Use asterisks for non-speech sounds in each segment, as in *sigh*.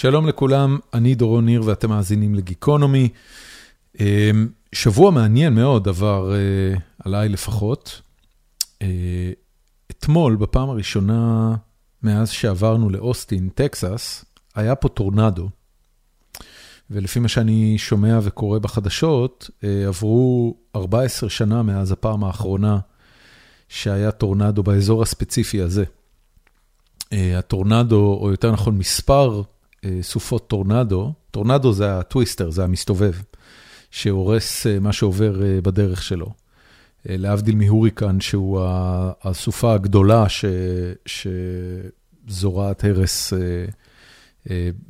שלום לכולם, אני דורון ניר ואתם מאזינים לגיקונומי. שבוע מעניין מאוד עבר עליי לפחות. אתמול, בפעם הראשונה מאז שעברנו לאוסטין, טקסס, היה פה טורנדו. ולפי מה שאני שומע וקורא בחדשות, עברו 14 שנה מאז הפעם האחרונה שהיה טורנדו באזור הספציפי הזה. הטורנדו, או יותר נכון מספר סופות טורנדו, טורנדו זה ה twister, זה המסתובב, שהורס מה שעובר בדרך שלו. להבדיל מהוריקן, שהוא הסופה הגדולה שזורעת הרס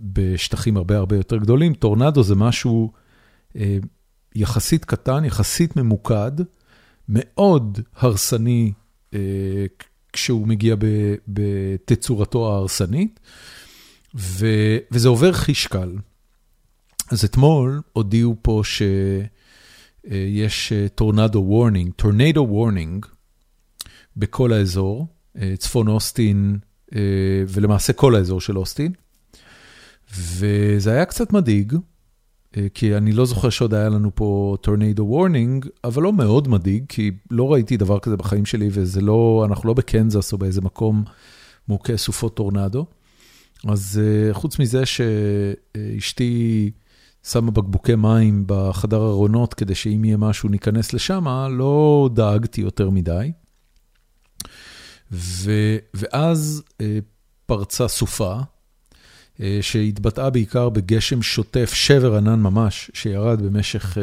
בשטחים הרבה הרבה יותר גדולים, טורנדו זה משהו יחסית קטן, יחסית ממוקד, מאוד הרסני כשהוא מגיע בתצורתו ההרסנית, וזה עובר חיש קל. אז אתמול הודיעו פה שיש tornado warning, tornado warning, בכל האזור, צפון אוסטין, ולמעשה כל האזור של אוסטין, וזה היה קצת מדאיג, כי אני לא זוכר שעוד היה לנו פה tornado warning, אבל לא מאוד מדאיג, כי לא ראיתי דבר כזה בחיים שלי, וזה לא, אנחנו לא בקנזס או באיזה מקום מוכה סופות טורנדו. אז חוץ מזה שאשתי שמה בקבוקי מים בחדר ארונות, כדי שאם יהיה משהו ניכנס לשם, לא דאגתי יותר מדי. ואז פרצה סופה, שהתבטאה בעיקר בגשם שוטף, שבר ענן ממש, שירד במשך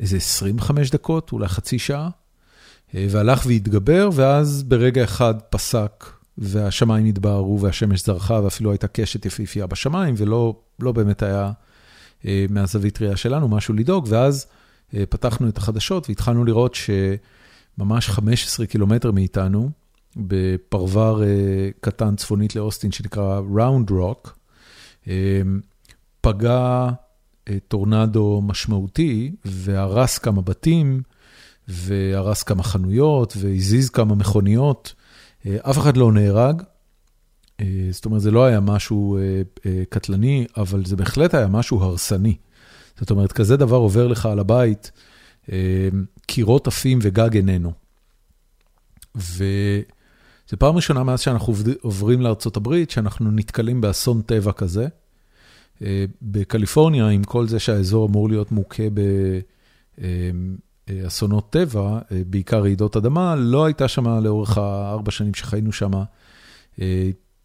איזה 25 דקות, אולי חצי שעה, והלך והתגבר, ואז ברגע אחד פסק, והשמיים התבהרו, והשמש זרחה, ואפילו הייתה קשת יפיפייה בשמיים, ולא באמת היה מהזווית ראייה שלנו משהו לדאוג, ואז פתחנו את החדשות, והתחלנו לראות שממש 15 קילומטר מאיתנו, בפרוור קטן צפונית לאוסטין שנקרא ראונד רוק, פגע טורנדו משמעותי והרס כמה בתים, והרס כמה חנויות, והזיז כמה מכוניות. אף אחד לא נהרג, זאת אומרת, זה לא היה משהו קטלני, אבל זה בהחלט היה משהו הרסני. זאת אומרת, כזה דבר עובר לך על הבית, קירות עפים וגג איננו. וזו פעם ראשונה מאז שאנחנו עוברים לארה"ב, שאנחנו נתקלים באסון טבע כזה. בקליפורניה, עם כל זה שהאזור אמור להיות מוכה באסונות טבע, בעיקר רעידות אדמה, לא הייתה שם לאורך הארבע שנים שחיינו שם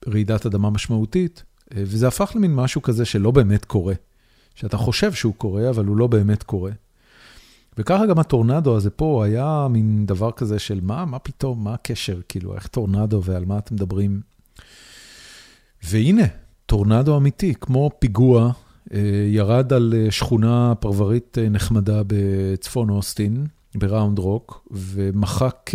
רעידת אדמה משמעותית, וזה הפך למין משהו כזה שלא באמת קורה. שאתה חושב שהוא קורה, אבל הוא לא באמת קורה. וככה גם הטורנדו הזה פה היה מין דבר כזה של מה, מה פתאום, מה הקשר, כאילו, איך טורנדו ועל מה אתם מדברים. והנה, טורנדו אמיתי, כמו פיגוע, ירד על שכונה פרברית נחמדה בצפון אוסטין, בראונד רוק, ומחק,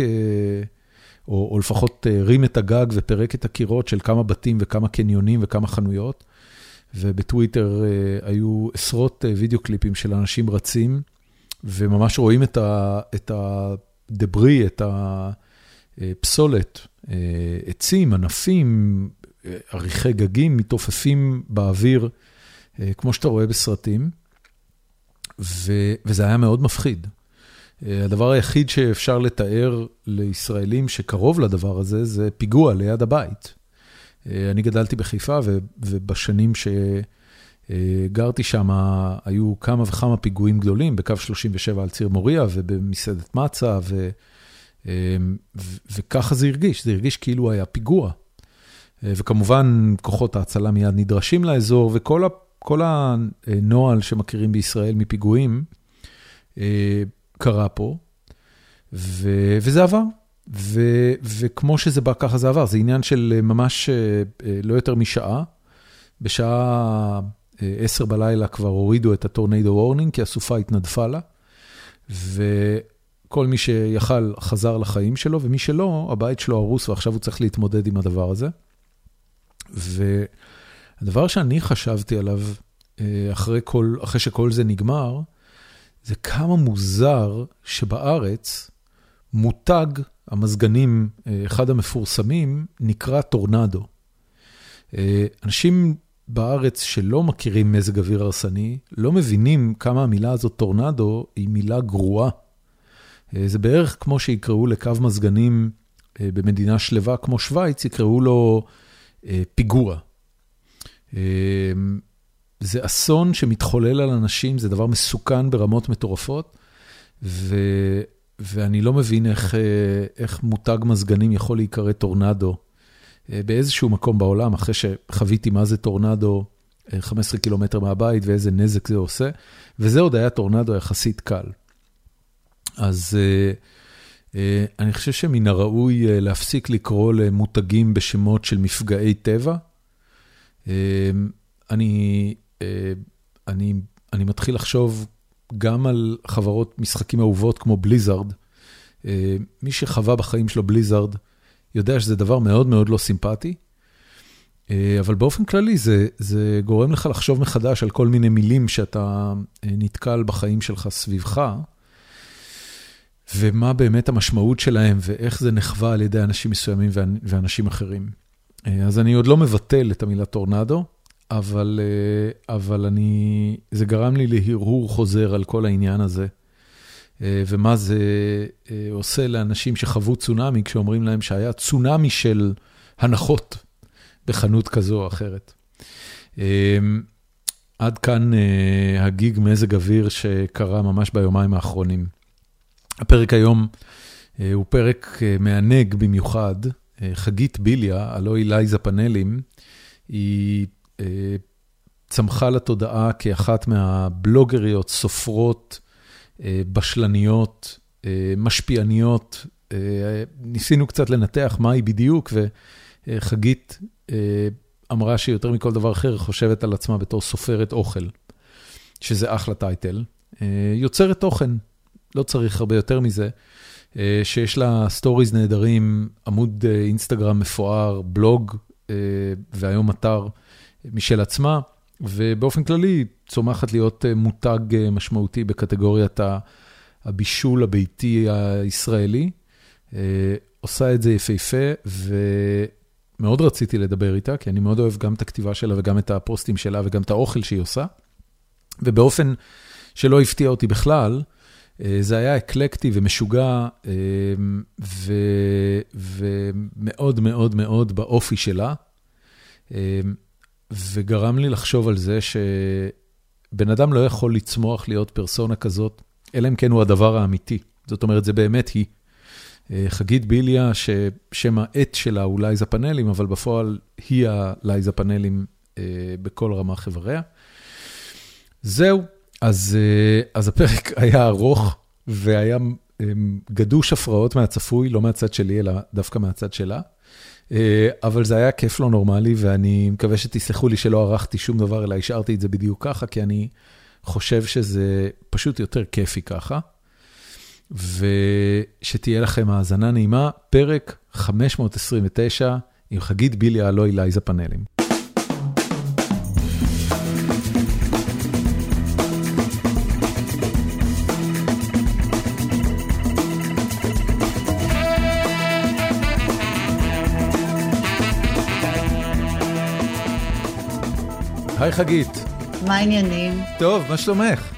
או, או לפחות הרים את הגג ופרק את הקירות של כמה בתים וכמה קניונים וכמה חנויות. ובטוויטר היו עשרות וידאו קליפים של אנשים רצים. וממש רואים את הדברי, את הפסולת, עצים, ענפים, עריכי גגים מתעופפים באוויר, כמו שאתה רואה בסרטים, וזה היה מאוד מפחיד. הדבר היחיד שאפשר לתאר לישראלים שקרוב לדבר הזה, זה פיגוע ליד הבית. אני גדלתי בחיפה, ובשנים ש... גרתי שם, היו כמה וכמה פיגועים גדולים, בקו 37 על ציר מוריה ובמסעדת מצה, וככה זה הרגיש, זה הרגיש כאילו היה פיגוע. וכמובן, כוחות ההצלה מיד נדרשים לאזור, וכל הנוהל שמכירים בישראל מפיגועים קרה פה, וזה עבר. וכמו שזה בא, ככה זה עבר, זה עניין של ממש לא יותר משעה. בשעה... עשר בלילה כבר הורידו את ה tornado warning, כי הסופה התנדפה לה, וכל מי שיכל חזר לחיים שלו, ומי שלא, הבית שלו הרוס, ועכשיו הוא צריך להתמודד עם הדבר הזה. והדבר שאני חשבתי עליו, אחרי, כל, אחרי שכל זה נגמר, זה כמה מוזר שבארץ מותג המזגנים, אחד המפורסמים, נקרא טורנדו. אנשים בארץ שלא מכירים מזג אוויר הרסני, לא מבינים כמה המילה הזאת טורנדו היא מילה גרועה. זה בערך כמו שיקראו לקו מזגנים במדינה שלווה כמו שווייץ, יקראו לו פיגוע. זה אסון שמתחולל על אנשים, זה דבר מסוכן ברמות מטורפות, ו, ואני לא מבין איך, איך מותג מזגנים יכול להיקרא טורנדו באיזשהו מקום בעולם, אחרי שחוויתי מה זה טורנדו 15 קילומטר מהבית ואיזה נזק זה עושה, וזה עוד היה טורנדו יחסית קל. אז אני חושב שמן הראוי להפסיק לקרוא למותגים בשמות של מפגעי טבע. אני, אני, אני מתחיל לחשוב גם על חברות משחקים אהובות כמו בליזארד. מי שחווה בחיים שלו בליזארד, יודע שזה דבר מאוד מאוד לא סימפטי, אבל באופן כללי זה, זה גורם לך לחשוב מחדש על כל מיני מילים שאתה נתקל בחיים שלך סביבך, ומה באמת המשמעות שלהם ואיך זה נחווה על ידי אנשים מסוימים ואנשים אחרים. אז אני עוד לא מבטל את המילה טורנדו, אבל, אבל אני, זה גרם לי להרהור חוזר על כל העניין הזה. ומה זה עושה לאנשים שחוו צונאמי, כשאומרים להם שהיה צונאמי של הנחות בחנות כזו או אחרת. עד כאן הגיג מזג אוויר שקרה ממש ביומיים האחרונים. הפרק היום הוא פרק מענג במיוחד. חגית ביליה, הלוא היא לייזה פאנלים, היא צמחה לתודעה כאחת מהבלוגריות, סופרות, בשלניות, משפיעניות. ניסינו קצת לנתח מה היא בדיוק, וחגית אמרה שיותר מכל דבר אחר חושבת על עצמה בתור סופרת אוכל, שזה אחלה title. יוצרת תוכן, לא צריך הרבה יותר מזה, שיש לה stories נהדרים, עמוד אינסטגרם מפואר, בלוג, והיום אתר משל עצמה. ובאופן כללי צומחת להיות מותג משמעותי בקטגוריית הבישול הביתי הישראלי. עושה את זה יפהפה, ומאוד רציתי לדבר איתה, כי אני מאוד אוהב גם את הכתיבה שלה וגם את הפוסטים שלה וגם את האוכל שהיא עושה. ובאופן שלא הפתיע אותי בכלל, זה היה אקלקטי ומשוגע, ומאוד מאוד מאוד באופי שלה. וגרם לי לחשוב על זה שבן אדם לא יכול לצמוח להיות פרסונה כזאת, אלא אם כן הוא הדבר האמיתי. זאת אומרת, זה באמת היא. חגית ביליה, ששם העט שלה הוא לייזה פאנלים, אבל בפועל היא הלייזה פאנלים בכל רמה חבריה. זהו, אז, אז הפרק *laughs* היה ארוך והיה גדוש הפרעות מהצפוי, לא מהצד שלי, אלא דווקא מהצד שלה. אבל זה היה כיף לא נורמלי, ואני מקווה שתסלחו לי שלא ערכתי שום דבר, אלא השארתי את זה בדיוק ככה, כי אני חושב שזה פשוט יותר כיפי ככה. ושתהיה לכם האזנה נעימה, פרק 529 עם חגית ביליה, הלוא לייזה פאנלים. היי חגית. מה העניינים? טוב, מה שלומך?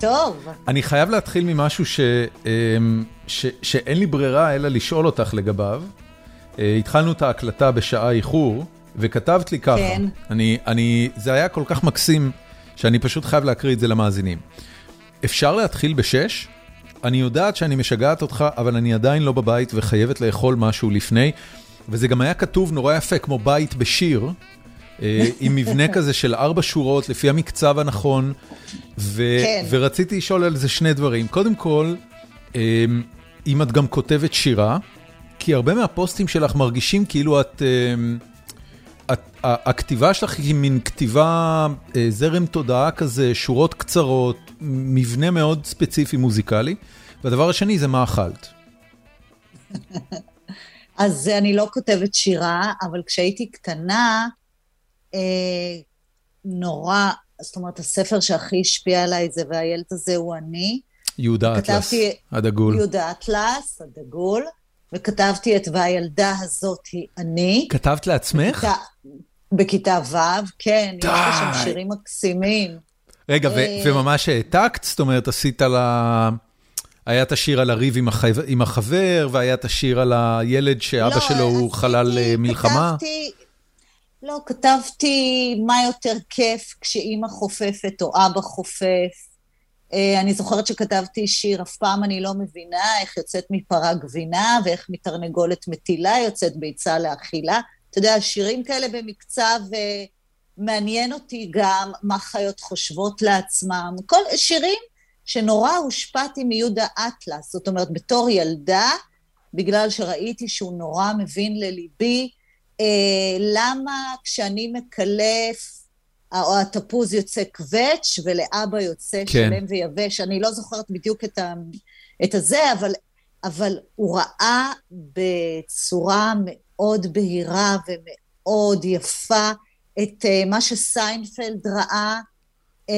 טוב. אני חייב להתחיל ממשהו ש, ש, שאין לי ברירה אלא לשאול אותך לגביו. התחלנו את ההקלטה בשעה איחור, וכתבת לי ככה. כן. אני, אני, זה היה כל כך מקסים, שאני פשוט חייב להקריא את זה למאזינים. אפשר להתחיל בשש? אני יודעת שאני משגעת אותך, אבל אני עדיין לא בבית וחייבת לאכול משהו לפני. וזה גם היה כתוב נורא יפה, כמו בית בשיר. עם מבנה כזה של ארבע שורות לפי המקצב הנכון, ו- כן. ורציתי לשאול על זה שני דברים. קודם כל, אם את גם כותבת שירה, כי הרבה מהפוסטים שלך מרגישים כאילו את... את הכתיבה שלך היא מין כתיבה, זרם תודעה כזה, שורות קצרות, מבנה מאוד ספציפי מוזיקלי. והדבר השני זה מה אכלת. *laughs* אז אני לא כותבת שירה, אבל כשהייתי קטנה, אה, נורא, זאת אומרת, הספר שהכי השפיע עליי זה והילד הזה הוא אני. יהודה אטלס, הדגול. יהודה אטלס, הדגול, וכתבתי את והילדה הזאת היא אני. כתבת לעצמך? בכיתה ו', כן, יש לי שם שירים מקסימים. רגע, אה, וממש העתקת? זאת אומרת, עשית על ה... היה את השיר על הריב עם, החבר, עם החבר, והיה את השיר על הילד שאבא לא, שלו הוא חלל אה, מלחמה. כתבתי, לא, כתבתי מה יותר כיף כשאימא חופפת או אבא חופף. אה, אני זוכרת שכתבתי שיר, אף פעם אני לא מבינה איך יוצאת מפרה גבינה ואיך מתרנגולת מטילה יוצאת ביצה לאכילה. אתה יודע, שירים כאלה במקצב, מעניין אותי גם מה חיות חושבות לעצמם. כל שירים שנורא הושפעתי מיהודה אטלס. זאת אומרת, בתור ילדה, בגלל שראיתי שהוא נורא מבין לליבי, אה, למה כשאני מקלף, או התפוז יוצא קווץ' ולאבא יוצא כן. שלם ויבש. אני לא זוכרת בדיוק את, ה, את הזה, אבל, אבל הוא ראה בצורה מאוד בהירה ומאוד יפה את אה, מה שסיינפלד ראה אה,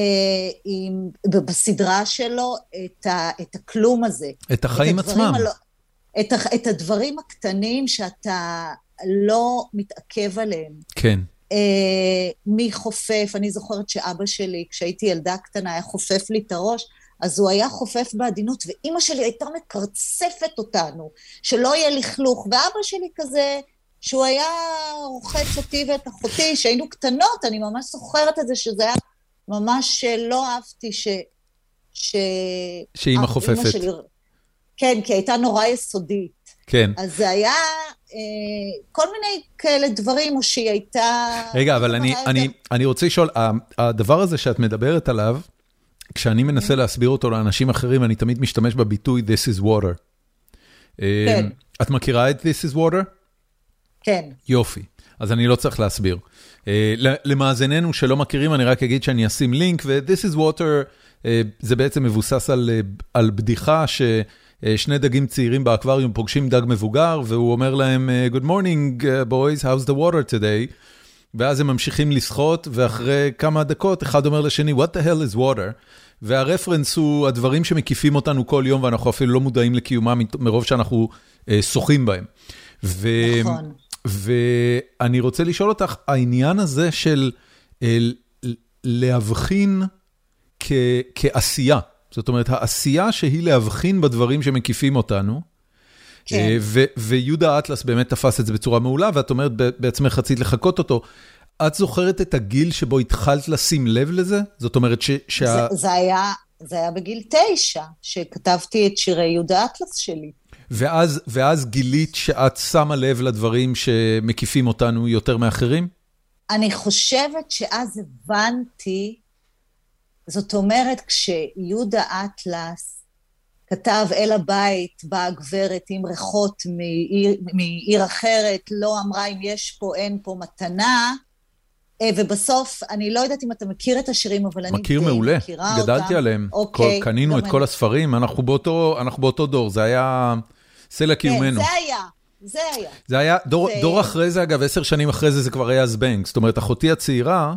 עם, בסדרה שלו, את, ה, את הכלום הזה. את החיים את עצמם. הלא- את, את הדברים הקטנים שאתה לא מתעכב עליהם. כן. אה, מי חופף, אני זוכרת שאבא שלי, כשהייתי ילדה קטנה, היה חופף לי את הראש, אז הוא היה חופף בעדינות, ואימא שלי הייתה מקרצפת אותנו, שלא יהיה לכלוך, ואבא שלי כזה, שהוא היה רוחץ אותי ואת אחותי, שהיינו קטנות, אני ממש זוכרת את זה, שזה היה ממש אה, לא אהבתי ש... ש... שאימא אה, חופפת. שלי... כן, כי הייתה נורא יסודית. כן. אז זה היה כל מיני כאלה דברים, או שהיא הייתה... רגע, אבל אני, הייתה אני, אני רוצה לשאול, הדבר הזה שאת מדברת עליו, כשאני מנסה להסביר אותו לאנשים אחרים, אני תמיד משתמש בביטוי This is water. אה, כן. את מכירה את This is water? כן. יופי, אז אני לא צריך להסביר. אה, למאזיננו שלא מכירים, אני רק אגיד שאני אשים לינק, ו-This is water, אה, זה בעצם מבוסס על, אה, על בדיחה ששני דגים צעירים באקווריום פוגשים דג מבוגר, והוא אומר להם, אה, Good morning, uh, boys, how's the water today? ואז הם ממשיכים לשחות, ואחרי כמה דקות אחד אומר לשני, What the hell is water? והרפרנס הוא הדברים שמקיפים אותנו כל יום, ואנחנו אפילו לא מודעים לקיומם מרוב שאנחנו אה, שוחים בהם. ו... נכון. ואני רוצה לשאול אותך, העניין הזה של אה, להבחין כ- כעשייה, זאת אומרת, העשייה שהיא להבחין בדברים שמקיפים אותנו, כן. אה, ו- ויהודה אטלס באמת תפס את זה בצורה מעולה, ואת אומרת בעצמך רצית לחקות אותו. את זוכרת את הגיל שבו התחלת לשים לב לזה? זאת אומרת ש... שה... זה, זה, היה, זה היה בגיל תשע, שכתבתי את שירי יהודה אטלס שלי. ואז, ואז גילית שאת שמה לב לדברים שמקיפים אותנו יותר מאחרים? אני חושבת שאז הבנתי, זאת אומרת, כשיהודה אטלס כתב אל הבית, באה גברת עם ריחות מעיר, מעיר אחרת, לא אמרה אם יש פה, אין פה מתנה, אה, ובסוף, אני לא יודעת אם אתה מכיר את השירים, אבל אני מכיר די מעולה, מכירה גדלתי אותם. עליהם. אוקיי, כל- קנינו את אני. כל הספרים, אנחנו באותו, אנחנו באותו דור, זה היה סלע כן, קיומנו. זה היה, זה היה. זה היה, דור, זה- דור אחרי זה, אגב, עשר שנים אחרי זה, זה כבר היה זבנג. זאת אומרת, אחותי הצעירה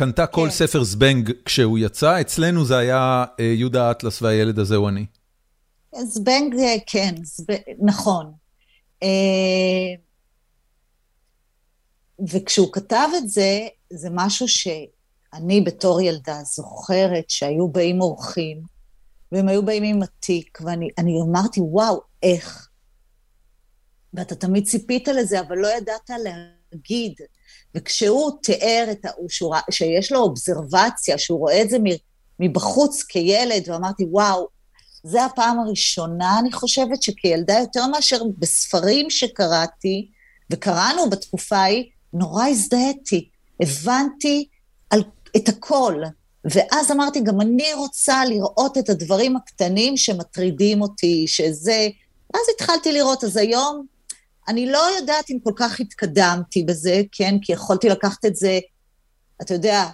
קנתה כל כן. ספר זבנג כשהוא יצא, אצלנו זה היה אה, יהודה אטלס והילד הזה הוא אני. זבנג, אה, כן, נכון. אה, וכשהוא כתב את זה, זה משהו שאני בתור ילדה זוכרת שהיו באים אורחים, והם היו באים עם התיק, ואני אני אמרתי, וואו, איך? ואתה תמיד ציפית לזה, אבל לא ידעת להגיד. וכשהוא תיאר את ה... שהוא שיש לו אובזרבציה, שהוא רואה את זה מבחוץ כילד, ואמרתי, וואו, זה הפעם הראשונה, אני חושבת, שכילדה יותר מאשר בספרים שקראתי, וקראנו בתקופה ההיא, נורא הזדהיתי. הבנתי על, את הכל. ואז אמרתי, גם אני רוצה לראות את הדברים הקטנים שמטרידים אותי, שזה... ואז התחלתי לראות, אז היום אני לא יודעת אם כל כך התקדמתי בזה, כן? כי יכולתי לקחת את זה, אתה יודע,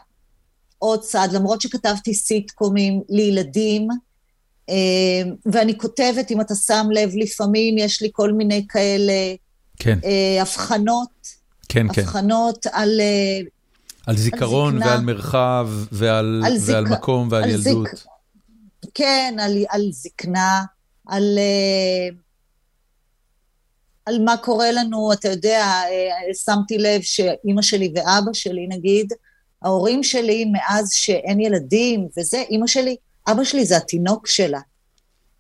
עוד צעד, למרות שכתבתי סיטקומים לילדים, אה, ואני כותבת, אם אתה שם לב, לפעמים יש לי כל מיני כאלה כן, אה, הבחנות, כן, כן. הבחנות על... אה, על זיכרון זקנה. ועל מרחב ועל על ועל זיכ- מקום ועל על ילדות. זיק- כן, על, על זקנה, על, אה, על מה קורה לנו, אתה יודע, אה, שמתי לב שאימא שלי ואבא שלי, נגיד, ההורים שלי, מאז שאין ילדים וזה, אימא שלי, אבא שלי זה התינוק שלה.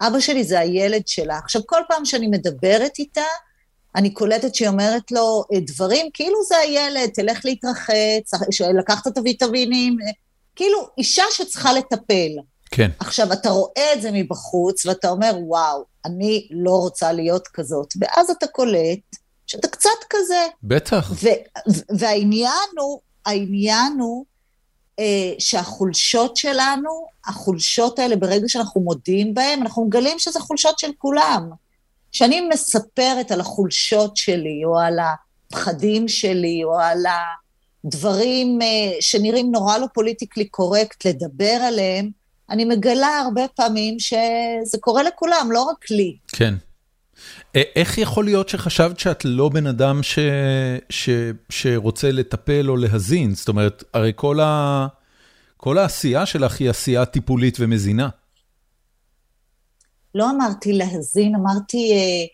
אבא שלי זה הילד שלה. עכשיו, כל פעם שאני מדברת איתה, אני קולטת שהיא אומרת לו אה, דברים, כאילו זה הילד, תלך להתרחץ, לקחת את הוויטמינים, אה, כאילו אישה שצריכה לטפל. כן. עכשיו, אתה רואה את זה מבחוץ, ואתה אומר, וואו, אני לא רוצה להיות כזאת. ואז אתה קולט שאתה קצת כזה. בטח. והעניין הוא, העניין הוא אה, שהחולשות שלנו, החולשות האלה, ברגע שאנחנו מודיעים בהן, אנחנו מגלים שזה חולשות של כולם. כשאני מספרת על החולשות שלי, או על הפחדים שלי, או על הדברים אה, שנראים נורא לא פוליטיקלי קורקט לדבר עליהם, אני מגלה הרבה פעמים שזה קורה לכולם, לא רק לי. כן. איך יכול להיות שחשבת שאת לא בן אדם ש... ש... שרוצה לטפל או להזין? זאת אומרת, הרי כל, ה... כל העשייה שלך היא עשייה טיפולית ומזינה. לא אמרתי להזין, אמרתי אה,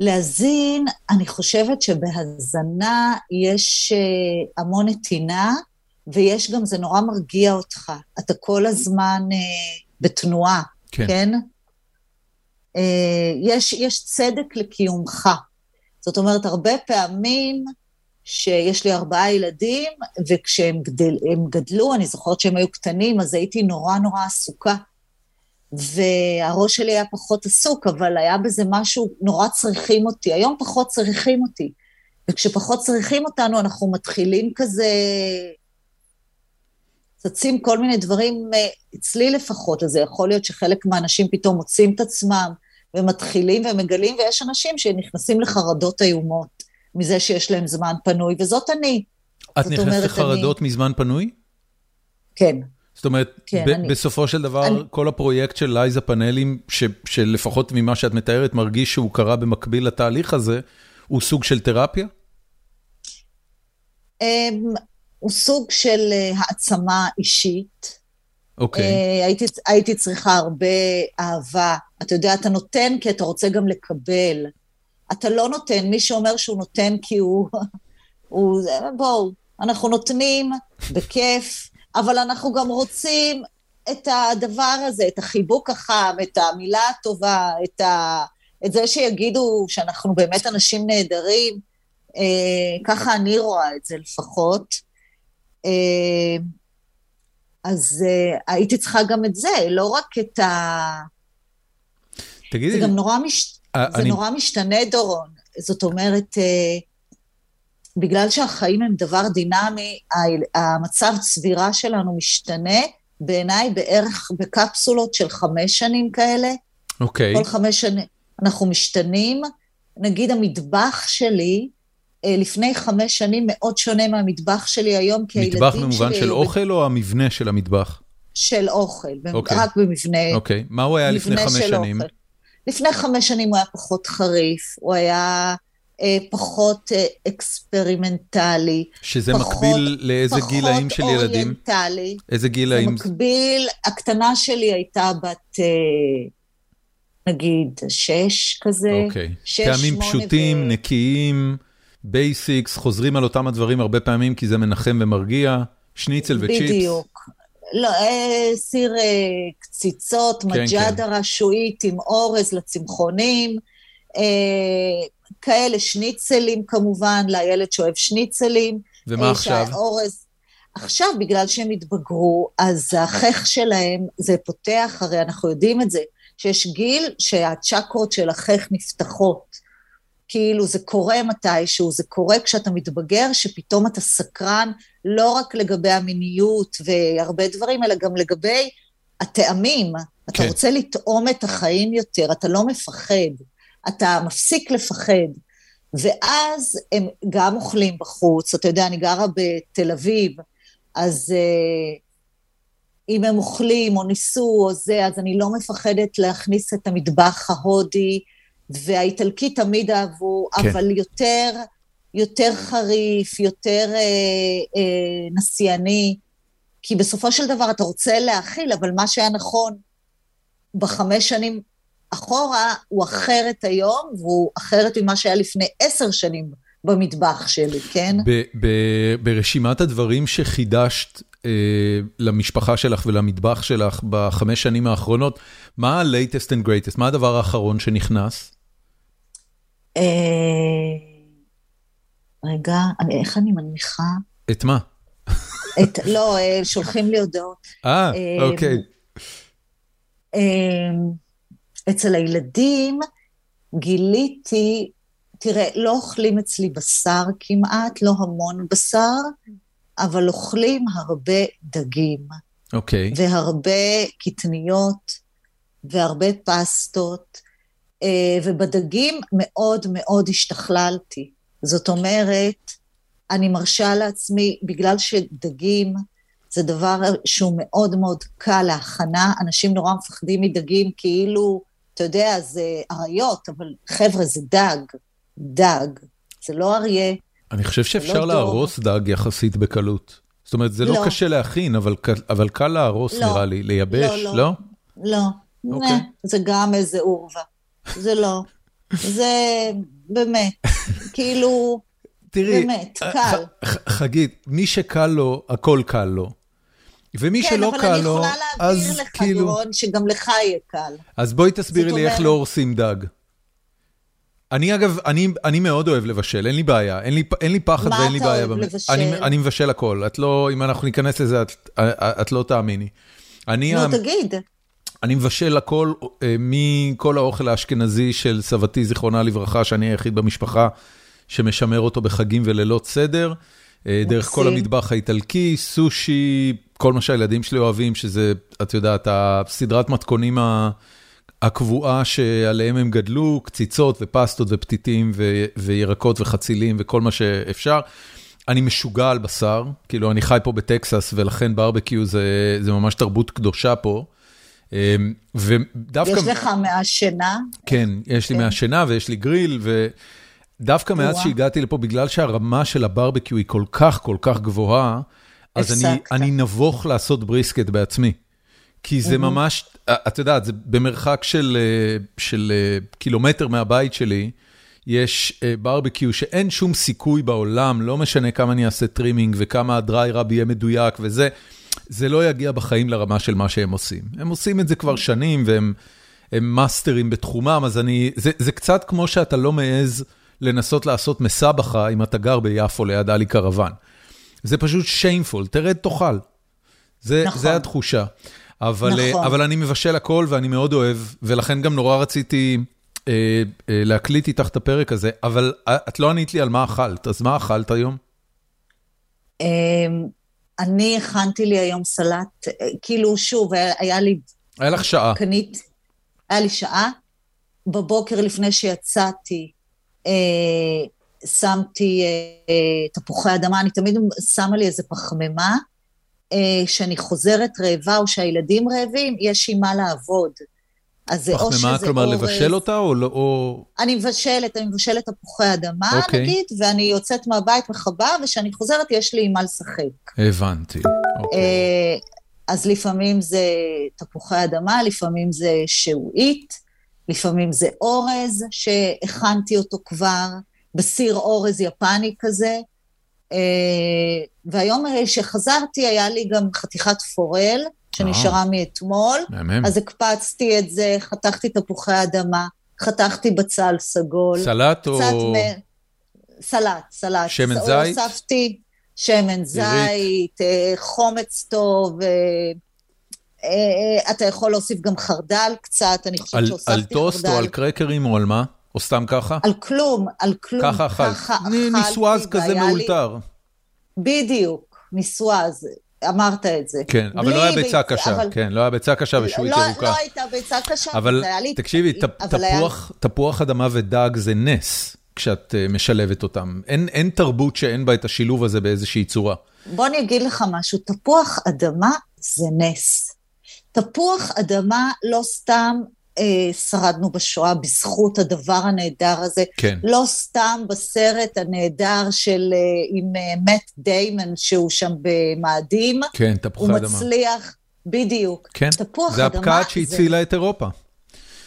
להזין, אני חושבת שבהזנה יש אה, המון נתינה, ויש גם, זה נורא מרגיע אותך. אתה כל הזמן אה, בתנועה, כן? כן? אה, יש, יש צדק לקיומך. זאת אומרת, הרבה פעמים שיש לי ארבעה ילדים, וכשהם גדל, גדלו, אני זוכרת שהם היו קטנים, אז הייתי נורא נורא עסוקה. והראש שלי היה פחות עסוק, אבל היה בזה משהו, נורא צריכים אותי. היום פחות צריכים אותי. וכשפחות צריכים אותנו, אנחנו מתחילים כזה צצים כל מיני דברים, אה, אצלי לפחות, אז זה יכול להיות שחלק מהאנשים פתאום מוצאים את עצמם ומתחילים ומגלים, ויש אנשים שנכנסים לחרדות איומות מזה שיש להם זמן פנוי, וזאת אני. את נכנסת לחרדות אני... מזמן פנוי? כן. זאת אומרת, כן, ב- אני... בסופו של דבר, אני... כל הפרויקט של לייזה פאנלים, ש- שלפחות ממה שאת מתארת, מרגיש שהוא קרה במקביל לתהליך הזה, הוא סוג של תרפיה? הוא סוג של אה, העצמה אישית. אוקיי. Okay. אה, הייתי, הייתי צריכה הרבה אהבה. אתה יודע, אתה נותן כי אתה רוצה גם לקבל. אתה לא נותן, מי שאומר שהוא נותן כי הוא... *laughs* הוא בואו, אנחנו נותנים בכיף, אבל אנחנו גם רוצים את הדבר הזה, את החיבוק החם, את המילה הטובה, את, ה, את זה שיגידו שאנחנו באמת אנשים נהדרים. אה, ככה אני רואה את זה לפחות. אה, אז אה, הייתי צריכה גם את זה, לא רק את ה... תגידי... זה גם נורא, מש... אה, זה אני... נורא משתנה, דורון. זאת אומרת, בגלל שהחיים הם דבר דינמי, המצב צבירה שלנו משתנה, בעיניי בערך בקפסולות של חמש שנים כאלה. אוקיי. Okay. כל חמש שנים אנחנו משתנים. נגיד המטבח שלי, לפני חמש שנים מאוד שונה מהמטבח שלי היום, כי הילדים שלי... מטבח במובן של אוכל או המבנה של המטבח? של אוכל, okay. אוקיי. רק במבנה. אוקיי, מה הוא היה לפני חמש שנים? אוכל. לפני חמש שנים הוא היה פחות חריף, הוא היה אה, פחות אה, אקספרימנטלי. שזה פחות, מקביל לאיזה גילאים של ילדים? פחות אוריינטלי. איזה גילאים? זה מקביל, הקטנה שלי הייתה בת... אה, נגיד, שש כזה. אוקיי. שש, טעמים פשוטים, ו... נקיים. basics, חוזרים על אותם הדברים הרבה פעמים כי זה מנחם ומרגיע, שניצל וצ'יפס. בדיוק. לא, אה, סיר אה, קציצות, כן, מג'דרה כן. שעועית עם אורז לצמחונים, אה, כאלה שניצלים כמובן, לילד שאוהב שניצלים. ומה עכשיו? אורז, עכשיו, בגלל שהם התבגרו, אז החך שלהם, התפתח, הרי אנחנו יודעים את זה, שיש גיל שהצ'קרות של החך נפתחות. כאילו זה קורה מתישהו, זה קורה כשאתה מתבגר, שפתאום אתה סקרן לא רק לגבי המיניות והרבה דברים, אלא גם לגבי הטעמים. כן. אתה רוצה לטעום את החיים יותר, אתה לא מפחד, אתה מפסיק לפחד. ואז הם גם אוכלים בחוץ, אתה יודע, אני גרה בתל אביב, אז uh, אם הם אוכלים או ניסו או זה, אז אני לא מפחדת להכניס את המטבח ההודי, והאיטלקי תמיד אהבו, כן. אבל יותר, יותר חריף, יותר אה, אה, נסייני, כי בסופו של דבר אתה רוצה להכיל, אבל מה שהיה נכון בחמש שנים אחורה הוא אחרת היום, והוא אחרת ממה שהיה לפני עשר שנים במטבח שלי, כן? ברשימת הדברים שחידשת אה, למשפחה שלך ולמטבח שלך בחמש שנים האחרונות, מה ה-latest and greatest? מה הדבר האחרון שנכנס? אה, רגע, איך אני מנמיכה? את מה? את, לא, אה, שולחים לי הודעות. אה, אוקיי. אצל הילדים גיליתי, תראה, לא אוכלים אצלי בשר כמעט, לא המון בשר, אבל אוכלים הרבה דגים. אוקיי. Okay. והרבה קטניות, והרבה פסטות, אה, ובדגים מאוד מאוד השתכללתי. זאת אומרת, אני מרשה לעצמי, בגלל שדגים זה דבר שהוא מאוד מאוד קל להכנה, אנשים נורא מפחדים מדגים כאילו, אתה יודע, זה אריות, אבל חבר'ה, זה דג, דג, זה לא אריה. אני חושב לא שאפשר לא להרוס דג יחסית בקלות. זאת אומרת, זה לא, לא קשה להכין, אבל, אבל קל להרוס לא. נראה לי, לייבש, לא? לא, לא. לא. אוקיי. נה, זה גם איזה עורבה. זה לא. זה באמת, כאילו, תראי, באמת, קל. חגית, מי שקל לו, הכל קל לו. ומי כן, שלא קל לו, אז כאילו... כן, אבל אני יכולה להעביר לך, דורון, שגם לך יהיה קל. אז בואי תסבירי לי איך לא הורסים דג. אני אגב, אני, אני מאוד אוהב לבשל, אין לי בעיה, אין לי, אין לי פחד ואין לי בעיה. מה אתה אוהב לבשל? אני, אני מבשל הכל, את לא, אם אנחנו ניכנס לזה, את, את לא תאמיני. אני... נו, תגיד. אני מבשל הכל, אה, מכל האוכל האשכנזי של סבתי, זיכרונה לברכה, שאני היחיד במשפחה שמשמר אותו בחגים ולילות סדר, אה, דרך כל המטבח האיטלקי, סושי, כל מה שהילדים שלי אוהבים, שזה, את יודעת, הסדרת מתכונים הקבועה שעליהם הם גדלו, קציצות ופסטות ופתיתים וירקות וחצילים וכל מה שאפשר. אני משוגע על בשר, כאילו אני חי פה בטקסס ולכן ברבקיו זה, זה ממש תרבות קדושה פה. אמ, ודווקא... יש לך מהשינה? כן, יש לי כן. מהשינה ויש לי גריל, ודווקא מאז שהגעתי לפה, בגלל שהרמה של הברבקיו היא כל כך כל כך גבוהה, אז אני, אני נבוך לעשות brisket בעצמי. כי זה ממש, את יודעת, זה במרחק של, אה, של אה, קילומטר מהבית שלי, יש ברבקיו אה, שאין שום סיכוי בעולם, לא משנה כמה אני אעשה trimming וכמה ה dry rub יהיה מדויק וזה, זה לא יגיע בחיים לרמה של מה שהם עושים. הם עושים את זה כבר שנים והם הם מאסטרים בתחומם, אז אני, זה, זה קצת כמו שאתה לא מעז לנסות לעשות מסבכה אם אתה גר ביפו ליד עלי קרוון. זה פשוט שיימפול, תרד תאכל. זה, נכון. זה התחושה. אבל, נכון. אבל אני מבשל הכל ואני מאוד אוהב, ולכן גם נורא רציתי אה, אה, להקליט איתך את הפרק הזה, אבל את לא ענית לי על מה אכלת, אז מה אכלת היום? אני הכנתי לי היום סלט, כאילו, שוב, היה לי... היה לך שעה. קנית, היה לי שעה. בבוקר לפני שיצאתי, אה, שמתי אה, תפוחי אדמה, אני תמיד שמה לי איזה פחמימה, אה, שאני חוזרת רעבה או שהילדים רעבים, יש עם מה לעבוד. אז זה או שזה אורז... כלומר לבשל אותה או לא... או... אני מבשלת, אני מבשלת תפוחי אדמה, okay. אוקיי. נגיד, ואני יוצאת מהבית מחבה, וכשאני חוזרת יש לי עם מה לשחק. הבנתי, אוקיי. אה, אז לפעמים זה תפוחי אדמה, לפעמים זה שעועית, לפעמים זה אורז שהכנתי אותו כבר, בסיר אורז יפני כזה. אה, והיום שחזרתי היה לי גם חתיכת פורל, שנשארה מאתמול. מהמם. אז הקפצתי את זה, חתכתי תפוחי אדמה, חתכתי בצל סגול. סלט או... מ... סלט, סלט. שמן זית? הוספתי שמן זית, אה, חומץ טוב. אה, אתה יכול להוסיף גם חרדל קצת, אני חושבת שהוספתי חרדל. על טוסט או על קרקרים או על מה? או סתם ככה? על כלום, על כלום. ככה אכלת. ככה אכלתי. ניסואז כזה מאולתר. בדיוק, ניסואז. אמרת את זה. כן, אבל לא היה ביצה קשה, אבל... כן, לא היה ביצה קשה ושועית לא, ירוקה. לא הייתה ביצה קשה, אבל לי... תקשיבי, ת, תפוח, היה... תפוח אדמה ודג זה נס כשאת uh, משלבת אותם. אין, אין תרבות שאין בה את השילוב הזה באיזושהי צורה. בוא אני אגיד לך משהו, תפוח אדמה זה נס. תפוח אדמה לא סתם אה, שרדנו בשואה בזכות הדבר הנהדר הזה. כן. לא סתם בסרט הנהדר של, אה, עם אה, מאט דיימן, שהוא שם במאדים. כן, תפוחי אדמה. הוא מצליח, בדיוק. כן, תפוח זה הפקעת שהצילה את אירופה.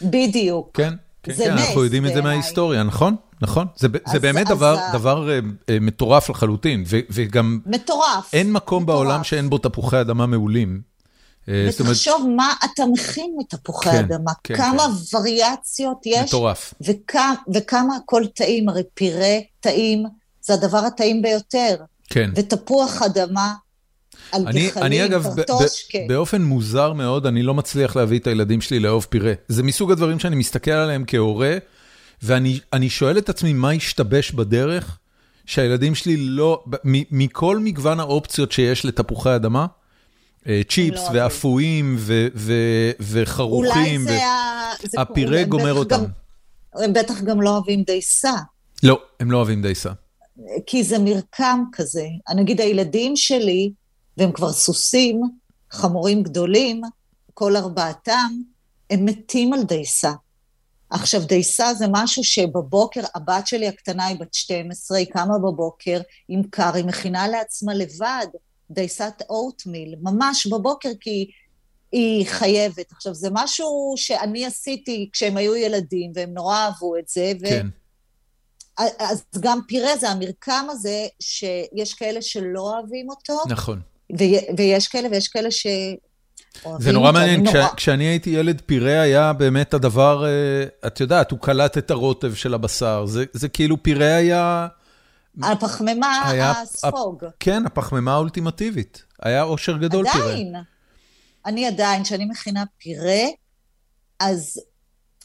בדיוק. כן, כן, זה כן, אנחנו נס יודעים את זה. מההיסטוריה, נכון, נכון. זה ב- זה אז- באמת אז דבר- ה- דבר אה, אה, מטורף לחלוטין, ו- וגם מטורף. אין מקום מטורף. בעולם שאין בו תפוחי אדמה מעולים. אה, אומרת, ותחשוב מה אתה מכין מתפוחי כן, אדמה, כן, כמה וריאציות יש, מטורף. וכמה, וכמה הכל טעים, הרי פירה טעים, זה הדבר הטעים ביותר. כן. ותפוח אדמה על אני, גחלים, אני אגב, ב- קרטוש, כן. באופן מוזר מאוד, אני לא מצליח להביא את הילדים שלי לאהוב פירה. זה מסוג הדברים שאני מסתכל עליהם כהורה, ואני אני שואל את עצמי מה השתבש בדרך, שהילדים שלי לא, מ- מכל מגוון האופציות שיש לתפוחי אדמה, צ'יפס לא. ואפויים ו- ו- וחרוכים, אולי זה ה... זה- הפירה גומר אותם. גם- הם בטח גם לא אוהבים דייסה, לא, הם לא אוהבים דייסה. כי זה מרקם כזה. נגיד הילדים שלי, והם כבר סוסים, חמורים גדולים, כל ארבעתם, הם מתים על דייסה. עכשיו, דייסה זה משהו שבבוקר, הבת שלי הקטנה היא בת 12, היא קמה בבוקר עם קר, היא מכינה לעצמה לבד דייסת אוטמיל, ממש בבוקר, כי היא חייבת. עכשיו, זה משהו שאני עשיתי כשהם היו ילדים, והם נורא אהבו את זה, ו... כן. אז גם פירה זה המרקם הזה, שיש כאלה שלא אוהבים אותו, נכון. ו- ויש כאלה ויש כאלה ש... זה נורא מעניין, נורא... כשה- כשאני הייתי ילד, פירה היה באמת הדבר, אה, את יודעת, הוא קלט את הרוטב של הבשר, זה זה כאילו פירה היה, הפחמימה, היה- הספוג. כן, הפחמימה האולטימטיבית. היה אושר גדול פירה. עדיין. אני עדיין, כשאני מכינה פירה, אז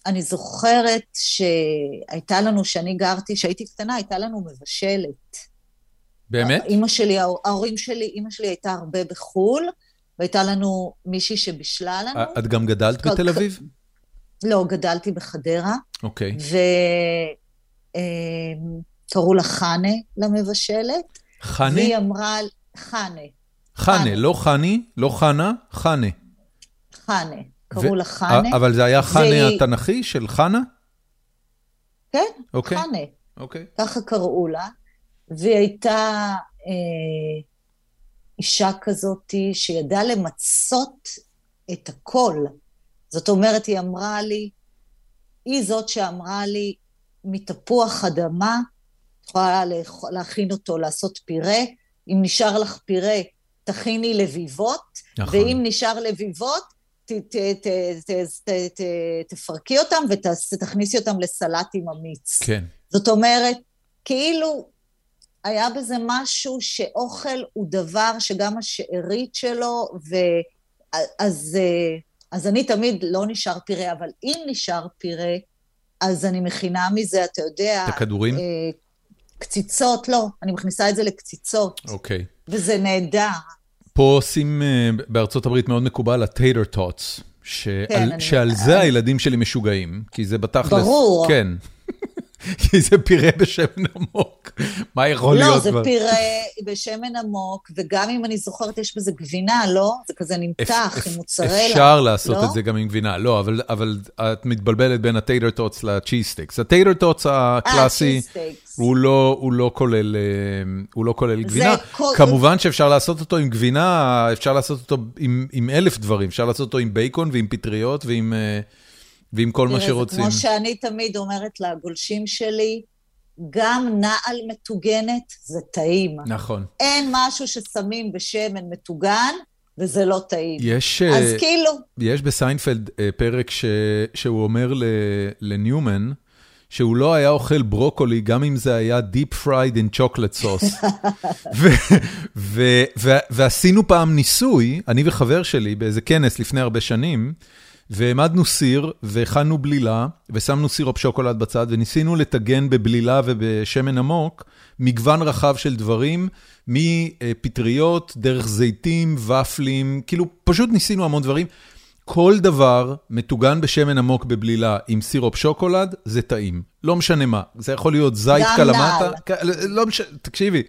אני זוכרת שהייתה לנו, כשאני גרתי, כשהייתי קטנה, הייתה לנו מבשלת. באמת? אימא שלי, ההורים שלי, אימא שלי הייתה הרבה בחו"ל, והייתה לנו מישהי שבישלה לנו. את גם גדלת בתל אביב? לא, גדלתי בחדרה, אוקיי. וקראו לה חנה למבשלת, חנה? והיא אמרה, חנה, חנה. לא חני, לא חנה, חנה. חנה, קראו לה חנה, אבל זה היה חנה התנ"כי של חנה? כן, אוקיי. חנה, אוקיי. ככה קראו לה, והיא הייתה אה, אישה כזאת שידעה למצות את הכל. זאת אומרת, היא אמרה לי, היא זאת שאמרה לי, מתפוח אדמה, יכולה להכין אותו, לעשות פירה, אם נשאר לך פירה, תכיני לביבות, נכון. ואם נשאר לביבות, ת, ת, ת, ת, ת, ת, תפרקי אותם ותכניסי אותם לסלט עם המיץ. כן. זאת אומרת, כאילו היה בזה משהו שאוכל הוא דבר שגם השארית שלו, ואז אז אני תמיד לא נשאר פירה, אבל אם נשאר פירה, אז אני מכינה מזה, אתה יודע... את הכדורים? אה, קציצות, לא, אני מכניסה את זה לקציצות, אוקיי. וזה נהדר. פה עושים, אה, בארצות הברית מאוד מקובל, ה tater tots, שעל, כן, אני- שעל זה הילדים שלי משוגעים, כי זה בתכלס... ברור. כן. *laughs* כי זה פירה בשמן עמוק. מה יכול לא, להיות? זה כבר? פירה בשמן עמוק, וגם אם אני זוכרת, יש בזה גבינה, לא? זה כזה נמתח אפ- עם מוצרלה. אפשר לעשות לא? את זה גם עם גבינה, לא, אבל, אבל את מתבלבלת בין ה tater tots ל cheese sticks. ה tater tots הקלאסי, cheese sticks. הוא לא, הוא לא כולל, אה, הוא לא כולל גבינה. כל- כמובן שאפשר לעשות אותו עם גבינה, אפשר לעשות אותו עם, עם אלף דברים, אפשר לעשות אותו עם בייקון ועם פטריות ועם, אה, ועם כל מה שרוצים. כמו שאני תמיד אומרת לגולשים שלי, גם נעל מטוגנת זה טעים. נכון. אין משהו ששמים בשמן מטוגן, וזה לא טעים. יש, אז אה, כאילו, יש בסיינפלד אה, פרק ש, שהוא אומר ל, לניומן, שהוא לא היה אוכל ברוקולי, גם אם זה היה Deep Fried in Chocolate Sauce. *laughs* ו, ו, ו, ועשינו פעם ניסוי, אני וחבר שלי, באיזה כנס לפני הרבה שנים, והעמדנו סיר, והכנו בלילה, ושמנו סירופ שוקולד בצד, וניסינו לטגן בבלילה ובשמן עמוק, מגוון רחב של דברים, מפטריות, דרך זיתים, ופלים, כאילו פשוט ניסינו המון דברים. כל דבר מטוגן בשמן עמוק בבלילה עם סירופ שוקולד, זה טעים. לא משנה מה. זה יכול להיות זית קלמטה. לא משנה, תקשיבי.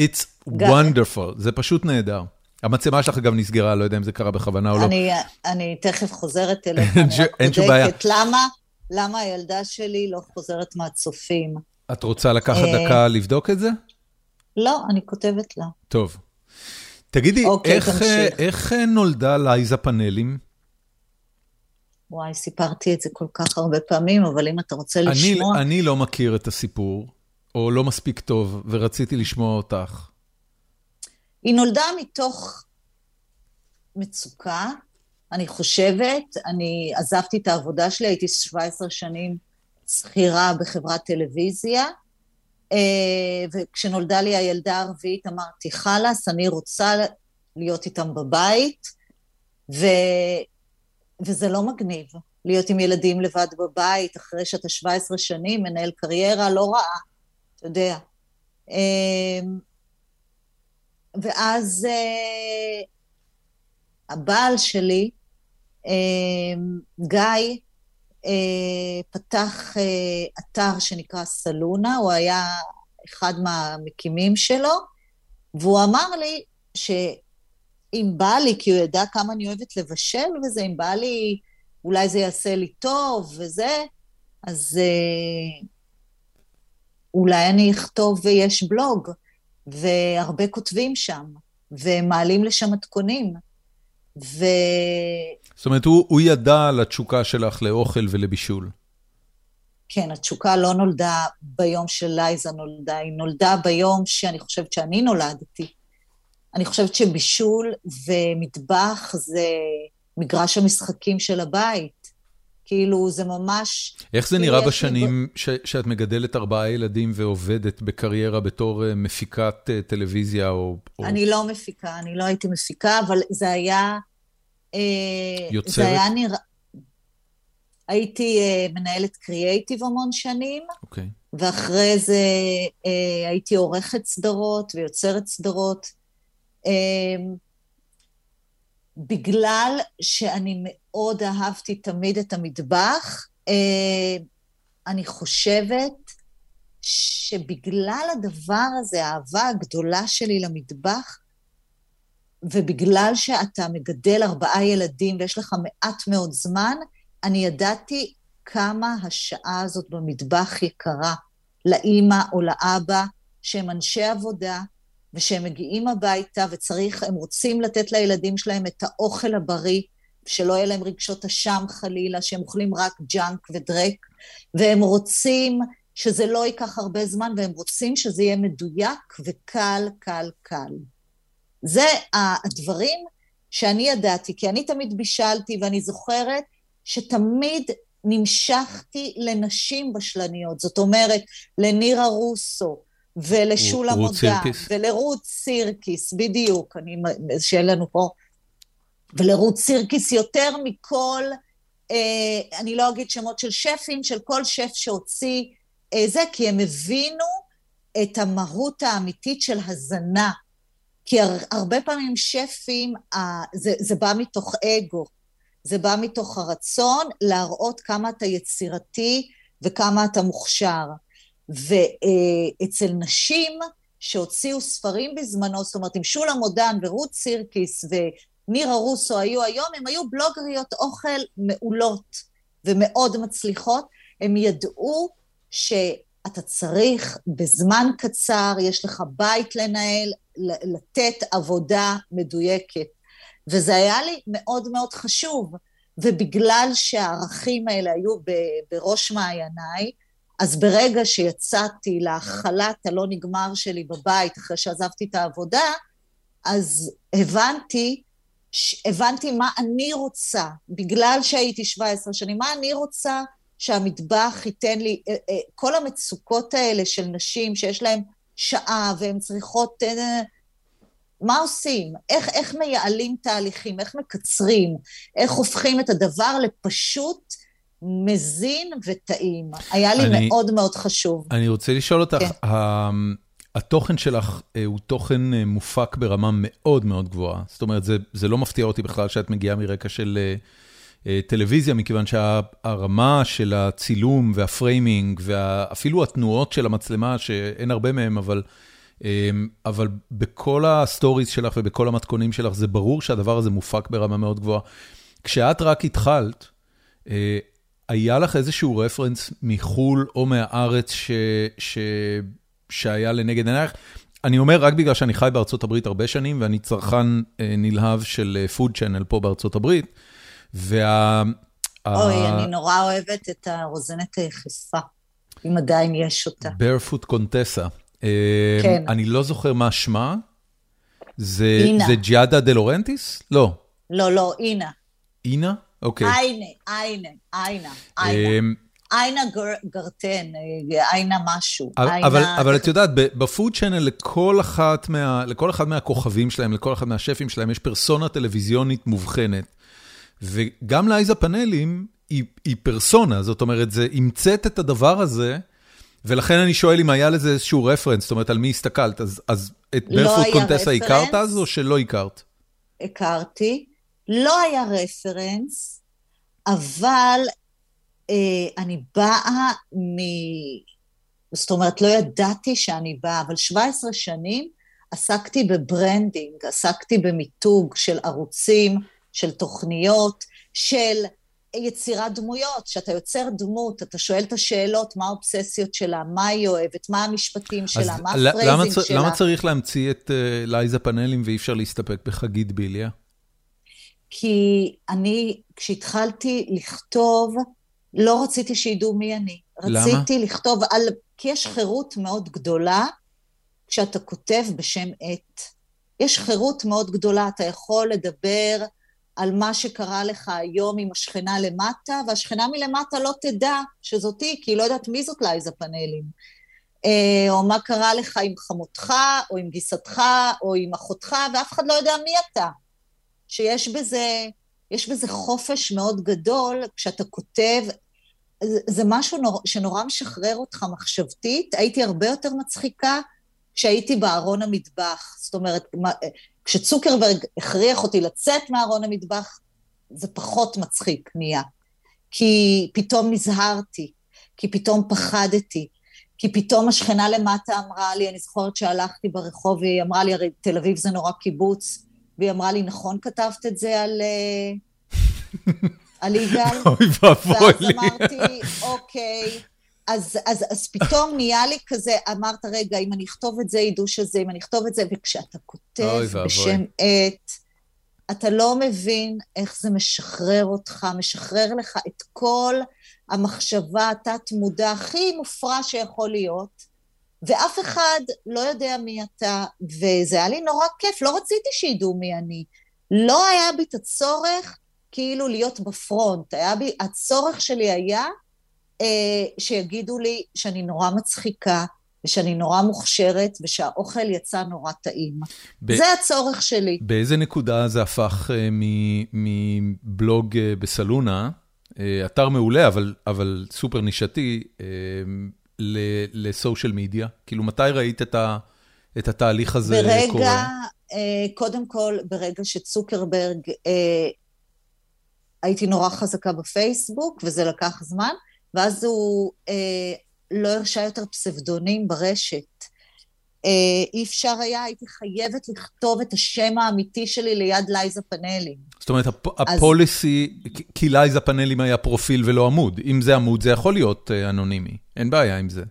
It's wonderful, זה פשוט נהדר. המצלמה שלך גם נסגרה, לא יודע אם זה קרה בכוונה או לא. אני, אני תכף חוזרת אליך, *laughs* אני רק. בודקת למה, למה הילדה שלי לא חוזרת מהצופים. את רוצה לקחת אה, דקה לבדוק את זה? לא, אני כותבת לה. טוב. תגידי, אוקיי, איך. אה, איך אה, נולדה לייזה פאנלים? וואי, סיפרתי את זה כל כך הרבה פעמים, אבל אם אתה רוצה אני, לשמוע... אני לא מכיר את הסיפור, או לא מספיק טוב, ורציתי לשמוע אותך. היא נולדה מתוך מצוקה, אני חושבת, אני עזבתי את העבודה שלי, הייתי 17 שנים שכירה בחברת טלוויזיה, אה, וכשנולדה לי הילדה הרביעית אמרתי, חלאס, אני רוצה להיות איתם בבית, ו... וזה לא מגניב, להיות עם ילדים לבד בבית, אחרי שאתה 17 שנים, מנהל קריירה לא רעה, אתה יודע. אה, ואז אה, הבעל שלי, גיא, פתח אתר שנקרא סלונה, הוא היה אחד מהמקימים שלו, והוא אמר לי שאם בא לי, כי הוא ידע כמה אני אוהבת לבשל וזה, אם בא לי, אולי זה יעשה לי טוב וזה, אז אה, אולי אני אכתוב ויש בלוג, והרבה כותבים שם, ומעלים לשם מתכונים. ו... זאת אומרת, הוא, הוא ידע על התשוקה שלך לאוכל ולבישול. כן, התשוקה לא נולדה ביום שלייזה נולדה, היא נולדה ביום שאני חושבת שאני נולדתי. אני חושבת שבישול ומטבח זה מגרש המשחקים של הבית. כאילו, זה ממש... איך זה נראה בשנים ב... ש, שאת מגדלת ארבעה ילדים ועובדת בקריירה בתור אה, מפיקת אה, טלוויזיה או... אני או... לא מפיקה, אני לא הייתי מפיקה, אבל זה היה... אה, יוצרת? זה היה נראה... הייתי מנהלת קריאייטיב המון שנים, okay. אוקיי. ואחרי זה הייתי עורכת סדרות ויוצרת סדרות. בגלל שאני מאוד אהבתי תמיד את המטבח, uh, אני חושבת שבגלל הדבר הזה, האהבה הגדולה שלי למטבח, ובגלל שאתה מגדל ארבעה ילדים ויש לך מעט מאוד זמן, אני ידעתי כמה השעה הזאת במטבח יקרה לאימא או לאבא, שהם אנשי עבודה, ושהם מגיעים הביתה וצריך, הם רוצים לתת לילדים שלהם את האוכל הבריא, שלא יהיה להם רגשות אשם חלילה, שהם אוכלים רק ג'אנק ודרק, והם רוצים שזה לא ייקח הרבה זמן, והם רוצים שזה יהיה מדויק וקל, קל, קל. זה הדברים שאני ידעתי, כי אני תמיד בישלתי, ואני זוכרת שתמיד נמשכתי לנשים בשלניות, זאת אומרת, לנירה רוסו ולשולה מודע, ולרות סירקיס, בדיוק, אני, שיהיה לנו פה, ולרות סירקיס יותר מכל, אה, אני לא אגיד שמות של שפים, של כל שף שהוציא אה, זה, כי הם הבינו את המהות האמיתית של הזנה. כי הר, הרבה פעמים שפים, אה, זה, זה בא מתוך אגו. זה בא מתוך הרצון להראות כמה אתה יצירתי וכמה אתה מוכשר. ואצל נשים שהוציאו ספרים בזמנו, זאת אומרת, עם שולה מודן ורות סירקיס ונירה רוסו היו היום, הם היו בלוגריות אוכל מעולות ומאוד מצליחות. הם ידעו שאתה צריך בזמן קצר, יש לך בית לנהל, לתת עבודה מדויקת. וזה היה לי מאוד מאוד חשוב. ובגלל שהערכים האלה היו בראש מעייניי, אז ברגע שיצאתי לחל"ת הלא נגמר שלי בבית, אחרי שעזבתי את העבודה, אז הבנתי, הבנתי מה אני רוצה, בגלל שהייתי 17 שנים, מה אני רוצה שהמטבח ייתן לי, אה, אה, כל המצוקות האלה של נשים שיש להן שעה והן צריכות אה, מה עושים? איך, איך מייעלים תהליכים? איך מקצרים? איך הופכים את הדבר לפשוט מזין וטעים? היה לי אני, מאוד מאוד חשוב. אני רוצה לשאול אותך, כן. התוכן שלך אה, הוא תוכן אה, מופק ברמה מאוד מאוד גבוהה. זאת אומרת, זה, זה לא מפתיע אותי בכלל שאת מגיעה מרקע של אה, טלוויזיה, מכיוון שהרמה של הצילום וה framing, ואפילו התנועות של המצלמה, שאין הרבה מהם, אבל... אבל בכל ה stories שלך ובכל המתכונים שלך, זה ברור שהדבר הזה מופק ברמה מאוד גבוהה. כשאת רק התחלת, היה לך איזשהו reference מחו"ל או מהארץ ש, ש, שהיה לנגד עינייך? אני אומר רק בגלל שאני חי בארצות הברית הרבה שנים, ואני צרכן אה, נלהב של food אה, channel פה בארצות הברית, וה... אוי, אני נורא אוהבת את הרוזנת היחפה, אם עדיין יש אותה. Barefoot Contessa. כן. אני לא זוכר מה שמה. זה ג'יאדה דה לורנטיס? לא. לא, לא, אינה. אינה? אוקיי. איינה, איינה, איינה, איינה. איינה גרטן, איינה משהו. אבל, אבל את יודעת, בפוד צ'אנל לכל אחת מה, לכל אחד מהכוכבים שלהם, לכל אחד מהשפים שלהם, יש פרסונה טלוויזיונית מובחנת. וגם לאייזה פאנלים היא, היא פרסונה, זאת אומרת, זה המצאת את הדבר הזה, ולכן אני שואל אם היה לזה איזשהו רפרנס, זאת אומרת, על מי הסתכלת, אז, אז את לא ברפוט קונטסה הכרת אז, או שלא הכרת? הכרתי. לא היה reference, אבל אה, אני באה מ... זאת אומרת, לא ידעתי שאני באה, אבל 17 שנים עסקתי ב branding, עסקתי במיתוג של ערוצים, של תוכניות, של יצירת דמויות. כשאתה יוצר דמות, אתה שואל את השאלות, מה האובססיות שלה, מה היא אוהבת, מה המשפטים שלה, מה ה phrasing צ... שלה. למה צריך להמציא את uh, לייזה פאנלים ואי אפשר להסתפק בחגית ביליה? כי אני, כשהתחלתי לכתוב, לא רציתי שידעו מי אני. למה? רציתי לכתוב על... כי יש חירות מאוד גדולה כשאתה כותב בשם עט. יש חירות מאוד גדולה, אתה יכול לדבר על מה שקרה לך היום עם השכנה למטה, והשכנה מלמטה לא תדע שזאתי, כי היא לא יודעת מי זאת לייזה פאנלים. אה, או מה קרה לך עם חמותך, או עם גיסתך, או עם אחותך, ואף אחד לא יודע מי אתה. שיש בזה, יש בזה חופש מאוד גדול כשאתה כותב, זה, משהו נור, שנורא משחרר אותך מחשבתית. הייתי הרבה יותר מצחיקה כשהייתי בארון המטבח. זאת אומרת, כשצוקרברג הכריח אותי לצאת מארון המטבח, זה פחות מצחיק נהיה. כי פתאום נזהרתי, כי פתאום פחדתי, כי פתאום השכנה למטה אמרה לי, אני זוכרת שהלכתי ברחוב והיא אמרה לי, הרי תל אביב זה נורא קיבוץ, והיא אמרה לי, נכון כתבת את זה על, *laughs* על יגאל? אוי ואבוי לי. ואז אמרתי, אוקיי. אז, אז, אז פתאום נהיה לי כזה, אמרת, רגע, אם אני אכתוב את זה, ידעו שזה, אם אני אכתוב את זה, וכשאתה כותב בשם עט, אתה לא מבין איך זה משחרר אותך, משחרר לך את כל המחשבה התת-מודע הכי מופרע שיכול להיות, ואף אחד לא יודע מי אתה, וזה היה לי נורא כיף, לא רציתי שידעו מי אני. לא היה בי את הצורך כאילו להיות בפרונט, היה בי, הצורך שלי היה אה, שיגידו לי שאני נורא מצחיקה, ושאני נורא מוכשרת, ושהאוכל יצא נורא טעים. ב- זה הצורך שלי. באיזה נקודה זה הפך אה, מבלוג אה, בסלונה, אה, אתר מעולה, אבל, אבל סופר נישתי, אה, לסושיאל מדיה? כאילו, מתי ראית את, ה, את התהליך הזה קורה? ברגע, קודם כל, ברגע שצוקרברג, הייתי נורא חזקה בפייסבוק, וזה לקח זמן, ואז הוא לא הרשה יותר פסבדונים ברשת. אי אפשר היה, הייתי חייבת לכתוב את השם האמיתי שלי ליד לייזה פאנלים. זאת אומרת, הפוליסי, כי לייזה פאנלים היה פרופיל ולא עמוד. אם זה עמוד, זה יכול להיות אנונימי. אין בעיה עם זה.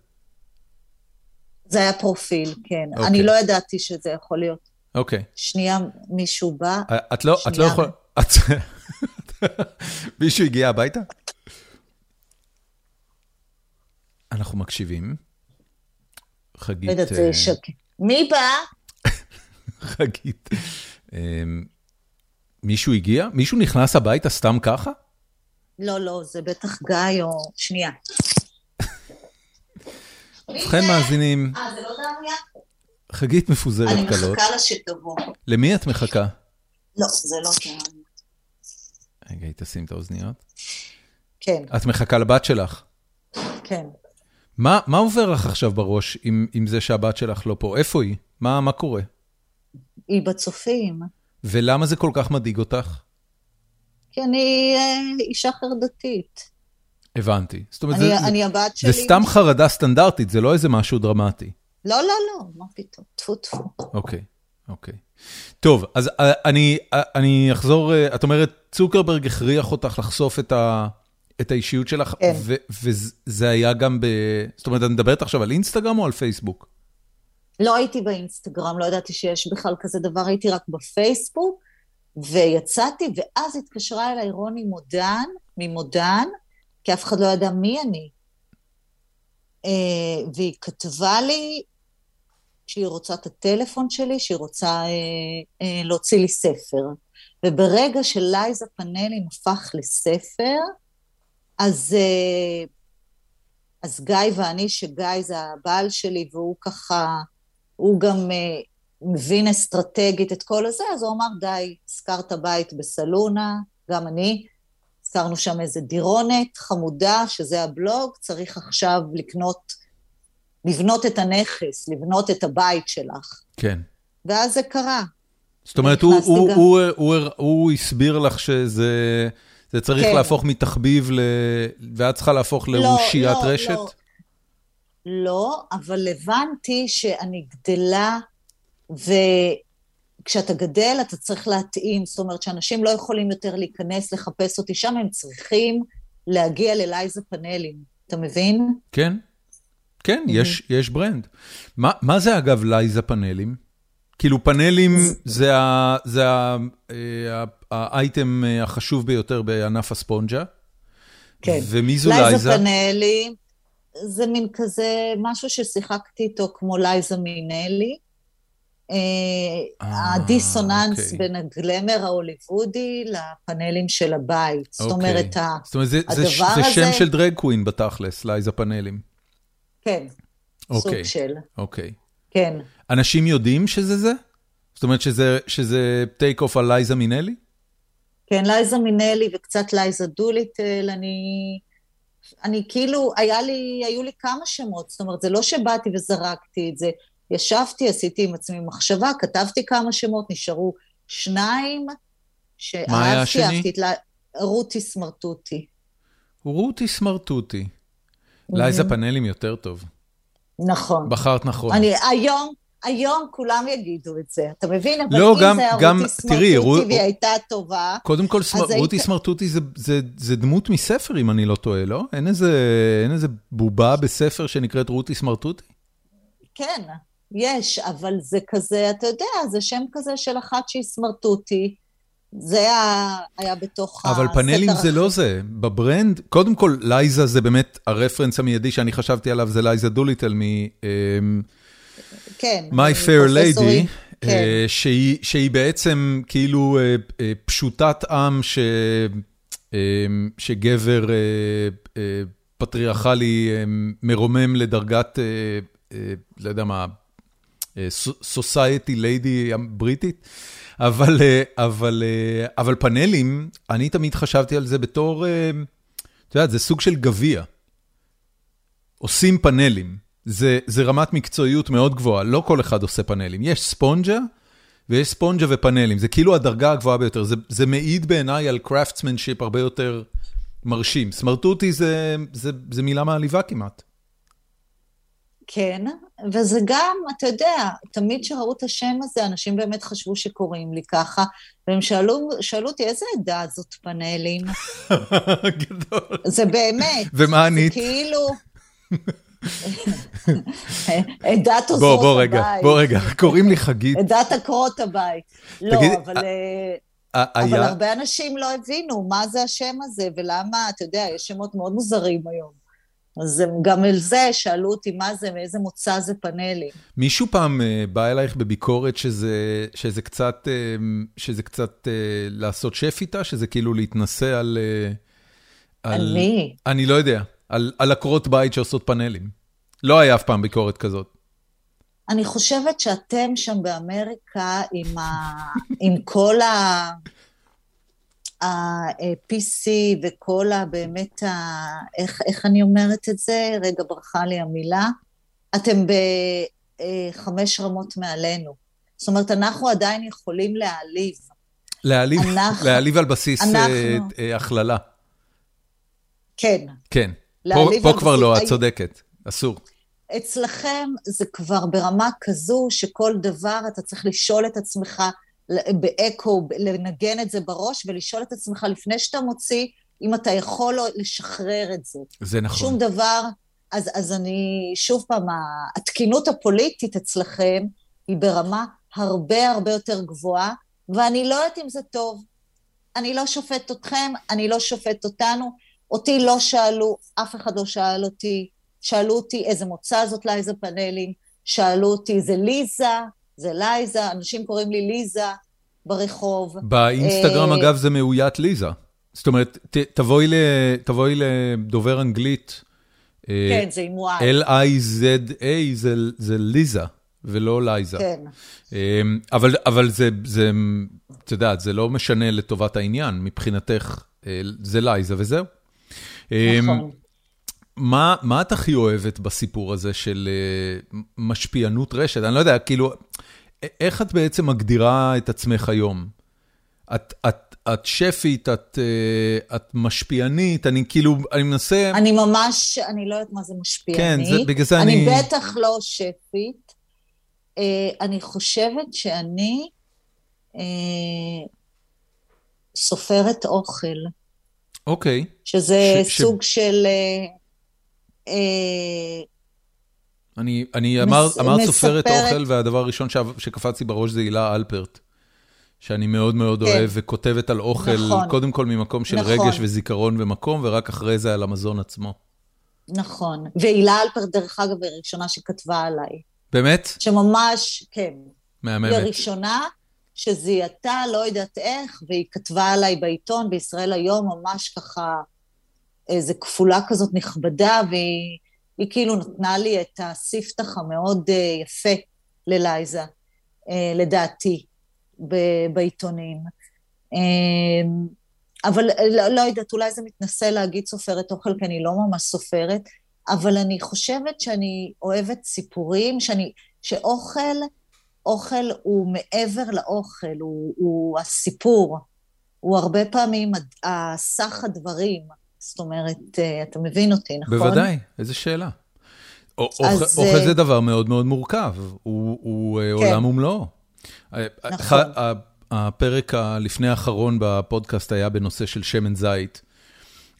זה היה פרופיל, כן. אני לא ידעתי שזה יכול להיות. אוקיי. שנייה, מישהו בא. את לא יכולה... *laughs* מישהו הגיע הביתה? אנחנו מקשיבים. חגית... לא יודעת, זה שקט. מי בא? *laughs* חגית. מישהו הגיע? מישהו נכנס הביתה סתם ככה? לא, לא, זה בטח גיא או... שנייה. ובכן מאזינים... אה, זה לא דריה? חגית מפוזרת קלות. אני מחכה לה שתבוא. למי את מחכה? לא, זה לא דריה. רגע, היא תשים את האוזניות. כן. את מחכה לבת שלך? כן. מה, מה עובר לך עכשיו בראש עם, עם זה שהבת שלך לא פה? איפה היא? מה, מה קורה? היא בצופים. ולמה זה כל כך מדאיג אותך? כי אני אה, אישה חרדתית. הבנתי. זאת אומרת, אני, זה, אני הבת שלי... זה סתם חרדה סטנדרטית, זה לא איזה משהו דרמטי. לא, לא, לא, מה פתאום, טפו טפו. אוקיי, אוקיי. טוב, אז אה, אני, אה, אני אחזור, את אומרת, צוקרברג הכריח אותך לחשוף את ה... את האישיות שלך, כן. וזה היה גם ב... זאת אומרת, את מדברת עכשיו על אינסטגרם או על פייסבוק? לא הייתי באינסטגרם, לא ידעתי שיש בכלל כזה דבר, הייתי רק בפייסבוק, ויצאתי, ואז התקשרה אליי רוני מודן, ממודן, כי אף אחד לא ידע מי אני. אה, והיא כתבה לי שהיא רוצה את הטלפון שלי, שהיא רוצה אה, אה, להוציא לי ספר. וברגע שלייזה פאנלים הפך לספר, אז, אה, אז גיא ואני, שגיא זה הבעל שלי, והוא ככה, הוא גם אה, מבין אסטרטגית את כל הזה, אז הוא אמר, די, הזכרת בית בסלונה, גם אני, הזכרנו שם איזה דירונת חמודה, שזה הבלוג, צריך עכשיו לקנות, לבנות את הנכס, לבנות את הבית שלך. כן. ואז זה קרה. זאת אומרת, הוא, הוא, הוא, הוא, הוא, הוא הסביר לך שזה זה צריך כן. להפוך מתחביב, ל... ואת צריכה להפוך לא, לאושיית לא, רשת? לא, לא, אבל הבנתי שאני גדלה, וכשאתה גדל אתה צריך להתאים, זאת אומרת שאנשים לא יכולים יותר להיכנס, לחפש אותי שם, הם צריכים להגיע ללייזה פאנלים, אתה מבין? כן, כן, יש, יש ברנד. מה, מה זה אגב לייזה פאנלים? כאילו פאנלים זה אה, האייטם אה, החשוב ביותר בענף הספונג'ה. כן. ומי זו לייזה? לייזה פאנלים זה מין כזה משהו ששיחקתי איתו כמו לייזה מינלי. אה, הדיסוננס אוקיי. בין הגלמר ההוליוודי לפאנלים של הבית. זאת אוקיי. אומרת, הדבר הזה... זה שם של drag queen בתכלס, לייזה פאנלים. כן, סוג של. אוקיי. כן. אנשים יודעים שזה זה? זאת אומרת שזה, שזה take off על לייזה מינלי? כן, לייזה מינלי וקצת לייזה דוליטל, אני... אני כאילו, היה לי, היו לי כמה שמות, זאת אומרת, זה לא שבאתי וזרקתי את זה. ישבתי, עשיתי עם עצמי מחשבה, כתבתי כמה שמות, נשארו שניים, שאהבתי, מה היה השני? אהבתי את לה... רותי סמרטוטי. רותי סמרטוטי. לייזה פאנלים יותר טוב. נכון. בחרת נכון. אני היום, היום כולם יגידו את זה, אתה מבין? אבל לא, אם גם, זה גם, רותי תראי, סמרטוטי רו... והיא הייתה טובה, קודם כל, סמר... רותי היית... סמרטוטי זה, זה, זה דמות מספר, אם אני לא טועה, לא? אין איזה, אין איזה בובה בספר שנקראת רותי סמרטוטי? כן, יש, אבל זה כזה, אתה יודע, זה שם כזה של אחת שהיא סמרטוטי. זה היה, היה בתוך הספר. אבל פאנלים זה לא זה. בברנד, קודם כל, לייזה זה באמת הרפרנס המיידי שאני חשבתי עליו, זה לייזה דוליטל מ... אמ, כן. My Fair Lady, כן. אה, שהיא, שהיא בעצם כאילו אה, אה, פשוטת עם ש, שגבר פטריארכלי מרומם לדרגת, לא יודע מה, Society Lady בריטית. אבל, אבל, אבל פאנלים, אני תמיד חשבתי על זה בתור, את יודעת, זה סוג של גביע. עושים פאנלים. זה, זה רמת מקצועיות מאוד גבוהה, לא כל אחד עושה פאנלים. יש ספונג'ה ויש ספונג'ה ופאנלים, זה כאילו הדרגה הגבוהה ביותר. זה, זה מעיד בעיניי על craftsmanship הרבה יותר מרשים. סמרטוטי זה, זה, זה מילה מעליבה כמעט. כן, וזה גם, אתה יודע, תמיד כשראו את השם הזה, אנשים באמת חשבו שקוראים לי ככה, והם שאלו, שאלו אותי, איזה עדה זאת פאנלים? *laughs* גדול. זה באמת. ומה ענית? זה כאילו... עדת עוזרות הבית. בוא, בוא רגע, בוא רגע, קוראים לי חגית. עדת עקרות הבית. לא, אבל... אבל הרבה אנשים לא הבינו מה זה השם הזה, ולמה, אתה יודע, יש שמות מאוד מוזרים היום. אז גם על זה שאלו אותי מה זה, מאיזה מוצא זה פאנלים. מישהו פעם בא אלייך בביקורת שזה, שזה קצת, שזה קצת לעשות שף איתה? שזה כאילו להתנסה על... על מי? אני לא יודע. על, על עקרות בית שעושות פאנלים. לא היה אף פעם ביקורת כזאת. אני חושבת שאתם שם באמריקה עם, ה... עם כל ה... ה-PC וכל ה... באמת ה... איך, איך אני אומרת את זה? רגע, ברחה לי המילה. אתם בחמש רמות מעלינו. זאת אומרת, אנחנו עדיין יכולים להעליב. להעליב, אנחנו, להעליב על בסיס אנחנו, הכללה. כן. כן. פה, פה כבר לא, את צודקת, אסור. אצלכם זה כבר ברמה כזו שכל דבר אתה צריך לשאול את עצמך באקו, לנגן את זה בראש ולשאול את עצמך לפני שאתה מוציא, אם אתה יכול לשחרר את זה. זה נכון. שום דבר, אז, אז אני, שוב פעם, התקינות הפוליטית אצלכם היא ברמה הרבה הרבה יותר גבוהה, ואני לא יודעת אם זה טוב. אני לא שופט אתכם, אני לא שופט אותנו. אותי לא שאלו, אף אחד לא שאל אותי. שאלו אותי איזה מוצא זאת לייזה פאנלים, שאלו אותי זה ליזה, זה לייזה, אנשים קוראים לי ליזה ברחוב. באינסטגרם, אגב, זה מאוית ליזה. זאת אומרת, תבואי לדובר אנגלית. כן, זה עם Y. L-I-Z-A זה ליזה. ולא לייזה. כן. אבל זה, את יודעת, זה לא משנה לטובת העניין, מבחינתך זה לייזה וזהו. נכון. מה, מה את הכי אוהבת בסיפור הזה של משפיענות רשת? אני לא יודע, כאילו, איך את בעצם מגדירה את עצמך היום? את, את, את שפית, את, את משפיענית, אני כאילו, אני מנסה... אני ממש, אני לא יודעת מה זה משפיענית. כן, זה, בגלל זה אני... אני בטח לא שפית. אני חושבת שאני סופרת אוכל. אוקיי. שזה סוג של... אני, אני אמר, אמרת סופרת אוכל, והדבר הראשון שקפצתי בראש זה הילה אלפרט, שאני מאוד מאוד כן. אוהב, וכותבת על אוכל, נכון. קודם כל ממקום של נכון. רגש וזיכרון ומקום, ורק אחרי זה על המזון עצמו. נכון, והילה אלפרט, דרך אגב, היא הראשונה שכתבה עליי. באמת? שממש, כן. מהממת. היא הראשונה שזיהתה, לא יודעת איך, והיא כתבה עליי בעיתון, בישראל היום, ממש ככה, איזה כפולה כזאת נכבדה, והיא היא כאילו נתנה לי את הספתח המאוד uh, יפה ללייזה, uh, לדעתי, ב- בעיתונים. Uh, אבל לא, לא יודעת, אולי זה מתנשא להגיד סופרת אוכל, כי אני לא ממש סופרת, אבל אני חושבת שאני אוהבת סיפורים, שאני, שאוכל, אוכל הוא מעבר לאוכל, הוא, הוא הסיפור, הוא הרבה פעמים סך הדברים. זאת אומרת, אה, אתה מבין אותי, נכון? בוודאי, איזה שאלה. אז... אוכל זה דבר מאוד מאוד מורכב, הוא, הוא כן. עולם ומלואו. נכון. הפרק הלפני האחרון בפודקאסט היה בנושא של שמן זית.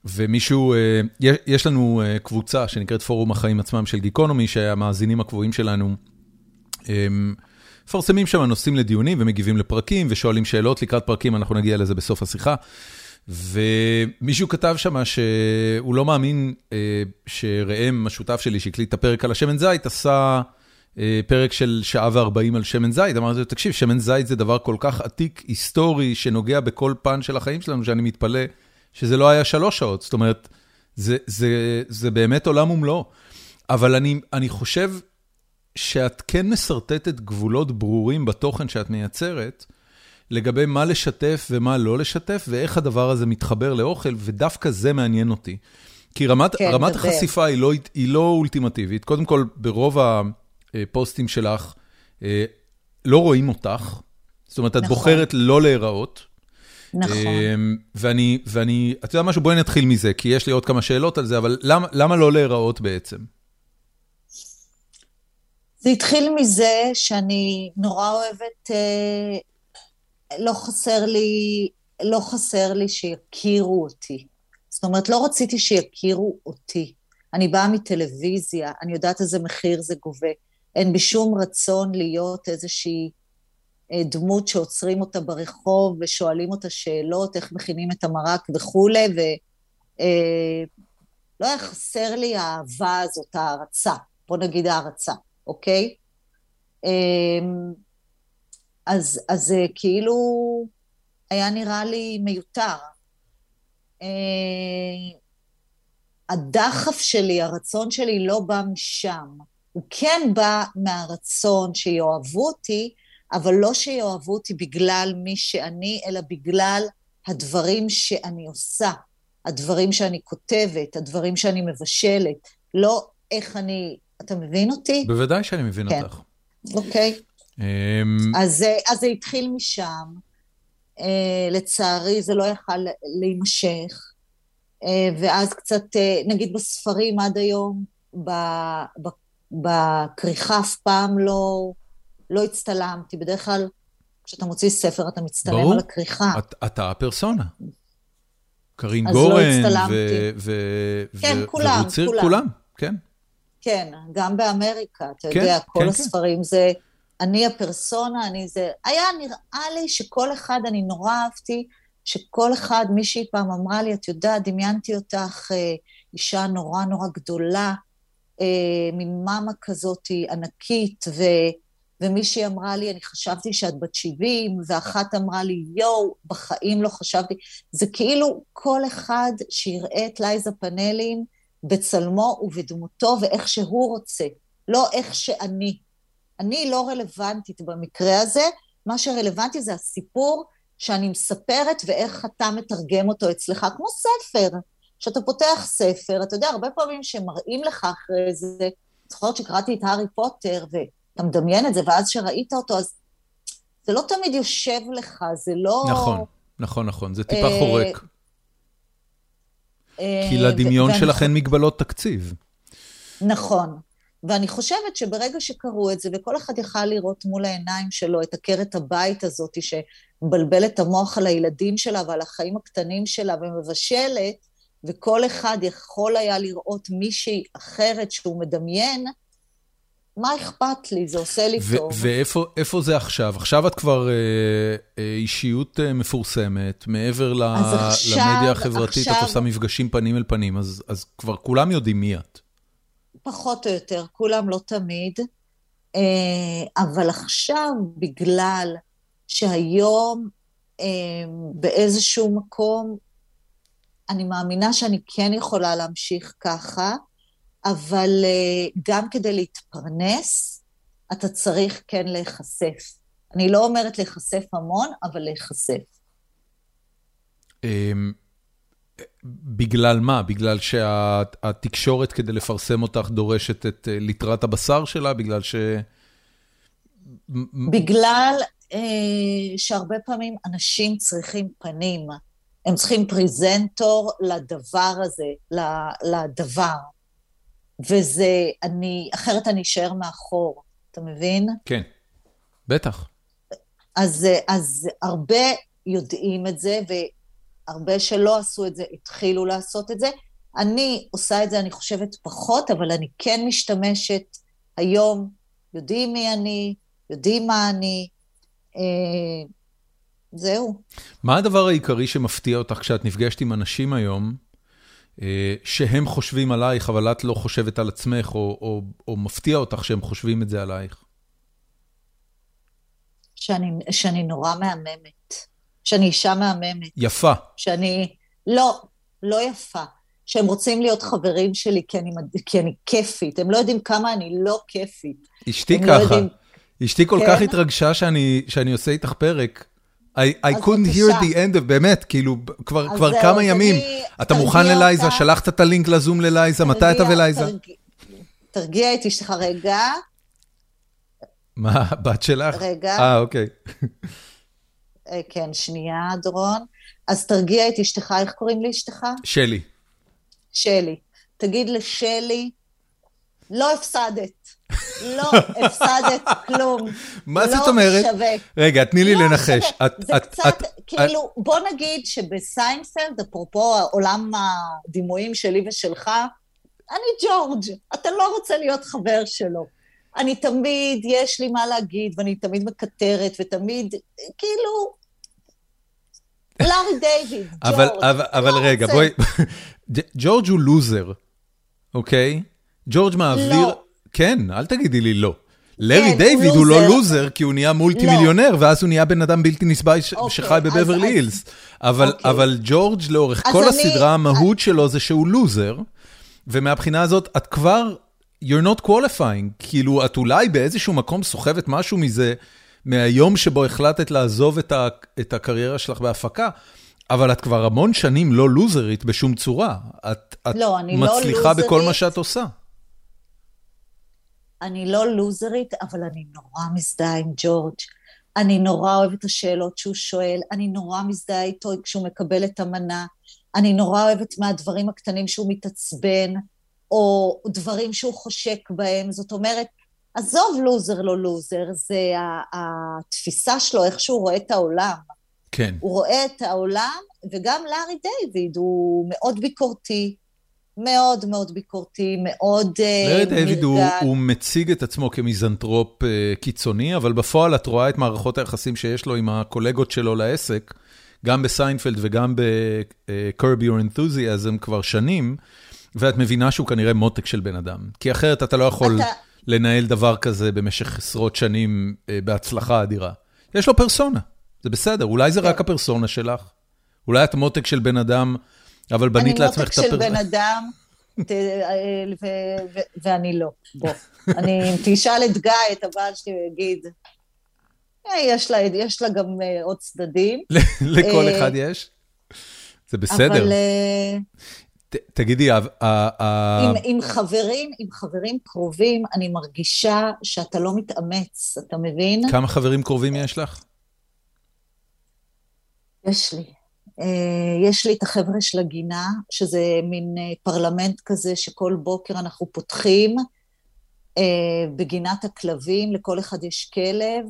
ומישהו, אה, יש לנו אה, קבוצה שנקראת פורום החיים עצמם של גיקונומי, שהמאזינים הקבועים שלנו מפרסמים שם נושאים לדיונים ומגיבים לפרקים ושואלים שאלות לקראת פרקים, אנחנו נגיע לזה בסוף השיחה. ומישהו כתב שם שהוא לא מאמין אה, שראם, השותף שלי שהקליט את הפרק על השמן זית, עשה פרק של שעה וארבעים על שמן זית. אמרתי לו, תקשיב, שמן זית זה דבר כל כך עתיק, היסטורי, שנוגע בכל פן של החיים שלנו, שאני מתפלא. שזה לא היה שלוש שעות, זאת אומרת, זה, זה, זה באמת עולם ומלואו. אבל אני, אני חושב שאת כן משרטטת גבולות ברורים בתוכן שאת מייצרת, לגבי מה לשתף ומה לא לשתף, ואיך הדבר הזה מתחבר לאוכל, ודווקא זה מעניין אותי. כי רמת, כן, רמת החשיפה היא לא, היא לא אולטימטיבית. קודם כל, ברוב הפוסטים שלך, אה, לא רואים אותך. זאת אומרת, את נכון. בוחרת לא להיראות. נכון. אמ, ואני, ואני, אתה יודע משהו? בואי נתחיל מזה, כי יש לי עוד כמה שאלות על זה, אבל למה, למה לא להיראות בעצם? זה התחיל מזה שאני נורא אוהבת, אה, לא חסר לי, לא חסר לי שיכירו אותי. זאת אומרת, לא רציתי שיכירו אותי. אני באה מטלוויזיה, אני יודעת איזה מחיר זה גובה. אין בי שום רצון להיות איזושהי אה, דמות שעוצרים אותה ברחוב ושואלים אותה שאלות, איך מכינים את המרק וכולי, ולא אה, היה חסר לי האהבה הזאת, הערצה, בוא נגיד הערצה, אוקיי? אה, אז, אז כאילו היה נראה לי מיותר. הדחף שלי, הרצון שלי לא בא משם. הוא כן בא מהרצון שיאהבו אותי, אבל לא שיאהבו אותי בגלל מי שאני, אלא בגלל הדברים שאני עושה, הדברים שאני כותבת, הדברים שאני מבשלת, לא איך אני... אתה מבין אותי? בוודאי שאני מבין כן. אותך. אוקיי. Um... אז, אז זה התחיל משם. Uh, לצערי זה לא יכל להימשך. Uh, ואז קצת, uh, נגיד בספרים עד היום, בכריכה אף פעם לא... לא הצטלמתי. בדרך כלל, כשאתה מוציא ספר, אתה מצטלם ברור. על הכריכה. את, אתה הפרסונה. קרין גורן לא כן, כולם, ורוציר, כולם. כולם, כן. כן, גם באמריקה, אתה כן, יודע, כל כן, הספרים כן. זה... אני הפרסונה, אני זה... היה נראה לי שכל אחד, אני נורא אהבתי שכל אחד, מישהי פעם אמרה לי, את יודעת, דמיינתי אותך אה, אישה נורא נורא גדולה, אה, מין מאמה כזאת ענקית, ו, ומישהי אמרה לי, אני חשבתי שאת בת 70, ואחת אמרה לי, יואו, בחיים לא חשבתי. זה כאילו כל אחד שיראה את לייזה פאנלים בצלמו ובדמותו ואיך שהוא רוצה, לא איך שאני. אני לא רלוונטית במקרה הזה, מה שרלוונטי זה הסיפור שאני מספרת ואיך אתה מתרגם אותו אצלך, כמו ספר. כשאתה פותח ספר, אתה יודע, הרבה פעמים שמראים לך אחרי זה, זוכרת שקראתי את הארי פוטר, ואתה מדמיין את זה, ואז שראית אותו, אז זה לא תמיד יושב לך, זה לא... נכון, נכון, נכון, זה טיפה אה, חורק. אה, כי לדמיון שלכן מגבלות תקציב. נכון. ואני חושבת שברגע שקראו את זה, וכל אחד יכל לראות מול העיניים שלו את עקרת הבית הזאת, שמבלבלת את המוח על הילדים שלה ועל החיים הקטנים שלה ומבשלת, וכל אחד יכול היה לראות מישהי אחרת שהוא מדמיין, מה אכפת לי? זה עושה לי טוב. ואיפה זה עכשיו? עכשיו את כבר אה, אה, אישיות אה, מפורסמת, מעבר עכשיו, למדיה החברתית, עכשיו, את עושה מפגשים פנים אל פנים, אז, אז כבר כולם יודעים מי את. פחות או יותר, כולם לא תמיד, אה, אבל עכשיו, בגלל שהיום אה, באיזשהו מקום אני מאמינה שאני כן יכולה להמשיך ככה, אבל uh, גם כדי להתפרנס, אתה צריך כן להיחשף. אני לא אומרת להיחשף המון, אבל להיחשף. אמ, בגלל מה? בגלל שהתקשורת כדי לפרסם אותך דורשת את אה, ליטרת הבשר שלה? בגלל ש... בגלל אה, שהרבה פעמים אנשים צריכים פנים. הם צריכים פריזנטור לדבר הזה, לדבר. וזה, אני, אחרת אני אשאר מאחור, אתה מבין? כן, בטח. אז, אז הרבה יודעים את זה, והרבה שלא עשו את זה, התחילו לעשות את זה. אני עושה את זה, אני חושבת, פחות, אבל אני כן משתמשת היום, יודעים מי אני, יודעים מה אני, אה, זהו. מה הדבר העיקרי שמפתיע אותך כשאת נפגשת עם אנשים היום, שהם חושבים עלייך, אבל את לא חושבת על עצמך, או, או, או מפתיע אותך שהם חושבים את זה עלייך? שאני, שאני נורא מהממת. שאני אישה מהממת. יפה. שאני... לא, לא יפה. שהם רוצים להיות חברים שלי כי אני, כי אני כיפית. הם לא יודעים כמה אני לא כיפית. אשתי לא ככה. לא יודעים... אשתי כל כן? כך התרגשה שאני, שאני עושה איתך פרק. I, I couldn't hear the end of, באמת, כאילו, כבר, כמה ימים. אתה מוכן ללייזה? שלחת את הלינק לזום ללייזה? מתי אתה ולייזה? תרגיע, את אשתך רגע. מה, הבת שלך? רגע. אה, אוקיי. אה, כן, שנייה, דורון. אז תרגיע את אשתך, איך קוראים לאשתך? שלי. שלי. תגיד לשלי, לא הפסדת. לא הפסדת כלום. מה זאת לא אומרת? לא שווה. רגע, תני לי לא לנחש. את, זה את, קצת, את, כאילו, את... בוא נגיד שבסיינפלד, אפרופו עולם הדימויים שלי ושלך, אני ג'ורג', אתה לא רוצה להיות חבר שלו. אני תמיד, יש לי מה להגיד, ואני תמיד מקטרת, ותמיד, כאילו, לארי *laughs* דיוויד, ג'ורג'. אבל, אבל, אבל לא רגע, בואי, *laughs* ג'ורג' הוא לוזר, אוקיי? ג'ורג' מעביר... לא. כן, אל תגידי לי לא. לארי כן, דיוויד הוא לא לוזר, כי הוא נהיה מולטי מיליונר, לא. ואז הוא נהיה בן אדם בלתי נסבל אוקיי, שחי בבברלי הילס. אבל, אוקיי. אבל ג'ורג' לאורך כל אני, הסדרה, המהות I... שלו זה שהוא לוזר, ומהבחינה הזאת, את כבר, you're not qualifying, כאילו, את אולי באיזשהו מקום סוחבת משהו מזה, מהיום שבו החלטת לעזוב את, ה, את הקריירה שלך בהפקה, אבל את כבר המון שנים לא לוזרית בשום צורה. את, את לא, מצליחה לא בכל מה שאת עושה. אני לא לוזרית, אבל אני נורא מזדהה עם ג'ורג'. אני נורא אוהבת את השאלות שהוא שואל, אני נורא מזדהה איתו כשהוא מקבל את המנה, אני נורא אוהבת מהדברים הקטנים שהוא מתעצבן, או דברים שהוא חושק בהם. זאת אומרת, עזוב לוזר לא לוזר, זה התפיסה שלו, איך שהוא רואה את העולם. כן. הוא רואה את העולם, וגם לארי דיוויד הוא מאוד ביקורתי, מאוד מאוד ביקורתי, מאוד נרגן. לארי דיוויד הוא, מציג את עצמו כמיזנטרופ uh, קיצוני, אבל בפועל את רואה את מערכות היחסים שיש לו עם הקולגות שלו לעסק, גם בסיינפלד וגם ב-Curb Your Enthusiasm כבר שנים, ואת מבינה שהוא כנראה מותק של בן אדם. כי אחרת אתה לא יכול אתה... לנהל דבר כזה במשך עשרות שנים אה, בהצלחה אדירה. יש לו פרסונה, זה בסדר, אולי זה כן. רק הפרסונה שלך. אולי את מותק של בן אדם, אבל בנית לעצמך את הפרסונה. אני מותק של בן אדם, ואני לא, בוא. אני, אם תשאל את גיא, את הבעל שלי, הוא יגיד, אה, יש לה, יש לה גם אה, עוד צדדים. לכל אחד יש? זה בסדר. אבל... תגידי, עם חברים, עם חברים קרובים, אני מרגישה שאתה לא מתאמץ, אתה מבין? כמה חברים קרובים יש לך? יש לי. אה, יש לי את החבר'ה של הגינה, שזה מין אה, פרלמנט כזה שכל בוקר אנחנו פותחים אה, בגינת הכלבים, לכל אחד יש כלב.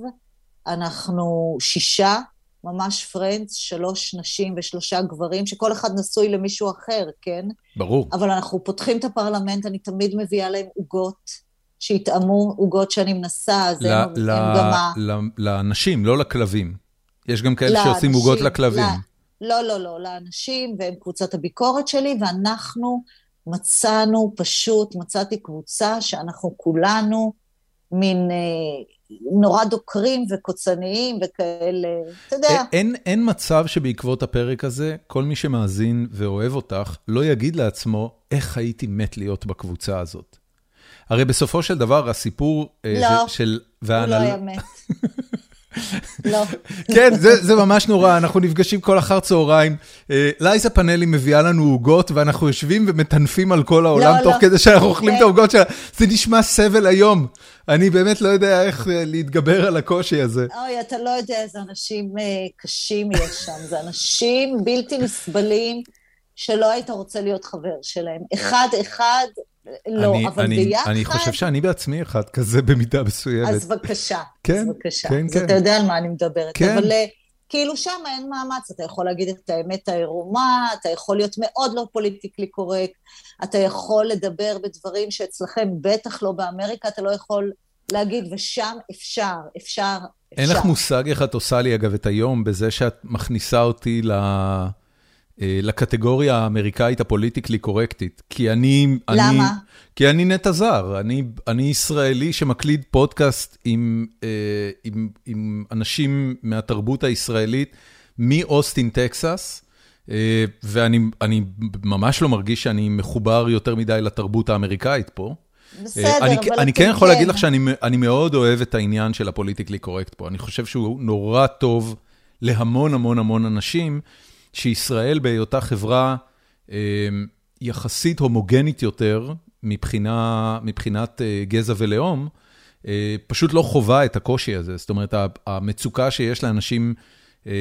אנחנו שישה, ממש פרנדס, שלוש נשים ושלושה גברים, שכל אחד נשוי למישהו אחר, כן? ברור. אבל אנחנו פותחים את הפרלמנט, אני תמיד מביאה להם עוגות, שיטעמו עוגות שאני מנסה, אז ל- הם, ל- הם גם ה... לאנשים, לא לכלבים. יש גם כאלה שעושים עוגות לכלבים. לא, לא, לא, לאנשים, והם קבוצת הביקורת שלי, ואנחנו מצאנו פשוט, מצאתי קבוצה שאנחנו כולנו מין אה, נורא דוקרים וקוצניים וכאלה, אתה יודע. אין, אין מצב שבעקבות הפרק הזה, כל מי שמאזין ואוהב אותך, לא יגיד לעצמו, איך הייתי מת להיות בקבוצה הזאת. הרי בסופו של דבר, הסיפור אה, לא, של... הוא לא היה מת. *laughs* לא. כן, זה זה ממש נורא, אנחנו נפגשים כל אחר צהריים. אה, לייזה פאנלי מביאה לנו עוגות, ואנחנו יושבים ומטנפים על כל העולם, לא, תוך לא. כדי שאנחנו אוכלים את העוגות שלה. זה נשמע סבל היום. אני באמת לא יודע איך אה, להתגבר על הקושי הזה. אוי, אתה לא יודע איזה אנשים אה, קשים יש שם. זה אנשים בלתי נסבלים, שלא היית רוצה להיות חבר שלהם. אחד-אחד לא, אני, אבל אני, ביחד... אני חושב שאני בעצמי אחד כזה במידה מסוימת. אז בבקשה, כן, אז בבקשה. כן, כן. אז אתה יודע על מה אני מדברת. כן. אבל אה, כאילו שם אין מאמץ, אתה יכול להגיד את האמת העירומה, אתה יכול להיות מאוד לא politically correct, אתה יכול לדבר בדברים שאצלכם, בטח לא באמריקה, אתה לא יכול להגיד, ושם אפשר, אפשר, אפשר. אין לך מושג איך את עושה לי, אגב, את היום בזה שאת מכניסה אותי ל... אה, לקטגוריה האמריקאית ה politically קורקטית. כי אני... למה? אני, כי אני נטע זר. אני, אני ישראלי שמקליט פודקאסט עם, אה, עם, עם אנשים מהתרבות הישראלית מאוסטין, טקסס. אה, ואני ממש לא מרגיש שאני מחובר יותר מדי לתרבות האמריקאית פה. בסדר, אני, אבל אני כן יכול כן. להגיד לך שאני מאוד אוהב את העניין של הפוליטיקלי קורקט פה. אני חושב שהוא נורא טוב להמון המון המון אנשים. שישראל בהיותה חברה אה, יחסית הומוגנית יותר מבחינה, מבחינת אה, גזע ולאום, אה, פשוט לא חווה את הקושי הזה. זאת אומרת, המצוקה שיש לאנשים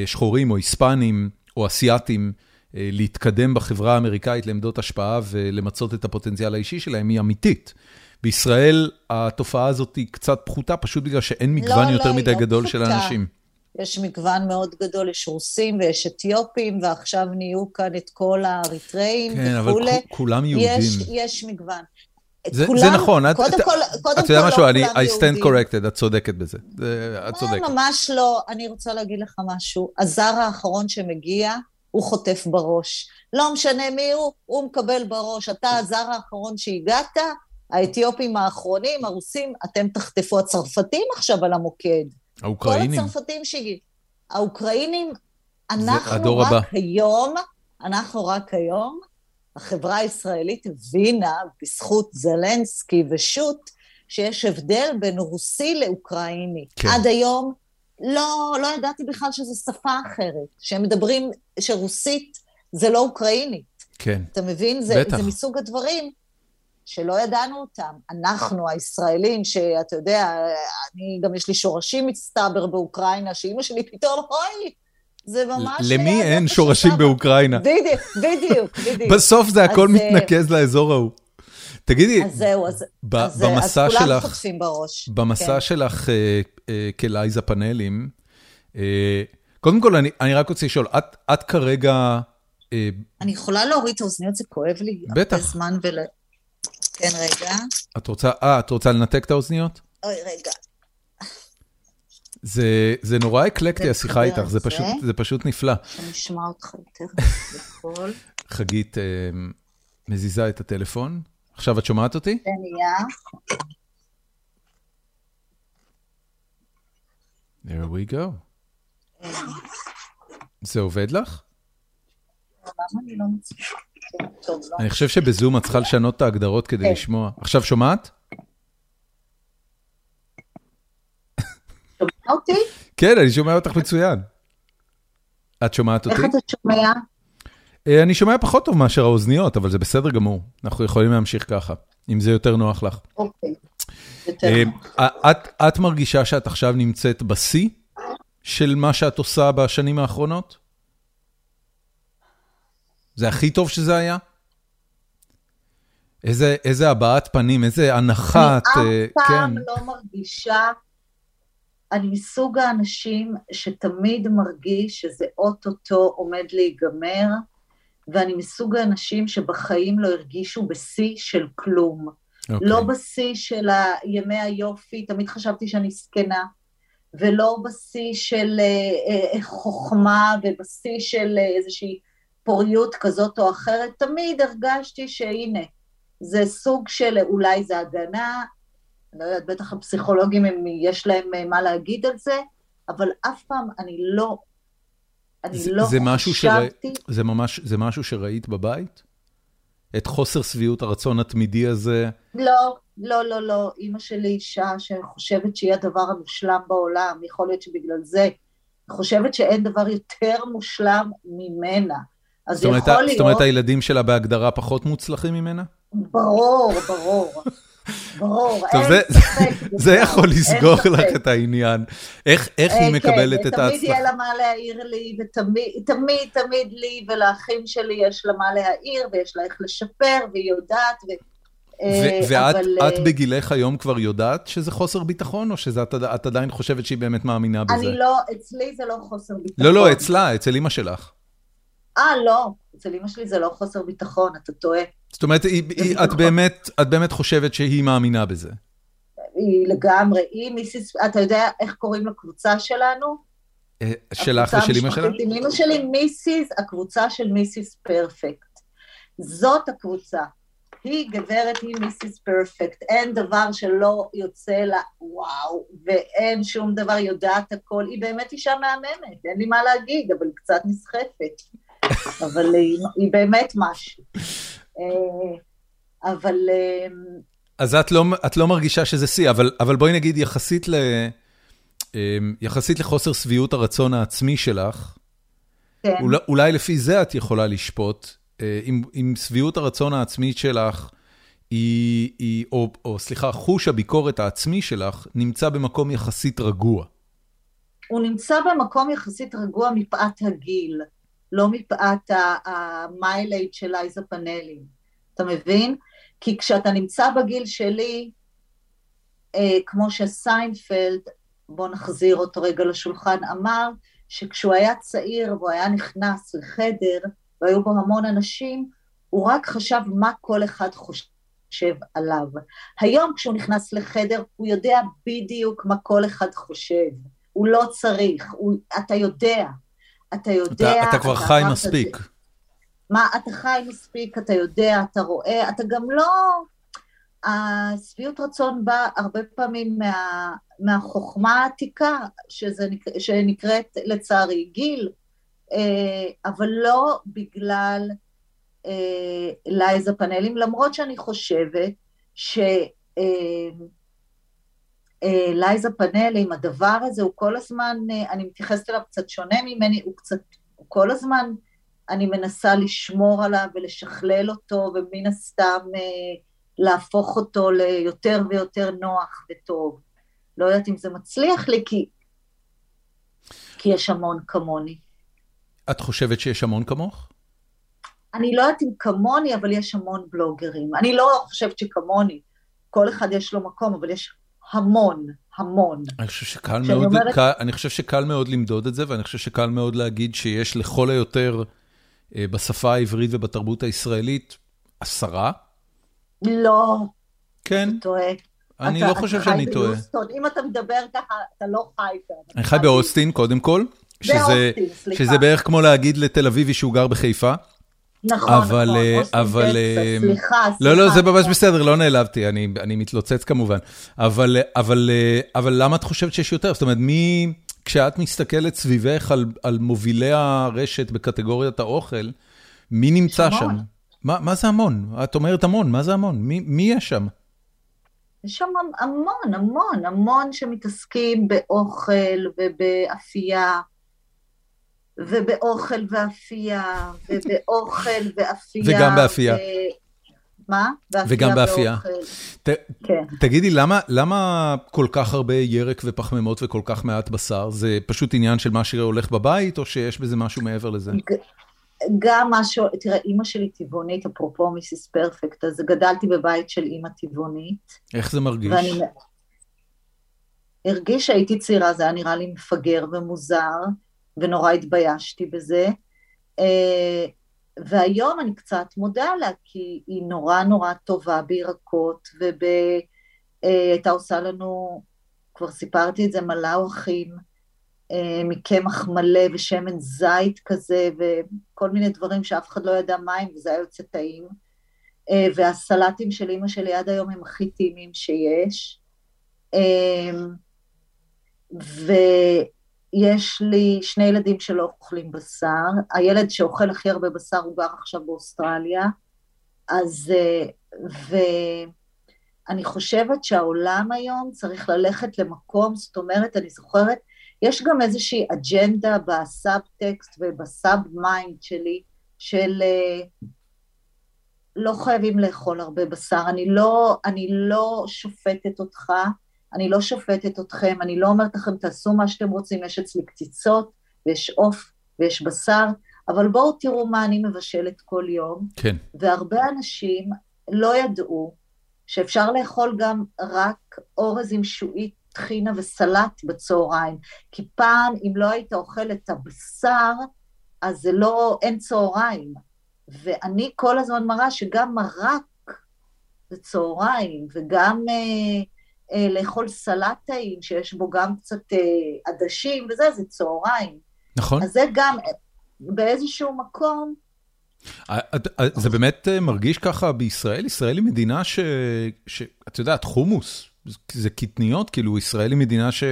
שחורים או היספנים או אסיאתים להתקדם בחברה האמריקאית לעמדות השפעה ולמצות את הפוטנציאל האישי שלהם היא אמיתית. בישראל התופעה הזאת היא קצת פחותה, פשוט בגלל שאין מגוון לא, יותר לא, מדי לא גדול פחותה. של אנשים. יש מגוון מאוד גדול, יש רוסים ויש אתיופים, ועכשיו נהיו כאן את כל האריתראים כן, וכולי. כן, אבל כולם יהודים. יש, יש מגוון. זה, כולם, זה נכון, קודם את, כל, קודם את יודעת משהו, לא אני, I stand corrected, את צודקת בזה, את אה, צודקת. ממש לא, אני רוצה להגיד לך משהו, הזר האחרון שמגיע, הוא חוטף בראש. לא משנה מי הוא, הוא מקבל בראש. אתה הזר האחרון שהגעת, האתיופים האחרונים, הרוסים, אתם תחטפו. הצרפתים עכשיו על המוקד. האוקראינים. כל הצרפתים שהגיעו. האוקראינים, אנחנו רק הבא. היום, אנחנו רק היום, החברה הישראלית הבינה, בזכות זלנסקי ושות', שיש הבדל בין רוסי לאוקראיני. כן. עד היום לא, לא ידעתי בכלל שזו שפה אחרת, שהם מדברים, שרוסית זה לא אוקראינית. כן. אתה מבין? זה, בטח. זה מסוג הדברים שלא ידענו אותם. אנחנו, הישראלים, שאתה יודע, אני, גם יש לי שורשים מצטבר באוקראינה, שאימא שלי פתאום, אוי, זה ממש... למי אין שורשים באוקראינה? בדיוק, בדיוק, בדיוק. בסוף זה הכל אה, מתנקז לאזור ההוא. תגידי, אז זהו, אז, אז, אז כולם חוטפים בראש. במסע כן. שלך אה, אה, כלייזה פאנלים, אה, קודם כל, אני, אני רק רוצה לשאול, את, את כרגע... אה, אני יכולה להוריד את האוזניות, זה כואב לי. בטח. הרבה זמן ול... כן, רגע. את רוצה, אה, את רוצה לנתק את האוזניות? אוי, רגע. זה נורא אקלקטי השיחה איתך, זה זה. פשוט- זה פשוט נפלא. שאני אשמע אותך יותר בקול. *laughs* חגית אה, מזיזה את הטלפון. עכשיו את שומעת אותי? זה נהיה. There we go. זה עובד לך? למה אני לא מצליחה? אני חושב שבזום את צריכה לשנות את ההגדרות כדי כן. לשמוע. עכשיו שומעת? שומע אותי? כן, אני שומע אותך מצוין. את שומעת אותי? איך אתה שומע? אה, אני שומע פחות טוב מאשר האוזניות, אבל זה בסדר גמור. אנחנו יכולים להמשיך ככה, אם זה יותר נוח לך. אוקיי. יותר אה, נוח. את, את מרגישה שאת עכשיו נמצאת בשיא של מה שאת עושה בשנים האחרונות? זה הכי טוב שזה היה? איזה, איזה הבעת פנים, איזה הנחה. את, אני אה, אף פעם כן. לא מרגישה, אני מסוג האנשים שתמיד מרגיש שזה אוטוטו עומד להיגמר, ואני מסוג האנשים שבחיים לא הרגישו בשיא של כלום. אוקיי. לא בשיא של ימי היופי, תמיד חשבתי שאני זקנה, ולא בשיא של אה, אה, חוכמה ובשיא של אה, איזושהי פוריות כזאת או אחרת, תמיד הרגשתי שהנה, זה סוג של, אולי זה הגנה, אני לא יודעת, בטח הפסיכולוגים, אם יש להם אה, מה להגיד על זה, אבל אף פעם אני לא, אני זה- לא זה משהו שרא- חשבתי, זה ממש, זה משהו שראית בבית? את חוסר שביעות הרצון התמידי הזה? לא, לא, לא, לא, אימא שלי אישה שחושבת שהיא הדבר המושלם בעולם, יכול להיות שבגלל זה, חושבת שאין דבר יותר מושלם ממנה. אז יכול להיות, זאת אומרת, הילדים שלה בהגדרה פחות מוצלחים ממנה? ברור, ברור, *laughs* ברור, אין זה- ספק זה יכול לסגור. לך את העניין. איך איך היא כן, מקבלת את תמיד יהיה ההצלחה? לה מה להעיר לי, ותמיד, תמיד, תמיד לי ולאחים שלי יש לה מה להעיר, ויש לה איך לשפר, והיא יודעת, ו... אה, ואת אה, בגילך היום כבר יודעת שזה חוסר ביטחון, או שאת את עדיין חושבת שהיא באמת מאמינה בזה? אני לא, אצלי זה לא חוסר ביטחון. לא, לא, אצלה, אצל אמא שלך. אה, לא, אצל אמא שלי זה לא חוסר ביטחון, אתה טועה. זאת אומרת, היא- היא- את ביטחון. באמת את באמת חושבת שהיא מאמינה בזה. היא לגמרי, היא מיסיס, אתה יודע איך קוראים לקבוצה שלנו? אה, שלך ושל אמא שלך? עם אמא שלי, מיסיס, הקבוצה של מיסיס פרפקט. זאת הקבוצה. היא גברת, היא מיסיס פרפקט. אין דבר שלא יוצא לה, וואו, ואין שום דבר, יודעת הכל. היא באמת אישה מהממת, אין לי מה להגיד, אבל היא קצת נסחפת. אבל היא, היא באמת משהו. אה, אבל... אה, אז את לא, את לא מרגישה שזה שיא, אבל, אבל בואי נגיד יחסית, ל, אמ, יחסית לחוסר שביעות הרצון העצמי שלך, כן. אולי, אולי לפי זה את יכולה לשפוט, אה, אם, אם שביעות הרצון העצמית שלך, היא, היא, או, או סליחה, חוש הביקורת העצמי שלך נמצא במקום יחסית רגוע. הוא נמצא במקום יחסית רגוע מפאת הגיל, לא מפאת המיילייד של אייזה פאנלים, אתה מבין? כי כשאתה נמצא בגיל שלי, אה, כמו שסיינפלד, בוא נחזיר אותו רגע לשולחן, אמר שכשהוא היה צעיר והוא היה נכנס לחדר והיו בו המון אנשים, הוא רק חשב מה כל אחד חושב עליו. היום כשהוא נכנס לחדר, הוא יודע בדיוק מה כל אחד חושב. הוא לא צריך, הוא, אתה יודע, אתה יודע... אתה, אתה כבר חי אמרת מספיק. זה. מה, אתה חי מספיק, אתה יודע, אתה רואה, אתה גם לא... השביעות רצון באה הרבה פעמים מה, מהחוכמה העתיקה, שזה, נק- שנקראת לצערי גיל, אה, אבל לא בגלל אה, לייזה פאנלים, למרות שאני חושבת ש... אה, לייזה פאנלים, הדבר הזה הוא כל הזמן, אה, אני מתייחסת אליו קצת שונה ממני, הוא קצת, הוא כל הזמן, אני מנסה לשמור עליו ולשכלל אותו, ומן הסתם אה, להפוך אותו ליותר ויותר נוח וטוב. לא יודעת אם זה מצליח לי, כי, כי יש המון כמוני. את חושבת שיש המון כמוך? אני לא יודעת אם כמוני, אבל יש המון בלוגרים. אני לא חושבת שכמוני, כל אחד יש לו מקום, אבל יש המון, המון. אני חושב שקל מאוד, אומרת- קל, אני חושב שקל מאוד למדוד את זה, ואני חושב שקל מאוד להגיד שיש לכל היותר אה, בשפה העברית ובתרבות הישראלית עשרה, לא, כן, אתה טועה. אני לא חושב שאני טועה. אם אתה מדבר ככה, אתה לא חי כאן. אני חי באוסטין, קודם כל. באוסטין, סליחה. שזה בערך כמו להגיד לתל אביבי שהוא גר בחיפה. נכון, אבל, נכון, אה, אבל, טקסס, אה, סליחה, סליחה. לא, לא, זה ממש בסדר, לא נעלבתי, אני, אני מתלוצץ כמובן. אבל, אבל, אה, אבל למה את חושבת שיש יותר? זאת אומרת, מי, כשאת מסתכלת סביבך על, על מובילי הרשת בקטגוריית האוכל, מי נמצא יש שם? המון. מה, מה זה המון? את אומרת המון, מה זה המון? מי, מי יש שם? יש שם המון, המון, המון שמתעסקים באוכל ובאפייה, ובאוכל ואפייה, ובאוכל *laughs* ואפייה. וגם באפייה. ו... מה? וגם באפייה. ת, כן. תגידי, למה, למה כל כך הרבה ירק ופחמימות וכל כך מעט בשר? זה פשוט עניין של מה שהולך בבית, או שיש בזה משהו מעבר לזה? גם משהו, תראה, אימא שלי טבעונית, אפרופו מיסיס פרפקט, אז גדלתי בבית של אימא טבעונית, איך זה מרגיש? ואני הרגיש שהייתי צעירה, זה היה נראה לי מפגר ומוזר, ונורא התביישתי בזה. אה, והיום אני קצת מודה לה, כי היא נורא נורא טובה בירקות, והייתה עושה לנו, כבר סיפרתי את זה, מלאווחים, אה, מקמח מלא ושמן זית כזה, וכל מיני דברים שאף אחד לא ידע מה הם, וזה היה יוצא טעים. אה, והסלטים של אימא שלי עד היום הם הכי טעימים שיש. אה, ויש לי שני ילדים שלא אוכלים בשר, הילד שאוכל הכי הרבה בשר הוא גר עכשיו באוסטרליה, אז, ואני חושבת שהעולם היום צריך ללכת למקום, זאת אומרת, אני זוכרת, יש גם איזושהי אג'נדה בסאב-טקסט וב sub-mind שלי, של לא חייבים לאכול הרבה בשר, אני לא, אני לא שופטת אותך, אני לא שופטת אתכם, אני לא אומרת לכם תעשו מה שאתם רוצים, יש אצלי קציצות ויש עוף ויש בשר, אבל בואו תראו מה אני מבשלת כל יום. כן. והרבה אנשים לא ידעו שאפשר לאכול גם רק אורז עם שועית, טחינה וסלט בצהריים, כי פעם אם לא היית אוכל את הבשר, אז זה לא, אין צהריים. ואני כל הזמן מראה שגם מרק זה צהריים, וגם אה, לאכול סלט טעים, שיש בו גם קצת אה, עדשים וזה, זה צהריים. נכון. אז זה גם אה, באיזשהו מקום, את- זה באמת אה, מרגיש ככה בישראל? ישראל היא מדינה ש... ש- את יודעת, חומוס, זה קטניות, כאילו, ישראל היא מדינה ש...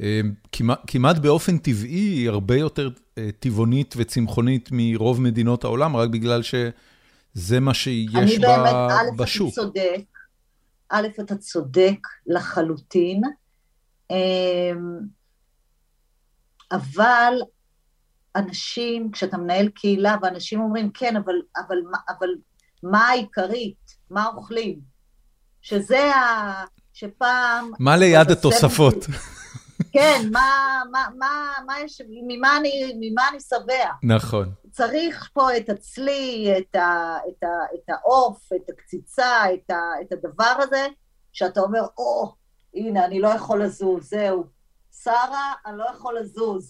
אה, כמעט, כמעט באופן טבעי היא הרבה יותר אה, טבעונית וצמחונית מרוב מדינות העולם, רק בגלל שזה מה שיש אני ב- באמת, א', אתה בשוק. צודק, א', אתה צודק לחלוטין, אמ, אבל אנשים, כשאתה מנהל קהילה, ואנשים אומרים, כן, אבל, אבל, אבל מה העיקרית? מה אוכלים? שזה ה... שפעם... מה ליד התוספות? כן, מה, מה, מה, מה יש, ממה אני, ממה אני שבע? נכון. צריך פה את הצלי, את, ה, את, ה, את העוף, את הקציצה, את, ה, את הדבר הזה, שאתה אומר, או, הנה, אני לא יכול לזוז, זהו. שרה, אני לא יכול לזוז,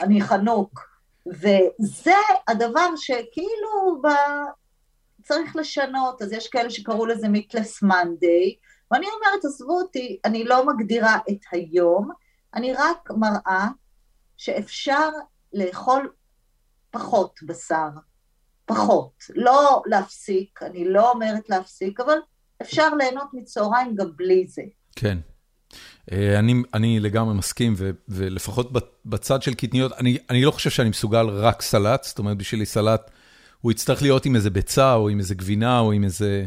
אני חנוק. וזה הדבר שכאילו ב... צריך לשנות, אז יש כאלה שקראו לזה מיטלס מנדיי, ואני אומרת, עזבו אותי, אני לא מגדירה את היום, אני רק מראה שאפשר לאכול פחות בשר, פחות. לא להפסיק, אני לא אומרת להפסיק, אבל אפשר ליהנות מצהריים גם בלי זה. כן. אה, אני, אני לגמרי מסכים, ו, ולפחות בצד של קטניות, אני, אני לא חושב שאני מסוגל רק סלט, זאת אומרת, בשבילי סלט, הוא יצטרך להיות עם איזה ביצה, או עם איזה גבינה, או עם איזה...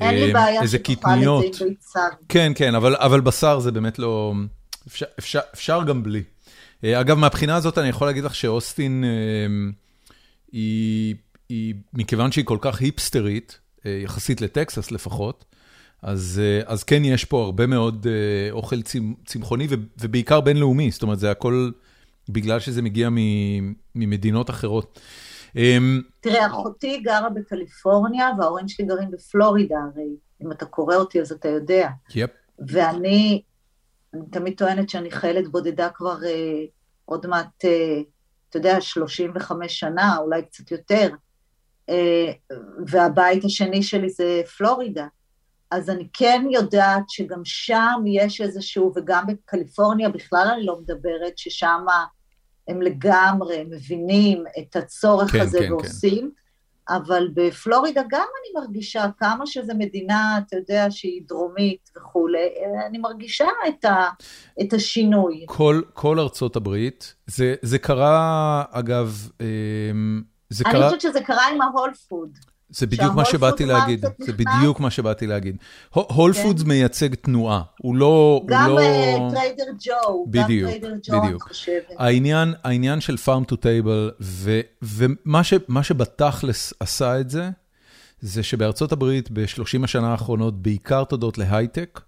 אין לי אה, בעיה שתאכל. את זה עם ביצה. כן, כן, אבל, אבל בשר זה באמת לא... אפשר, אפשר, אפשר גם בלי. אה, אגב, מהבחינה הזאת אני יכול להגיד לך שאוסטין, אה, היא, היא, מכיוון שהיא כל כך היפסטרית, אה, יחסית לטקסס לפחות, אז, אז כן יש פה הרבה מאוד אוכל צמ, צמחוני ובעיקר בינלאומי, זאת אומרת, זה הכל בגלל שזה מגיע ממדינות אחרות. אה, תראה, אחותי גרה בקליפורניה, וההורים שלי גרים בפלורידה, הרי אם אתה קורא אותי אז אתה יודע. יפ, ואני אני תמיד טוענת שאני חיילת בודדה כבר אה, עוד מעט, אה, אתה יודע, 35 שנה, אולי קצת יותר, אה, והבית השני שלי זה פלורידה. אז אני כן יודעת שגם שם יש איזשהו, וגם בקליפורניה בכלל אני לא מדברת, ששם הם לגמרי מבינים את הצורך כן, הזה כן, ועושים. כן. אבל בפלורידה גם אני מרגישה כמה שזו מדינה, אתה יודע, שהיא דרומית וכולי, אני מרגישה את, ה, את השינוי. כל, כל ארצות הברית, זה, זה קרה, אגב, אמ, זה אני קרה... אני חושבת שזה קרה עם ה Whole Food. זה בדיוק מה שבאתי להגיד, זה בדיוק מה שבאתי להגיד. Whole Foods. מייצג תנועה, הוא לא... גם Trader Joe, בדיוק, בדיוק. העניין, העניין של farm to table, ומה שבתכלס עשה את זה, זה שבארצות הברית ב-30 השנה האחרונות, בעיקר תודות להייטק,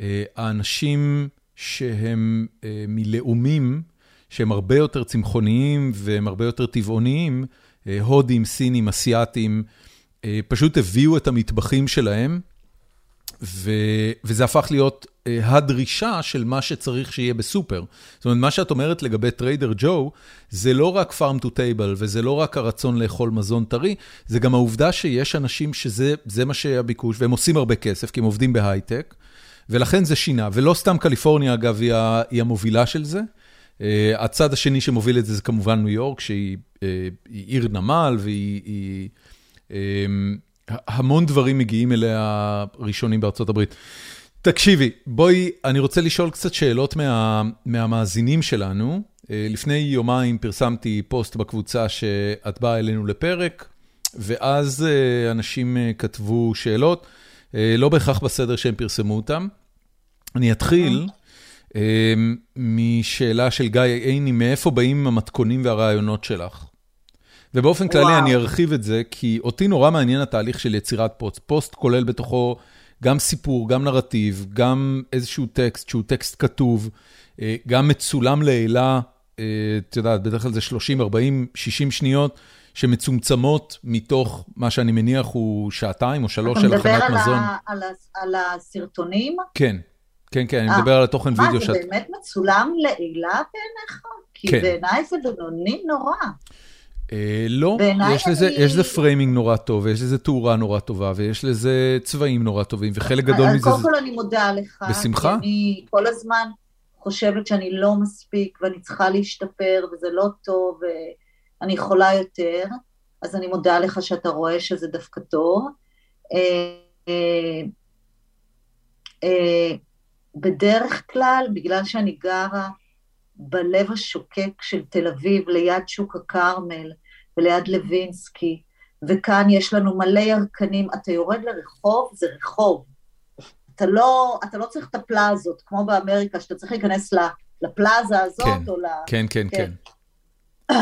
אה, האנשים שהם אה, מלאומים, שהם הרבה יותר צמחוניים והם הרבה יותר טבעוניים, אה, הודים, סינים, אסיאתים, אה, פשוט הביאו את המטבחים שלהם. וזה הפך להיות אה, הדרישה של מה שצריך שיהיה בסופר. זאת אומרת, מה שאת אומרת לגבי Trader Joe, זה לא רק farm to table, וזה לא רק הרצון לאכול מזון טרי, זה גם העובדה שיש אנשים שזה מה שהביקוש, והם עושים הרבה כסף, כי הם עובדים בהייטק, ולכן זה שינה. ולא סתם קליפורניה, אגב, היא, היא המובילה של זה. אה, הצד השני שמוביל את זה זה כמובן ניו יורק, שהיא אה, עיר נמל, והיא... אמ, המון דברים מגיעים אליה ראשונים בארצות הברית. תקשיבי, בואי, אני רוצה לשאול קצת שאלות מה, מהמאזינים שלנו. אה, לפני יומיים פרסמתי פוסט בקבוצה שאת באה אלינו לפרק, ואז אה, אנשים אה, כתבו שאלות, לא בהכרח בסדר שהם פרסמו אותם. אני אתחיל משאלה של גיא עיני, מאיפה באים המתכונים והרעיונות שלך? ובאופן כללי וואו. אני ארחיב את זה, כי אותי נורא מעניין התהליך של יצירת פוסט. פוסט כולל בתוכו גם סיפור, גם נרטיב, גם איזשהו טקסט שהוא טקסט כתוב, אה, גם מצולם לעילא, אה, את יודעת, בדרך כלל זה 30, 40, 60 שניות. שמצומצמות מתוך מה שאני מניח הוא שעתיים או שלוש של הכנת מזון. אתה מדבר על, על הסרטונים? כן, כן, כן, אני אה, מדבר על התוכן וידאו שאת... מה, זה באמת מצולם לעילה בעיניך? כי כן. בעיניי זה בינוני נורא. אה, לא, יש לזה, יש לזה framing נורא טוב, ויש לזה תאורה נורא טובה, ויש לזה צבעים נורא טובים, וחלק גדול מזה... קודם כל אני מודה לך. בשמחה. אני כל הזמן חושבת שאני לא מספיק, ואני צריכה להשתפר, וזה לא טוב, ואני יכולה יותר, אז אני מודה לך שאתה רואה שזה דווקא טוב. אה, אה, בדרך כלל, בגלל שאני גרה בלב השוקק של תל אביב, ליד שוק הכרמל וליד לוינסקי, וכאן יש לנו מלא ירקנים. אתה יורד לרחוב, זה רחוב. אתה לא, אתה לא צריך את הפלאזות, כמו באמריקה, שאתה צריך להיכנס לפלאזה הזאת כן, או ל... כן, כן, כן. כן.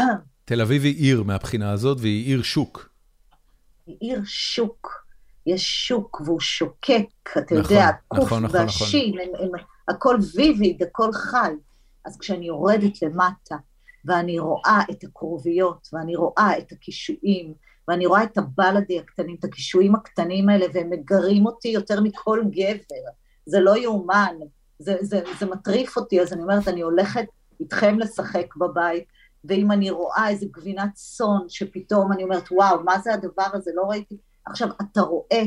תל אביב היא עיר מהבחינה הזאת, והיא עיר שוק. היא עיר שוק. יש שוק והוא שוקק, אתה נכון, יודע, הקוף נכון, נכון, והשין, נכון. הכל ויביד, הכל חי. אז כשאני יורדת למטה, ואני רואה את הכרוביות, ואני רואה את הקישואים, ואני רואה את הבלדי הקטנים, את הקישואים הקטנים האלה, והם מגרים אותי יותר מכל גבר. זה לא יאומן, זה, זה, זה מטריף אותי, אז אני אומרת, אני הולכת איתכם לשחק בבית, ואם אני רואה איזה גבינת צאן, שפתאום אני אומרת, וואו, מה זה הדבר הזה? לא ראיתי. עכשיו, אתה רואה,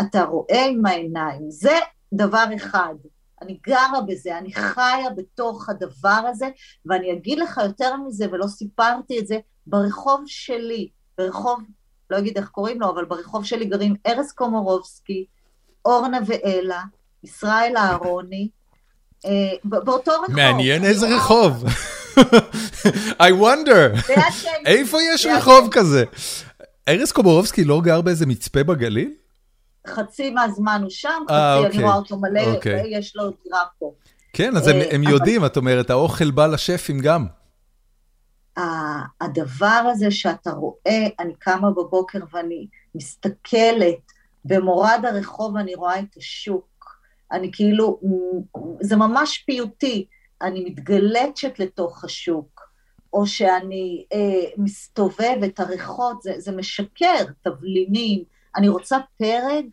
אתה רואה עם העיניים, זה דבר אחד. אני גרה בזה, אני חיה בתוך הדבר הזה, ואני אגיד לך יותר מזה, ולא סיפרתי את זה, ברחוב שלי, ברחוב, לא אגיד איך קוראים לו, אבל ברחוב שלי גרים ארז קומורובסקי, אורנה ואלה, ישראל אהרוני, אה, באותו רחוב. מעניין איזה רחוב. *laughs* I wonder, *laughs* איפה יש רחוב כזה? ארז קומורובסקי לא גר באיזה מצפה בגליל? חצי מהזמן הוא שם, 아, אה, חצי אוקיי. אני רואה אותו מלא, אוקיי. ויש לו דירה פה. כן, אז הם, אה, הם יודעים, את אומרת, האוכל בא לשפים גם. הדבר הזה שאתה רואה, אני קמה בבוקר ואני מסתכלת במורד הרחוב ואני רואה את השוק. אני כאילו, זה ממש פיוטי. אני מתגלצת לתוך השוק, או שאני אה, מסתובבת, הריחות, זה, זה משכר, תבלינים, אני רוצה פרג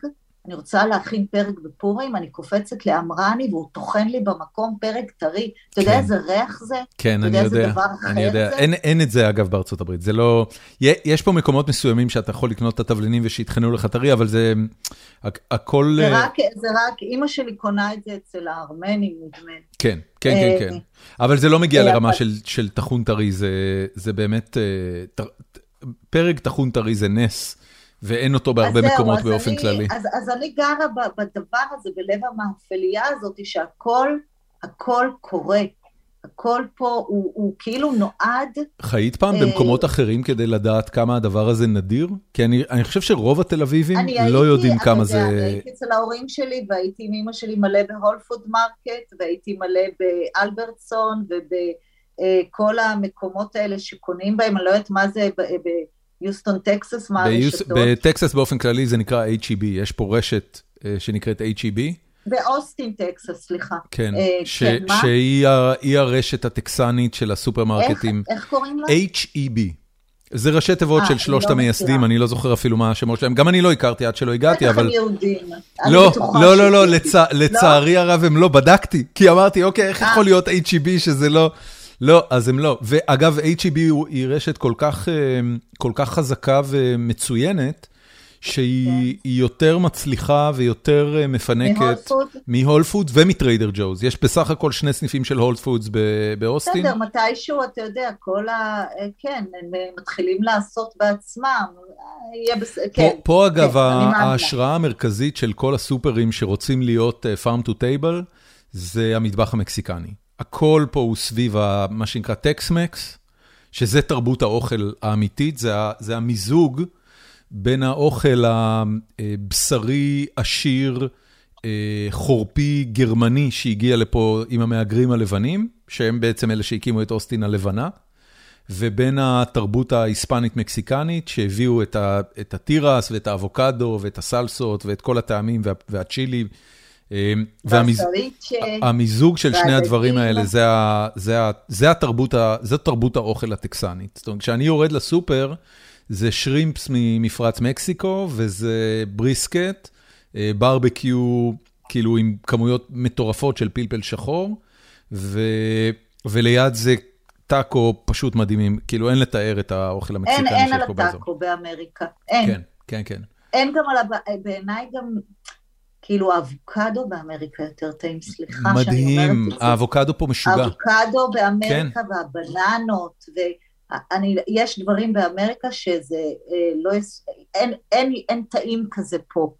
אני רוצה להכין פרג בפורים, אני קופצת לאמרני והוא טוחן לי במקום פרג טרי. אתה יודע כן. איזה ריח זה? כן, אתה אני יודע איזה יודע, דבר אחר אני יודע. זה? אין, אין את זה אגב בארצות הברית, זה לא... יש פה מקומות מסוימים שאתה יכול לקנות את התבלינים ושיטחנו לך טרי, אבל זה... הכ- הכל... זה רק, זה רק, אימא שלי קונה את זה אצל הארמנים, נדמה לי. כן, כן, אה, כן, כן. אבל זה לא מגיע אה, לרמה של, של טחון טרי, זה, זה באמת... אה, פרק טחון טרי זה נס, ואין אותו בהרבה זהו, מקומות אז באופן אני, כללי. אז, אז אני גרה ב- בדבר הזה, בלב המאפלייה הזאת, שהכל, הכל קורה. הכל פה הוא, הוא כאילו נועד, חיית פעם אה, במקומות אחרים כדי לדעת כמה הדבר הזה נדיר? כי אני, אני חושב שרוב התל אביבים לא הייתי, יודעים כמה יודע, זה... אני הייתי אצל ההורים שלי, והייתי עם אמא שלי מלא ב Whole Food Market, והייתי מלא ב Albertson, ובכל המקומות האלה שקונים בהם, אני לא יודעת מה זה ב- ביוסטון, טקסס, מה הרשתות. בטקסס באופן כללי זה נקרא HEB, יש פה רשת אה, שנקראת HEB, באוסטין, טקסס, סליחה. כן, אה, ש- כן? שהיא הרשת הטקסנית של הסופרמרקטים, איך, איך קוראים לה? HEB. זה ראשי תיבות אה, של שלושת לא המייסדים. אני לא זוכר אפילו מה השמות שלהם, גם אני לא הכרתי עד שלא הגעתי, בטח אבל... הם יהודים. אני לא, בטוחה לא, לא, לא. לצערי הרב הם לא, בדקתי, כי אמרתי, אוקיי, איך אה. יכול להיות HEB שזה לא... לא, אז הם לא. ואגב, HEB היא רשת כל כך, אה, כל כך חזקה ומצוינת, שהיא כן. יותר מצליחה ויותר אה, מפנקת? מ Whole Food ומ Trader Joe's. יש בסך הכל שני סניפים של Whole Foods באוסטין. בסדר, מתישהו, אתה יודע, כל ה... כן, הם אה, מתחילים לעשות בעצמם. אה, יהיה בסדר, כן. פה, פה אגב, כן. ההשראה המרכזית של כל הסופרים שרוצים להיות אה, farm to table, זה המטבח המקסיקני. הכל פה הוא סביב מה שנקרא טקס-מקס, שזה תרבות האוכל האמיתית, זה, זה המיזוג בין האוכל הבשרי, עשיר, אה, חורפי, גרמני, שהגיע לפה עם המהגרים הלבנים, שהם בעצם אלה שהקימו את אוסטין הלבנה. ובין התרבות ההיספנית-מקסיקנית, שהביאו את, ה, את התירס ואת האבוקדו ואת הסלסות ואת כל הטעמים וה, והצ'ילי. אה, והמיז, והסריצ'ה, המיזוג של שני. הדברים האלה, זה, תרבות האוכל הטקסנית. זאת אומרת, כשאני יורד לסופר, זה שרימפס ממפרץ מקסיקו, וזה בריסקט, אה, ברבקיו, כאילו עם כמויות מטורפות של פלפל שחור, ו, וליד זה טאקו פשוט מדהימים, כאילו אין לתאר את האוכל אין, המקסיקני אין שיש על פה באזור. הטאקו באמריקה. אין. כן, כן, כן. אין גם על. בעיניי גם, כאילו האבוקדו באמריקה יותר טעים, סליחה שאני מדהים, אומרת את זה. האבוקדו פה משוגע. האבוקדו כן. באמריקה והבננות, ואני, יש דברים באמריקה שזה אה, לא, אין, אין, אין טעים כזה פה.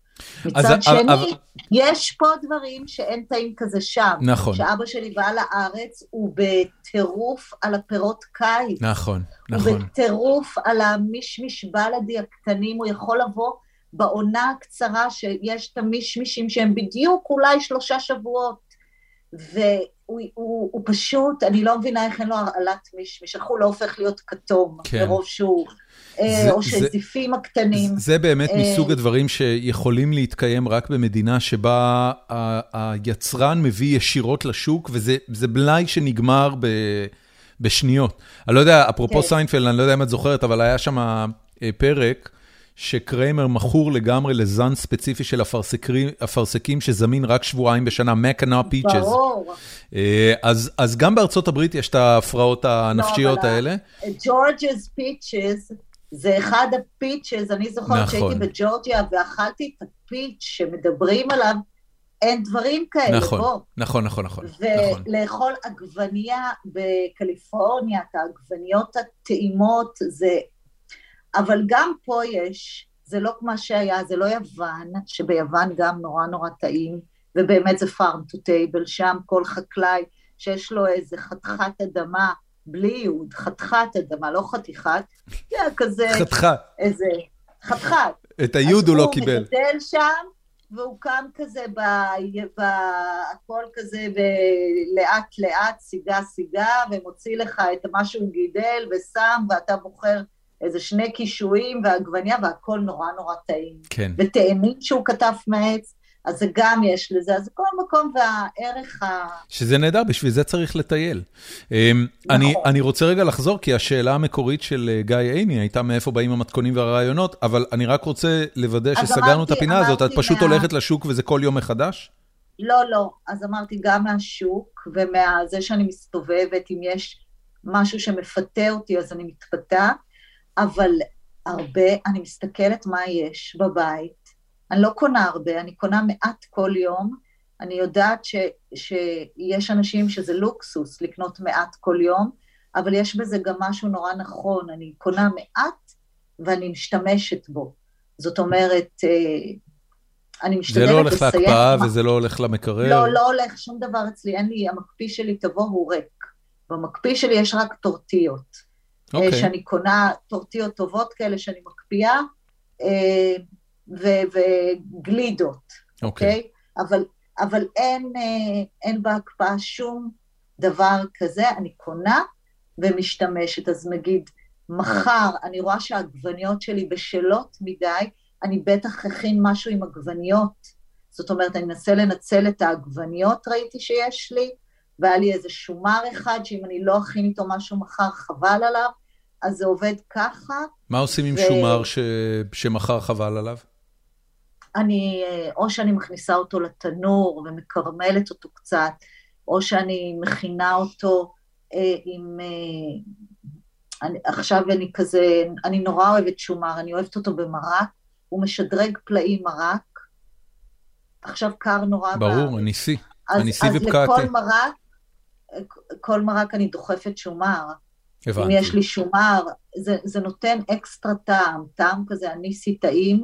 אז מצד ה- שני, אבל- יש פה דברים שאין טעים כזה שם. נכון, כשאבא שלי בא לארץ, הוא בטירוף על הפירות קיץ. נכון, הוא נכון. בטירוף על המישמיש בלדי הקטנים, הוא יכול לבוא בעונה הקצרה שיש את המישמישים שהם בדיוק אולי שלושה שבועות. והוא הוא, הוא פשוט, אני לא מבינה איך אין לו הרעלת מישמיש, איך הוא לא הופך להיות כתום, כן. מרוב שהוא, אה, זה- או זה- שזיפים הקטנים. זה באמת אה, מסוג הדברים שיכולים להתקיים רק במדינה שבה ה- היצרן מביא ישירות לשוק, וזה זה בלאי שנגמר ב, בשניות. אני לא יודע, אפרופו כן. סיינפלד, אני לא יודע אם את זוכרת, אבל היה שם אה, פרק שקריימר מכור לגמרי לזן ספציפי של אפרסקים, שזמין רק שבועיים בשנה, מקנה peaches. ברור. אז, אז גם בארצות הברית יש את ההפרעות הנפשיות אבל ה- האלה. Georgia's peaches, זה אחד ה peaches, אני זוכרת נכון. שהייתי בג'ורג'יה ואכלתי את ה peach שמדברים עליו, אין דברים כאלה, נכון, בוא. נכון, נכון, נכון. נכון. ולאכול עגבנייה בקליפורניה, את העגבניות הטעימות, זה... אבל גם פה יש, זה לא כמו שהיה, זה לא יוון, שביוון גם נורא נורא טעים, ובאמת זה farm to table, שם כל חקלאי שיש לו איזה חתיכת אדמה, בלי ייעוד, חתיכת אדמה, לא חתיכת, *laughs* זה כזה, חתיכה, איזה חתיכת. את היוד הוא לא אז קיבל. הוא מגדל שם, והוא קם כזה, ב... ב... הכל כזה לאט לאט, סיגה סיגה, ומוציא לך את מה שהוא גידל ושם, ואתה בוחר איזה שני קישואים ועגבניה, והכל נורא נורא טעים. כן. ותאנים שהוא כתב מהעץ, אז זה גם יש לזה, אז כל מקום והערך ה... שזה נהדר, בשביל זה צריך לטייל. אמ, אני, נכון. אני רוצה רגע לחזור, כי השאלה המקורית של אה, גיא עיני הייתה מאיפה באים המתכונים והרעיונות, אבל אני רק רוצה לוודא שסגרנו אמרתי, את הפינה הזאת, את פשוט מה... הולכת לשוק וזה כל יום מחדש? לא, לא. אז אמרתי גם מהשוק ומזה שאני מסתובבת, אם יש משהו שמפתה אותי אז אני מתפתה, אבל הרבה, אני מסתכלת מה יש בבית, אני לא קונה הרבה, אני קונה מעט כל יום, אני יודעת ש, שיש אנשים שזה לוקסוס לקנות מעט כל יום, אבל יש בזה גם משהו נורא נכון, אני קונה מעט ואני משתמשת בו. זאת אומרת, אה, אני משתדלת לסיים... זה לא הולך להקפאה מה... וזה לא הולך למקרר? לא, לא הולך שום דבר אצלי, אין לי, המקפיא שלי תבוא, הוא ריק. במקפיא שלי יש רק טורטיות. Okay. אה, אוקיי. שאני קונה טורטיות טובות כאלה שאני מקפיאה, אה, וגלידות, אוקיי? Okay. Okay? אבל, אבל אין, אה, אין בהקפאה שום דבר כזה, אני קונה ומשתמשת. אז נגיד, מחר אני רואה שהעגבניות שלי בשלות מדי, אני בטח אכין משהו עם עגבניות. זאת אומרת, אני אנסה לנצל את העגבניות, ראיתי שיש לי, והיה לי איזה שומר אחד, שאם אני לא אכין איתו משהו מחר, חבל עליו, אז זה עובד ככה. מה עושים עם ו... שומר ש... שמחר חבל עליו? אני, או שאני מכניסה אותו לתנור ומקרמלת אותו קצת, או שאני מכינה אותו אה, עם... אה, אני, עכשיו אני כזה, אני נורא אוהבת שומר, אני אוהבת אותו במרק, הוא משדרג פלאים מרק. עכשיו קר נורא. ברור, הניסי, הניסי ופקעתי. אז לכל מרק, כל מרק אני דוחפת שומר. הבנתי. אם יש לי שומר, זה, זה נותן אקסטרה טעם, טעם כזה אניסי טעים.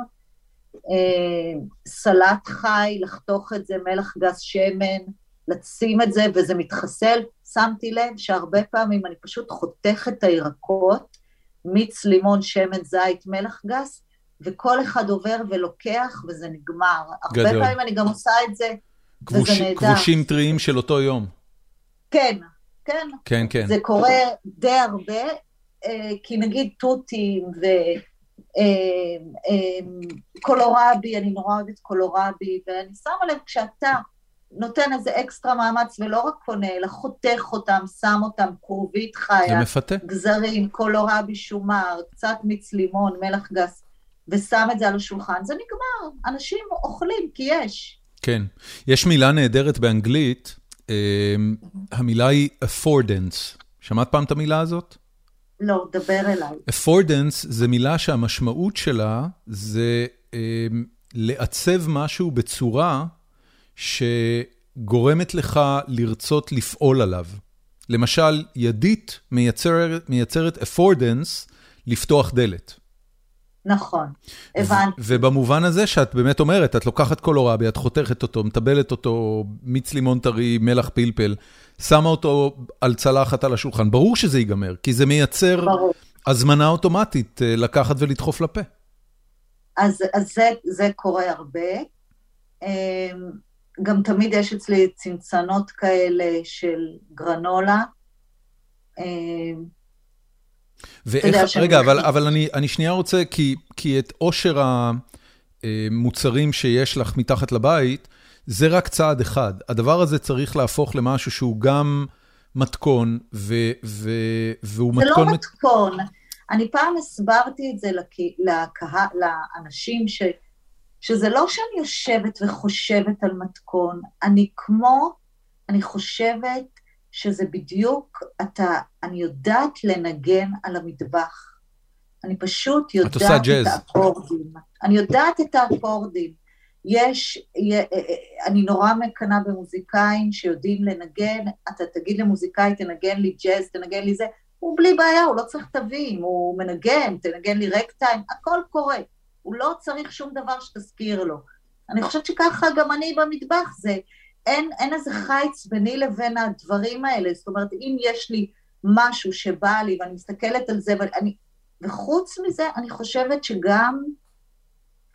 אה, סלט חי, לחתוך את זה, מלח גס שמן, לשים את זה וזה מתחסל. שמתי לב שהרבה פעמים אני פשוט חותכת את הירקות, מיץ, לימון, שמן, זית, מלח גס, וכל אחד עובר ולוקח וזה נגמר. גדול. הרבה פעמים אני גם עושה את זה, כבוש, וזה נהדר. כבושים טריים של אותו יום. כן, כן. כן, כן. זה קורה די הרבה, אה, כי נגיד תותים וקולורבי, אה, אה, אני נורא אוהבת קולורבי, ואני שמה לב כשאתה נותן איזה אקסטרה מאמץ ולא רק קונה, אלא חותך אותם, שם אותם, כרובית חיה. זה מפתה. גזרים, קולורבי, שומר, קצת מיץ לימון, מלח גס, ושם את זה על השולחן, זה נגמר. אנשים אוכלים כי יש. כן. יש מילה נהדרת באנגלית, המילה היא affordance. שמעת פעם את המילה הזאת? לא, דבר אליי. affordance זה מילה שהמשמעות שלה זה אמ, לעצב משהו בצורה שגורמת לך לרצות לפעול עליו. למשל, ידית מייצרת, מייצרת affordance לפתוח דלת. נכון, הבנתי. ובמובן הזה שאת באמת אומרת, את לוקחת קולורבי, את חותכת אותו, מטבלת אותו, מיץ לימון טרי, מלח פלפל, שמה אותו על צלחת על השולחן. ברור שזה ייגמר, כי זה מייצר ברור. הזמנה אוטומטית אה, לקחת ולדחוף לפה. אז, אז זה, זה קורה הרבה. אמ, גם תמיד יש אצלי צנצנות כאלה של גרנולה. ואיך, רגע, אבל, אבל אני, אני שנייה רוצה, כי, כי את עושר המוצרים שיש לך מתחת לבית, זה רק צעד אחד. הדבר הזה צריך להפוך למשהו שהוא גם מתכון, ו, ו, והוא זה מתכון... זה לא מתכון. אני פעם הסברתי את זה לקהל, לאנשים, ש, שזה לא שאני יושבת וחושבת על מתכון, אני כמו, אני חושבת שזה בדיוק, אתה, אני יודעת לנגן על המטבח. אני פשוט יודעת את האקורדים. אני יודעת את האקורדים. יש, אה, אה, אני נורא מקנאה במוזיקאים שיודעים לנגן, אתה תגיד למוזיקאי, תנגן לי ג'אז, תנגן לי זה, הוא בלי בעיה, הוא לא צריך תווים, הוא מנגן, תנגן לי רקטיים, הכל קורה. הוא לא צריך שום דבר שתזכיר לו. אני חושבת שככה גם אני במטבח, זה אין, אין איזה חיץ ביני לבין הדברים האלה, זאת אומרת, אם יש לי משהו שבא לי ואני מסתכלת על זה, ואני, וחוץ מזה, אני חושבת שגם,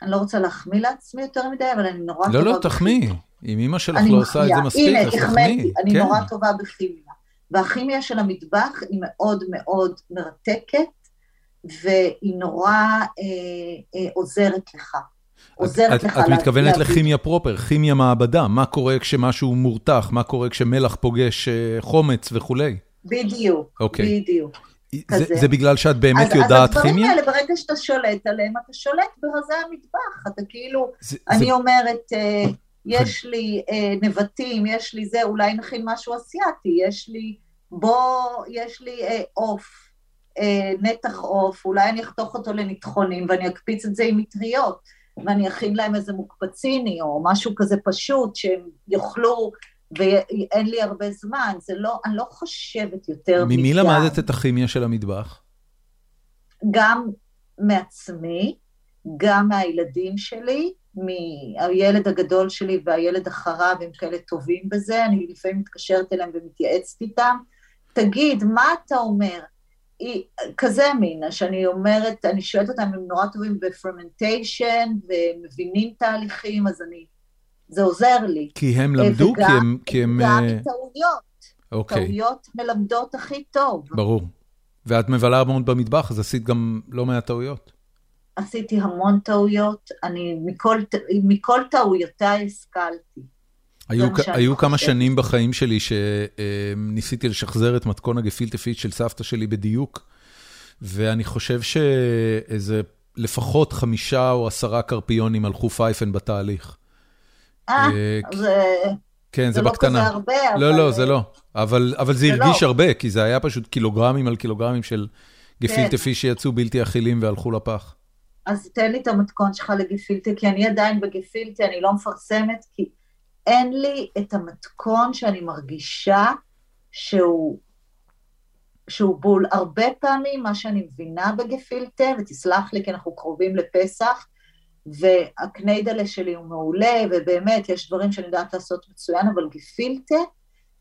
אני לא רוצה להחמיא לעצמי יותר מדי, אבל אני נורא לא, טובה... לא, לא, תחמיאי. אם אימא שלך לא עושה את זה מספיק, אז תחמיאי. הנה, אני כן. נורא טובה בכימיה. והכימיה של המטבח היא מאוד מאוד מרתקת, והיא נורא אה, אה, עוזרת לך. עוזרת לך... את מתכוונת לכימיה פרופר, כימיה מעבדה, מה קורה כשמשהו מורתח, מה קורה כשמלח פוגש חומץ וכולי. בדיוק, אוקיי. בדיוק. זה, זה בגלל שאת באמת אז, יודעת אז כימיה? אז הדברים האלה, ברגע שאתה שולט עליהם, אתה שולט ברזי המטבח. אתה כאילו, זה, אני זה... אומרת, אה, יש לי אה, נבטים, יש לי זה, אולי נכין משהו אסיאתי, יש לי, בוא, יש לי אה, עוף, אה, נתח עוף, אולי אני אחתוך אותו לנטחונים ואני אקפיץ את זה עם מטריות, ואני אכין להם איזה מוקפציני או משהו כזה פשוט, שהם יאכלו ואין לי הרבה זמן, זה לא, אני לא חושבת יותר מדי. ממי למדת את הכימיה של המטבח? גם מעצמי, גם מהילדים שלי, מהילד הגדול שלי והילד אחריו, הם כאלה טובים בזה, אני לפעמים מתקשרת אליהם ומתייעצת איתם. תגיד, מה אתה אומר? היא, כזה מין, שאני אומרת, אני שואלת אותם אם הם נורא טובים בפרמנטיישן ומבינים תהליכים, אז אני זה עוזר לי. כי הם למדו? וגם, כי הם... כי הם... גם טעויות. אוקיי. טעויות מלמדות הכי טוב. ברור. ואת מבלה המון במטבח, אז עשית גם לא מעט טעויות. עשיתי המון טעויות, אני מכל, מכל טעויותיי השכלתי. היו, היו כמה שנים בחיים שלי שניסיתי לשחזר את מתכון הגפילטה פיש של סבתא שלי בדיוק, ואני חושב שאיזה לפחות חמישה או עשרה קרפיונים הלכו פייפן בתהליך. אה, זה... כן, זה בקטנה. זה לא כזה הרבה, אבל... לא, לא, זה לא. אבל, אבל זה, זה הרגיש לא. הרבה, כי זה היה פשוט קילוגרמים על קילוגרמים של גפילטה כן. פיש שיצאו בלתי אכילים והלכו לפח. אז תן לי את המתכון שלך לגפילטה, כי אני עדיין בגפילטה, אני לא מפרסמת, כי אין לי את המתכון שאני מרגישה שהוא, שהוא בול. הרבה פעמים מה שאני מבינה בגפילטה, ותסלח לי כי אנחנו קרובים לפסח, והקניידלה שלי הוא מעולה, ובאמת יש דברים שאני יודעת לעשות מצוין, אבל גפילטה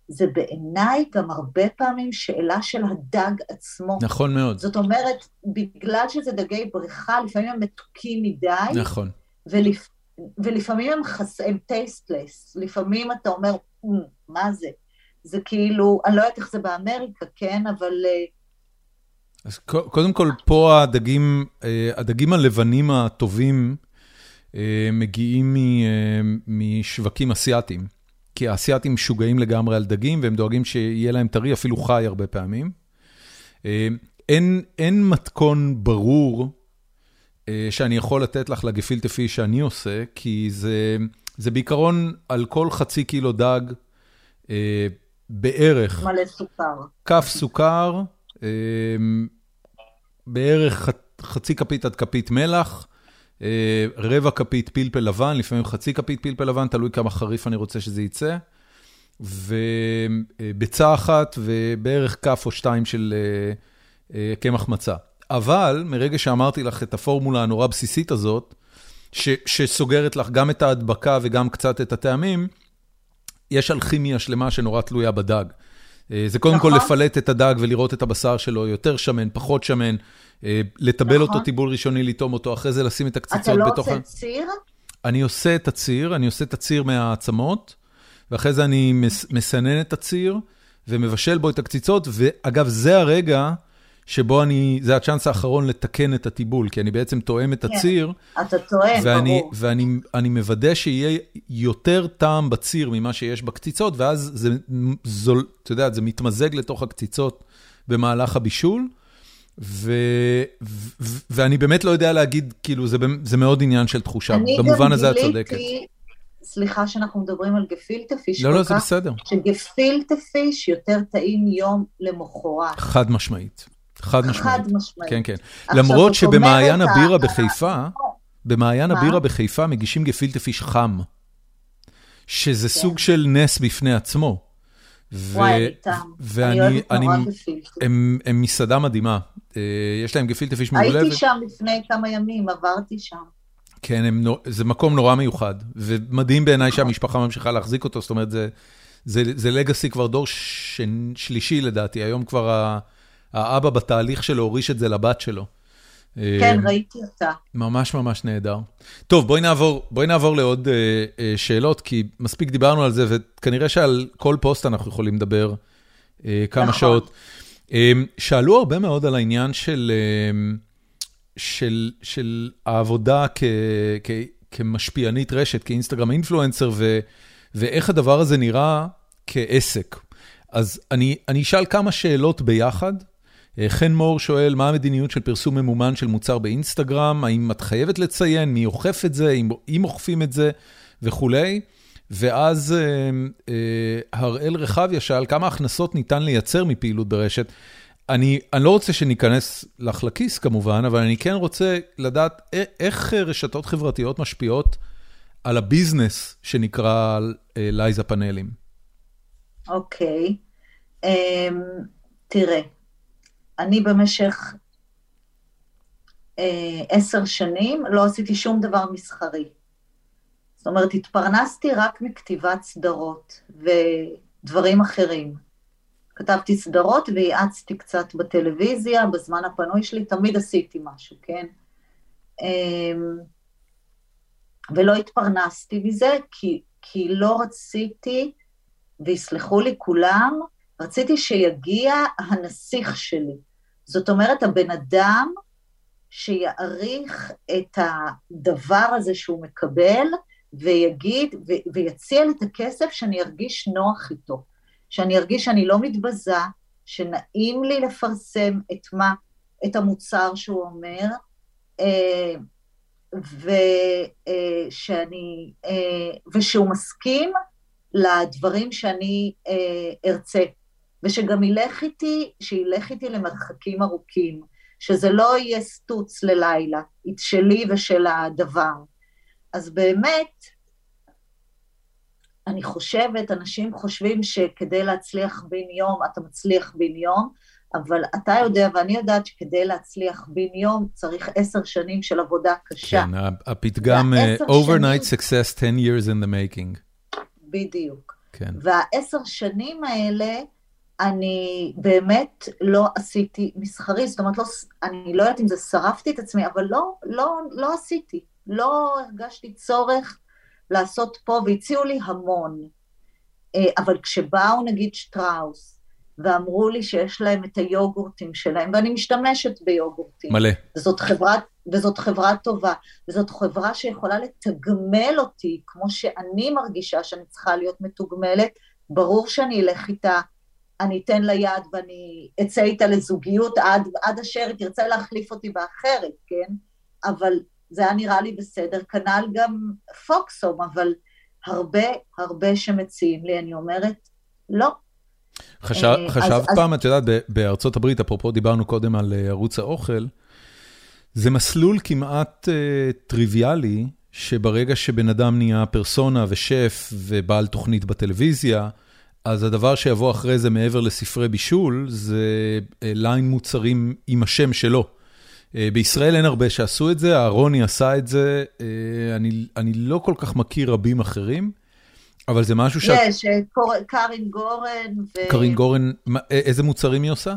זה בעיניי גם הרבה פעמים שאלה של הדג עצמו. נכון מאוד. זאת אומרת, בגלל שזה דגי בריכה, לפעמים הם מתוקים מדי, נכון. ולפ... ולפעמים הם, חס... הם טייסטלס, לפעמים אתה אומר, "מ, מה זה? זה כאילו, אני לא יודעת איך זה באמריקה, כן? אבל אה, אז קודם כל, פה הדגים, אה, הדגים הלבנים הטובים מגיעים מ- אה, משווקים אסיאתיים. כי האסייתים משוגעים לגמרי על דגים, והם דואגים שיהיה להם טרי, אפילו חי הרבה פעמים. אה, אין, אין מתכון ברור אה, שאני יכול לתת לך לגפילטה פיש שאני עושה, כי זה, זה בעיקרון על כל חצי קילו דג אה, בערך מלא סוכר. כף סוכר, אה, בערך ח- חצי כפית עד כפית מלח, אה, רבע כפית פלפל לבן, לפעמים חצי כפית פלפל לבן, תלוי כמה חריף אני רוצה שזה יצא, וביצה אחת ובערך כף או שתיים של אה, אה, קמח מצה. אבל מרגע שאמרתי לך את הפורמולה הנורא בסיסית הזאת, ש, שסוגרת לך גם את ההדבקה וגם קצת את הטעמים, יש אלכימיה שלמה שנורא תלויה בדג. אה, זה קודם כל נכון. לפלט את הדג ולראות את הבשר שלו יותר שמן, פחות שמן, אה, לטבל אותו נכון. טיבול ראשוני, לטעום אותו, אחרי זה לשים את אתה הקציצות לא בתוך ה... עושה ציר? אני עושה את הציר, אני עושה את הציר מהעצמות, ואחרי זה אני מס- מסנן את הציר ומבשל בו את הקציצות, ואגב, זה הרגע שבו אני, זה הצ'אנס האחרון לתקן את הטיבול, כי אני בעצם תואם את כן. הציר, אתה טוען, ואני, ברור. ואני אני מוודא שיהיה יותר טעם בציר ממה שיש בקציצות, ואז זה זול, אתה יודע, זה מתמזג לתוך הקציצות במהלך הבישול, ואני באמת לא יודע להגיד, כאילו, זה, זה מאוד עניין של תחושה, במובן הזה את צודקת. סליחה שאנחנו מדברים על גפילטה פיש לא, לא, זה בסדר. שגפילטה פיש יותר טעים יום למחרת. חד משמעית. חד משמעית. חד משמעית. כן, כן. למרות שבמעיין אומרת, הבירה ה- בחיפה, במעיין מה? הבירה בחיפה מגישים גפילטה פיש חם, שזה כן. סוג של נס בפני עצמו. וואי, אני איתם. אני ואני, אוהבת אני, נורא גפילטה. הם, הם מסעדה מדהימה. אה, יש להם גפילטה פיש מעולה. הייתי שם לפני כמה ימים, עברתי שם. כן, הם, זה מקום נורא מיוחד, ומדהים בעיניי. שהמשפחה ממשיכה להחזיק אותו, זאת אומרת, זה, זה, זה לגאסי כבר דור ש... שלישי לדעתי, היום כבר ה... האבא בתהליך שלו הוריש את זה לבת שלו. כן, אה, ראיתי אותה. ממש ממש נהדר. טוב, בואי נעבור, בואי נעבור לעוד אה, אה, שאלות, כי מספיק דיברנו על זה, וכנראה שעל כל פוסט אנחנו יכולים לדבר אה, כמה נכון. שעות. אה, שאלו הרבה מאוד על העניין של, אה, של, של העבודה כ, כ, כמשפיענית רשת, כאינסטגרם אינפלואנסר, ואיך הדבר הזה נראה כעסק. אז אני אני אשאל כמה שאלות ביחד. אה, חן מור שואל, מה המדיניות של פרסום ממומן של מוצר באינסטגרם? האם את חייבת לציין מי אוכף את זה, אם אוכפים את זה וכולי? ואז אה, אה, הראל רחביה שאל, כמה הכנסות ניתן לייצר מפעילות ברשת? אני אני לא רוצה שניכנס לך לכיס כמובן, אבל אני כן רוצה לדעת איך רשתות חברתיות משפיעות על הביזנס שנקרא לייזה פאנלים. אוקיי, okay. um, תראה, אני במשך uh, עשר שנים לא עשיתי שום דבר מסחרי. זאת אומרת, התפרנסתי רק מכתיבת סדרות ודברים אחרים. כתבתי סדרות וייעצתי קצת בטלוויזיה, בזמן הפנוי שלי תמיד עשיתי משהו, כן? אמ, ולא התפרנסתי מזה, כי, כי לא רציתי, ויסלחו לי כולם, רציתי שיגיע הנסיך שלי. זאת אומרת, הבן אדם שיעריך את הדבר הזה שהוא מקבל, ויגיד, ו- ויציע לי את הכסף שאני ארגיש נוח איתו. שאני ארגיש שאני לא מתבזה, שנעים לי לפרסם את מה, את המוצר שהוא אומר, אה, ושאני, אה, ושהוא מסכים לדברים שאני אה, ארצה, ושגם ילך איתי, שילך איתי למרחקים ארוכים, שזה לא יהיה סטוץ ללילה, שלי ושל הדבר. אז באמת, אני חושבת, אנשים חושבים שכדי להצליח בן יום, אתה מצליח בן יום, אבל אתה יודע ואני יודעת שכדי להצליח בן יום צריך עשר שנים של עבודה קשה. כן, הפתגם uh, overnight שנים... success 10 years in the making. בדיוק. כן. והעשר שנים האלה, אני באמת לא עשיתי מסחרי, זאת אומרת, לא, אני לא יודעת אם זה שרפתי את עצמי, אבל לא, לא, לא עשיתי. לא הרגשתי צורך לעשות פה, והציעו לי המון. אה, אבל כשבאו נגיד שטראוס, ואמרו לי שיש להם את היוגורטים שלהם, ואני משתמשת ביוגורטים. מלא. וזאת חברה, וזאת חברה טובה, וזאת חברה שיכולה לתגמל אותי כמו שאני מרגישה שאני צריכה להיות מתוגמלת, ברור שאני אלך איתה, אני אתן לה יד ואני אצא איתה לזוגיות עד, עד אשר היא תרצה להחליף אותי באחרת, כן? אבל זה היה נראה לי בסדר, כנ"ל גם פוקסום, אבל הרבה הרבה שמציעים לי, אני אומרת, לא. חשב, אה, חשבת אז, פעם, אז... את יודעת, בארצות הברית, אפרופו דיברנו קודם על אה, ערוץ האוכל, זה מסלול כמעט uh, טריוויאלי, שברגע שבן אדם נהיה פרסונה ושף ובעל תוכנית בטלוויזיה, אז הדבר שיבוא אחרי זה מעבר לספרי בישול, זה ליין מוצרים עם השם שלו. אה, בישראל אין הרבה שעשו את זה, אהרוני עשה את זה, אה, אני אני לא כל כך מכיר רבים אחרים, אבל זה משהו ש... יש, אה, קארין גורן. ו... קארין גורן, איזה מוצרים היא עושה?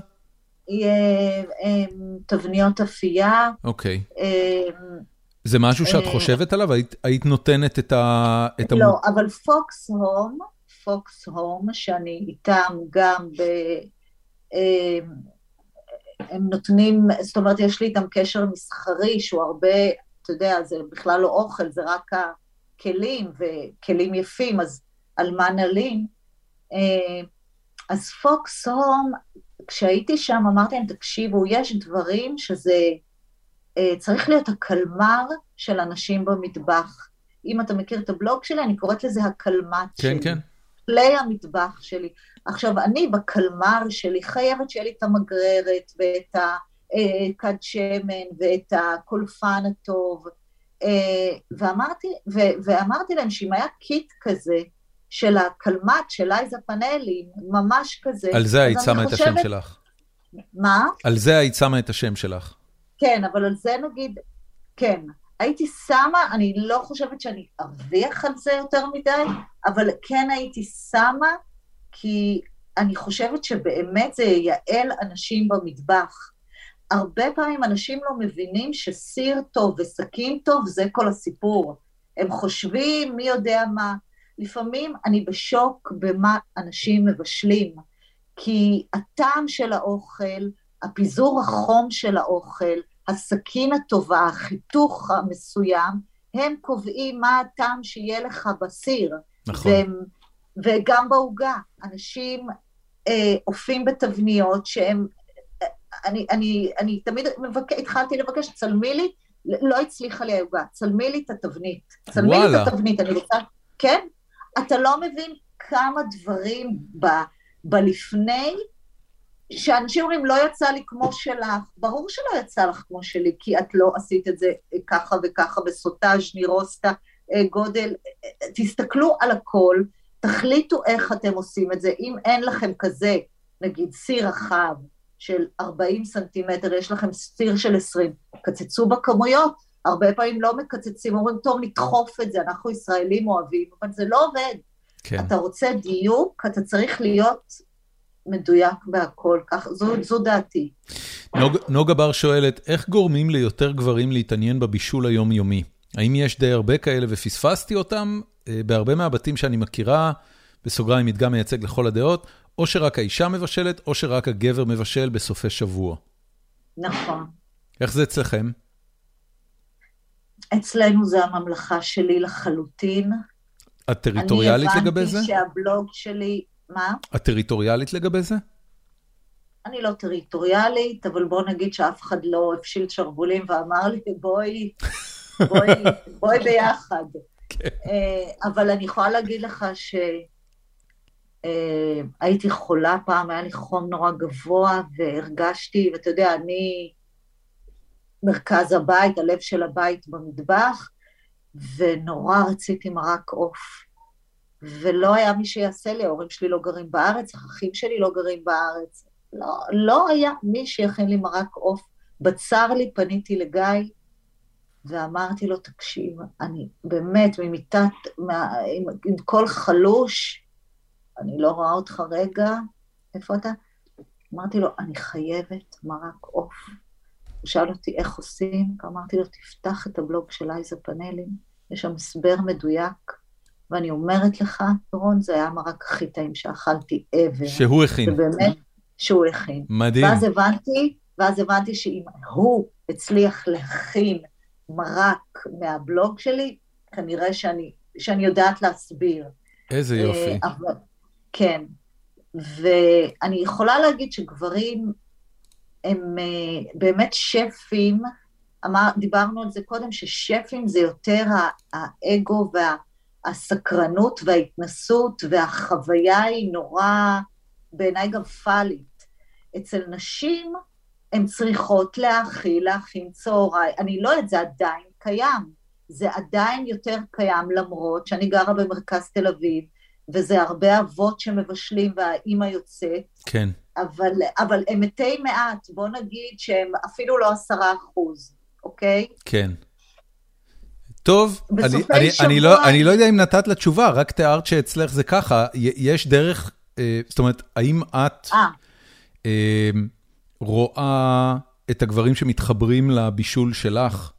תבניות אפייה. אוקיי. זה משהו שאת חושבת עליו? היית, היית נותנת את ה... את לא, המ... אבל פוקס הום, פוקס הום, שאני איתם גם ב... הם נותנים, זאת אומרת, יש לי איתם קשר מסחרי שהוא הרבה, אתה יודע, זה בכלל לא אוכל, זה רק הכלים, וכלים יפים, אז על מה נלין? אה, אז פוקס הום, כשהייתי שם אמרתי להם, תקשיבו, יש דברים שזה אה, צריך להיות הקלמר של אנשים במטבח. אם אתה מכיר את הבלוג שלי, אני קוראת לזה הקלמט כן, שלי. כן, כן. כלי המטבח שלי. עכשיו, אני בקלמר שלי חייבת שיהיה לי את המגררת ואת הכד אה, שמן ואת הקולפן הטוב. אה, ואמרתי, ו, ואמרתי להם שאם היה קיט כזה, של הקלמט, של אייזה פאנלים, ממש כזה. על זה היית שמה חושבת... את השם שלך. מה? על זה היית שמה את השם שלך. כן, אבל על זה נגיד, כן. הייתי שמה, אני לא חושבת שאני ארוויח על זה יותר מדי, אבל כן הייתי שמה כי אני חושבת שבאמת זה ייעל אנשים במטבח. הרבה פעמים אנשים לא מבינים שסיר טוב וסכין טוב זה כל הסיפור. הם חושבים מי יודע מה. לפעמים אני בשוק במה אנשים מבשלים, כי הטעם של האוכל, הפיזור החום של האוכל, הסכין הטובה, החיתוך המסוים, הם קובעים מה הטעם שיהיה לך בסיר. נכון. והם, וגם בעוגה. אנשים אה, עופים בתבניות שהם... אה, אני, אני, אני תמיד מבק... התחלתי לבקש, צלמי לי, לא הצליחה לי העוגה, צלמי לי את התבנית. צלמי לי וואלה. את התבנית, אני רוצה... כן? אתה לא מבין כמה דברים ב, בלפני, שאנשים אומרים, לא יצא לי כמו שלך. ברור שלא יצא לך כמו שלי, כי את לא עשית את זה ככה וככה בסוטאז' נירוסטה, אה, גודל. אה, תסתכלו על הכל, תחליטו איך אתם עושים את זה. אם אין לכם כזה, נגיד סיר רחב של 40 סנטימטר, יש לכם סיר של 20, קצצו בכמויות. הרבה פעמים לא מקצצים, אומרים, טוב, נדחוף את זה, אנחנו ישראלים אוהבים, אבל זה לא עובד. כן. אתה רוצה דיוק, אתה צריך להיות מדויק בהכל, כך, זו, זו דעתי. נוג, נוגה בר שואלת, איך גורמים ליותר גברים להתעניין בבישול היומיומי? האם יש די הרבה כאלה ופספסתי אותם? אה, בהרבה מהבתים שאני מכירה, בסוגריים מדגם מייצג לכל הדעות, או שרק האישה מבשלת, או שרק הגבר מבשל בסופי שבוע. נכון. איך זה אצלכם? אצלנו זה הממלכה שלי לחלוטין. את טריטוריאלית לגבי אני זה? הבנתי שהבלוג שלי, מה? את טריטוריאלית לגבי זה? אני לא טריטוריאלית, אבל בוא נגיד שאף אחד לא הפשיל שרוולים ואמר לי, בואי, בואי, בואי ביחד. כן. אה, אבל אני יכולה להגיד לך שהייתי חולה פעם, היה לי חום נורא גבוה, והרגשתי, ואתה יודע, אני מרכז הבית, הלב של הבית במטבח, ונורא רציתי מרק עוף. ולא היה מי שיעשה לי, ההורים שלי לא גרים בארץ, האחים שלי לא גרים בארץ. לא, לא היה מי שיכין לי מרק עוף. בצר לי פניתי לגיא, ואמרתי לו, תקשיב, אני באמת ממיטת, מה, עם, עם קול חלוש, אני לא רואה אותך רגע, איפה אתה? אמרתי לו, אני חייבת מרק עוף. הוא שאל אותי איך עושים, אמרתי לו, תפתח את הבלוג של אייזה פאנלים, יש שם הסבר מדויק, ואני אומרת לך, רון, זה היה המרק הכי טעים שאכלתי ever. שהוא הכין. ובאמת, שהוא הכין. מדהים. ואז הבנתי, ואז הבנתי שאם הוא הצליח להכין מרק מהבלוג שלי, כנראה שאני, שאני יודעת להסביר. איזה יופי. אה, אבל, כן. ואני יכולה להגיד שגברים הם אה, באמת שפים, אמר, דיברנו על זה קודם, ששפים זה יותר האגו והסקרנות וההתנסות, והחוויה היא נורא, בעיניי גם פאלית. אצל נשים, הן צריכות להאכיל, להכין צהריים, אני לא יודעת, זה עדיין קיים. זה עדיין יותר קיים, למרות שאני גרה במרכז תל אביב, וזה הרבה אבות שמבשלים והאימא יוצאת, כן. אבל, אבל הם מתי מעט, בוא נגיד שהם אפילו לא עשרה אחוז, אוקיי? כן. טוב, אני, אני, שבוע- אני, לא, אני לא יודע אם נתת לה תשובה, רק תיארת שאצלך זה ככה. יש דרך, אה, זאת אומרת, האם את אה, אה, רואה את הגברים שמתחברים לבישול שלך?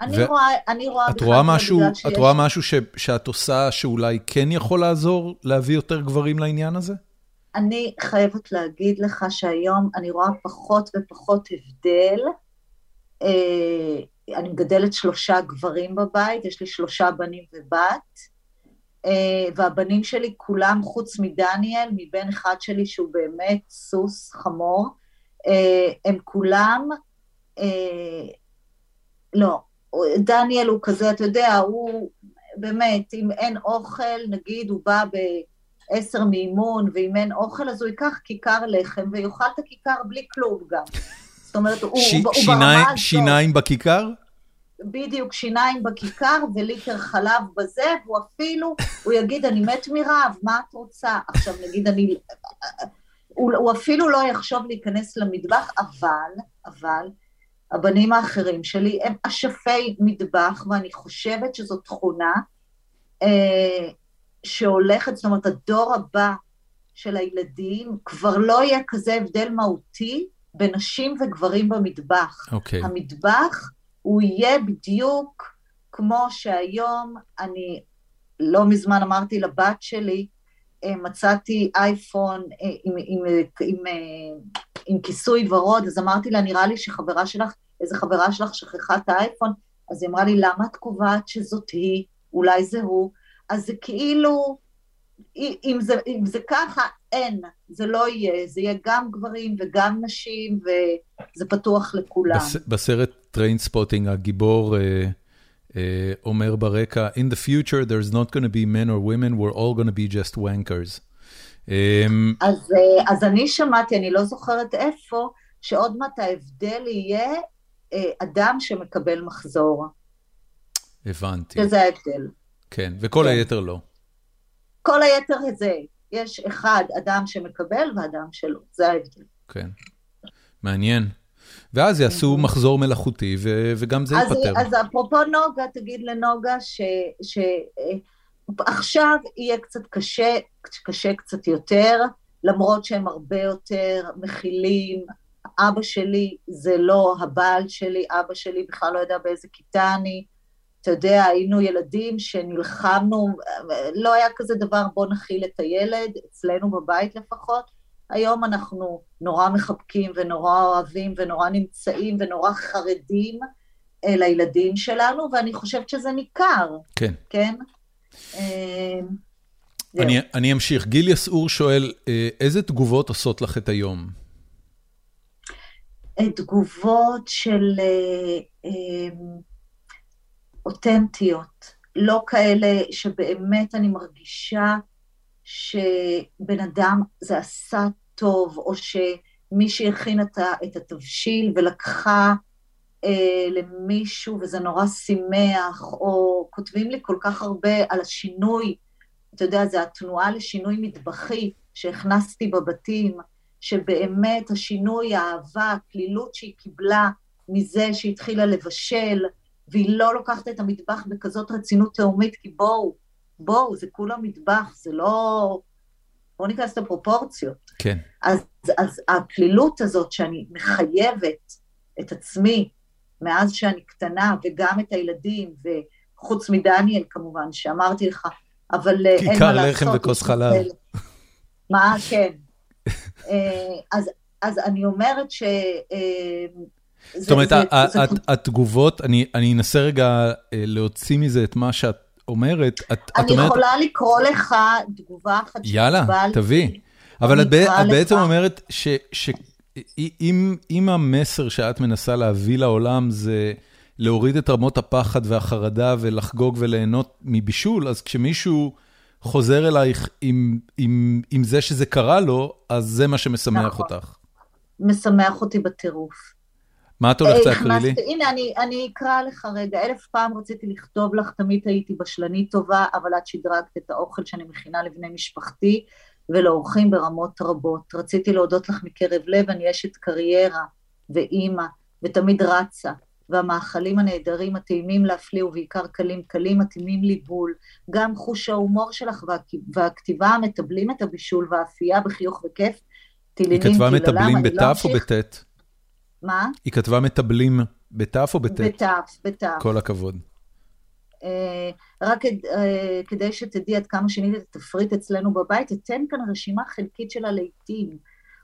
אני ו- רואה, אני רואה את רואה משהו, בגלל את שיש- רואה משהו ש, שאת עושה שאולי כן יכול לעזור להביא יותר גברים לעניין הזה? אני חייבת להגיד לך שהיום אני רואה פחות ופחות הבדל. אה, אני מגדלת שלושה גברים בבית, יש לי שלושה בנים ובת, אה, והבנים שלי כולם, חוץ מדניאל, מבן אחד שלי שהוא באמת סוס חמור, אה, הם כולם, אה, לא, דניאל הוא כזה, אתה יודע, הוא באמת, אם אין אוכל, נגיד הוא בא ב... עשר מאימון, ואם אין אוכל אז הוא ייקח כיכר לחם ויאכל את הכיכר בלי כלום גם. זאת אומרת, הוא, ש, הוא שיניים, ברמה הזאת, שיניים בכיכר? בדיוק שיניים בכיכר וליטר חלב בזה, והוא אפילו, הוא יגיד, אני מת מרעב, מה את רוצה? עכשיו נגיד, אני... הוא, הוא אפילו לא יחשוב להיכנס למטבח, אבל, אבל, הבנים האחרים שלי הם אשפי מטבח, ואני חושבת שזו תכונה אה, שהולכת, זאת אומרת, הדור הבא של הילדים, כבר לא יהיה כזה הבדל מהותי בין נשים וגברים במטבח. אוקיי. המטבח הוא יהיה בדיוק כמו שהיום, אני לא מזמן אמרתי לבת שלי, אה, מצאתי אייפון אה, עם, עם, עם, עם, אה, עם כיסוי ורוד, אז אמרתי לה, נראה לי שחברה שלך, איזה חברה שלך שכחה את האייפון, אז היא אמרה לי, למה את קובעת שזאת היא? אולי זה הוא? אז זה כאילו, אם זה, אם זה ככה, אין, זה לא יהיה, זה יהיה גם גברים וגם נשים, וזה פתוח לכולם. בס, בסרט טריינספוטינג, הגיבור... Uh... אומר ברקע, In the future there's not going to be men or women, we're all going to be just wankers. אז, אז אני שמעתי, אני לא זוכרת איפה, שעוד מעט ההבדל יהיה אדם שמקבל מחזור. הבנתי. שזה ההבדל. כן, וכל כן. היתר לא. כל היתר זה, יש אחד, אדם שמקבל ואדם שלא, זה ההבדל. כן, מעניין. ואז יעשו מחזור מלאכותי, ו- וגם זה אז, ייפטר. אז אפרופו נוגה, תגיד לנוגה שעכשיו ש- יהיה קצת קשה, קשה קצת יותר, למרות שהם הרבה יותר מכילים. אבא שלי זה לא הבעל שלי, אבא שלי בכלל לא ידע באיזה כיתה אני. אתה יודע, היינו ילדים שנלחמנו, לא היה כזה דבר בוא נכיל את הילד, אצלנו בבית לפחות. היום אנחנו נורא מחבקים ונורא אוהבים ונורא נמצאים ונורא חרדים לילדים שלנו, ואני חושבת שזה ניכר. כן. כן? אה, אני, אני אמשיך. גיל יסעור שואל, אה, איזה תגובות עושות לך את היום? תגובות של אה, אותנטיות, לא כאלה שבאמת אני מרגישה שבן אדם זה עשה טוב, או שמי שהכין את התבשיל ולקחה אה, למישהו וזה נורא שימח, או כותבים לי כל כך הרבה על השינוי, אתה יודע, זה התנועה לשינוי מטבחי שהכנסתי בבתים, שבאמת השינוי, האהבה, הקלילות שהיא קיבלה מזה שהתחילה לבשל, והיא לא לוקחת את המטבח בכזאת רצינות תהומית, כי בואו, בואו, זה כולה מטבח, זה לא... בואו ניכנס לפרופורציות. כן. אז, אז הקלילות הזאת שאני מחייבת את עצמי מאז שאני קטנה, וגם את הילדים, וחוץ מדניאל כמובן, שאמרתי לך, אבל אין מה לעשות. כיכר לחם וכוס חלב. מה, כן. *laughs* אה, אז, אז אני אומרת ש... זאת אומרת, התגובות, אני אנסה רגע אה, להוציא מזה את מה שאת אומרת. אני יכולה לקרוא לך תגובה אחת שקיבלתי. יאללה, תביא. אבל את בעצם אומרת שאם המסר שאת מנסה להביא לעולם זה להוריד את רמות הפחד והחרדה ולחגוג וליהנות מבישול, אז כשמישהו חוזר אלייך עם זה שזה קרה לו, אז זה מה שמשמח נכון. אותך. משמח אותי בטירוף. מה את הולכת להקריא לי? הנה, אני, אני אקרא לך רגע. אלף פעם רציתי לכתוב לך, תמיד הייתי בשלנית טובה, אבל את שדרגת את האוכל שאני מכינה לבני משפחתי ולאורחים ברמות רבות. רציתי להודות לך מקרב לב, אני אשת קריירה ואימא, ותמיד רצה, והמאכלים הנהדרים הטעימים להפליא ובעיקר קלים קלים מתאימים לי בול. גם חוש ההומור שלך והכתיבה המטבלים את הבישול והאפייה בחיוך וכיף. היא כתבה מטבלים לא בתף או בטית? מה? היא כתבה מטבלים בתף או בטית? בתף, בתף. כל הכבוד. אה, רק אה, כדי שתדעי עד כמה שינית את התפריט אצלנו בבית, אתן כאן רשימה חלקית של הלהיטים.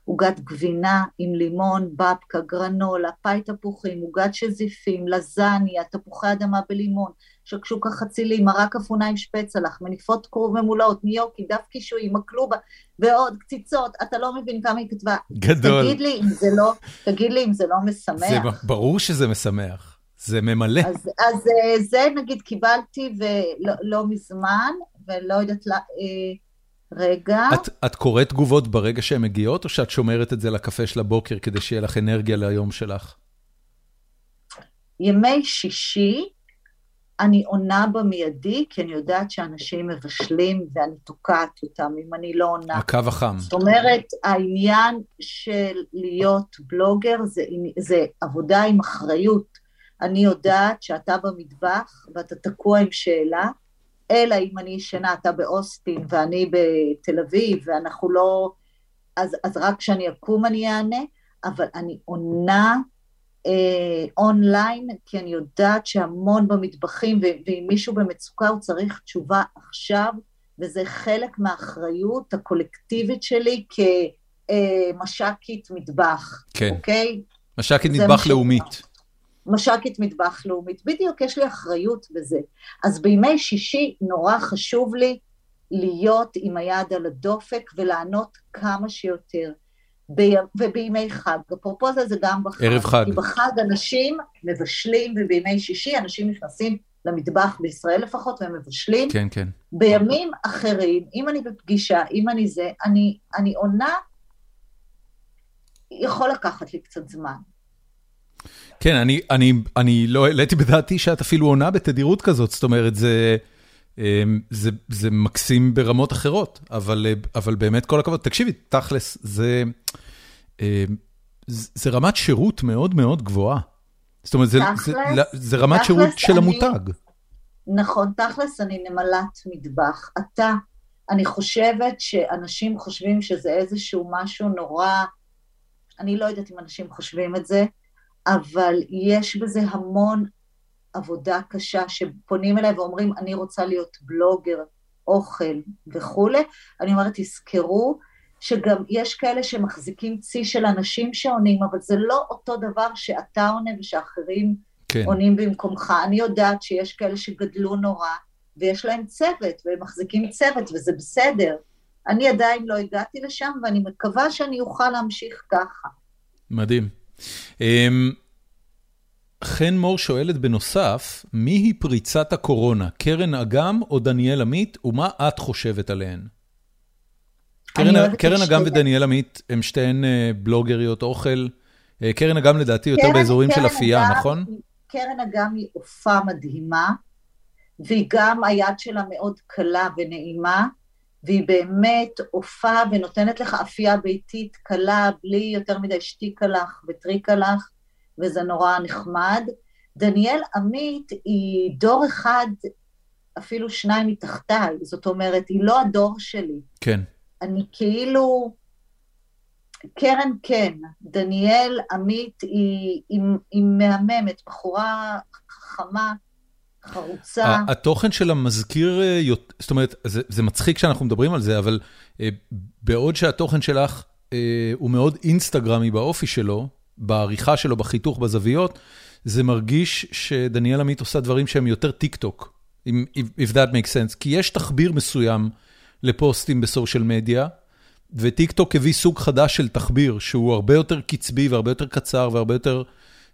עוגת גבינה עם לימון, בבקה, גרנולה, פאי תפוחים, עוגת שזיפים, לזניה, תפוחי אדמה בלימון, שקשוקה חצילים, מרק אפונה עם שפצלח, מניפות כרוב ממולאות, ניוקי, דף קישוי, מקלובה ועוד קציצות, אתה לא מבין כמה היא כתבה. גדול. תגיד לי אם זה לא, תגיד לי אם זה לא משמח. זה ברור שזה משמח, זה ממלא. אז, אז אה, זה נגיד קיבלתי ולא לא מזמן, ולא יודעת, לה, אה, רגע. את, את קוראת תגובות ברגע שהן מגיעות, או שאת שומרת את זה לקפה של הבוקר כדי שיהיה לך אנרגיה ליום שלך? ימי שישי, אני עונה במיידי, כי אני יודעת שאנשים מבשלים ואני תוקעת אותם אם אני לא עונה. הקו החם. זאת אומרת, העניין של להיות בלוגר זה, זה עבודה עם אחריות. אני יודעת שאתה במטבח ואתה תקוע עם שאלה, אלא אם אני ישנה, אתה באוסטין ואני בתל אביב, ואנחנו לא... אז, אז רק כשאני אקום אני אענה, אבל אני עונה אה, אונליין, כי אני יודעת שהמון במטבחים, ואם מישהו במצוקה הוא צריך תשובה עכשיו, וזה חלק מהאחריות הקולקטיבית שלי כמש"קית מטבח, כן. אוקיי? מש"קית מטבח לאומית. מש"קית מטבח לאומית, בדיוק יש לי אחריות בזה. אז בימי שישי נורא חשוב לי להיות עם היד על הדופק ולענות כמה שיותר. ב... ובימי חג, אפרופו זה זה גם בחג. ערב חג. כי בחג אנשים מבשלים, ובימי שישי אנשים נכנסים למטבח בישראל לפחות, והם מבשלים. כן, כן. בימים אחרים, אם אני בפגישה, אם אני זה, אני, אני עונה, יכול לקחת לי קצת זמן. כן, אני, אני, אני לא העליתי בדעתי שאת אפילו עונה בתדירות כזאת, זאת אומרת, זה, אמ, זה, זה מקסים ברמות אחרות, אבל, אבל באמת כל הכבוד. תקשיבי, תכלס, זה, אמ, זה רמת שירות מאוד מאוד גבוהה. זאת אומרת, זה, זה, זה רמת שירות אני, של המותג. נכון, תכלס אני נמלת מטבח. אתה, אני חושבת שאנשים חושבים שזה איזשהו משהו נורא, אני לא יודעת אם אנשים חושבים את זה, אבל יש בזה המון עבודה קשה, שפונים אליי ואומרים, אני רוצה להיות בלוגר, אוכל וכולי. אני אומרת, תזכרו שגם יש כאלה שמחזיקים צי של אנשים שעונים, אבל זה לא אותו דבר שאתה עונה ושאחרים כן. עונים במקומך. אני יודעת שיש כאלה שגדלו נורא, ויש להם צוות, והם מחזיקים צוות, וזה בסדר. אני עדיין לא הגעתי לשם, ואני מקווה שאני אוכל להמשיך ככה. מדהים. אמ, חן מור שואלת בנוסף, מי היא פריצת הקורונה, קרן אגם או דניאל עמית, ומה את חושבת עליהן? קרן, קרן אגם ודניאל עמית הם שתיהן אה, בלוגריות אוכל. אה, קרן אגם לדעתי יותר קרן, באזורים קרן של אפייה, נכון? קרן אגם היא עופה מדהימה, והיא גם היד שלה מאוד קלה ונעימה, והיא באמת עופה ונותנת לך אפייה ביתית קלה, בלי יותר מדי שתיקלח וטריקלח, וזה נורא נחמד. דניאל עמית היא דור אחד, אפילו שניים מתחתיי, זאת אומרת, היא לא הדור שלי. כן. אני כאילו... קרן כן, דניאל עמית היא, היא, היא מהממת, בחורה חכמה, חרוצה. התוכן שלה מזכיר, אה, זאת אומרת, זה, זה מצחיק שאנחנו מדברים על זה, אבל אה, בעוד שהתוכן שלך אה, הוא מאוד אינסטגרמי באופי שלו, בעריכה שלו, בחיתוך, בזוויות, זה מרגיש שדניאל עמית עושה דברים שהם יותר טיק טוק, if, that makes sense, כי יש תחביר מסוים לפוסטים בסושיאל מדיה, וטיק טוק הביא סוג חדש של תחביר, שהוא הרבה יותר קצבי והרבה יותר קצר והרבה יותר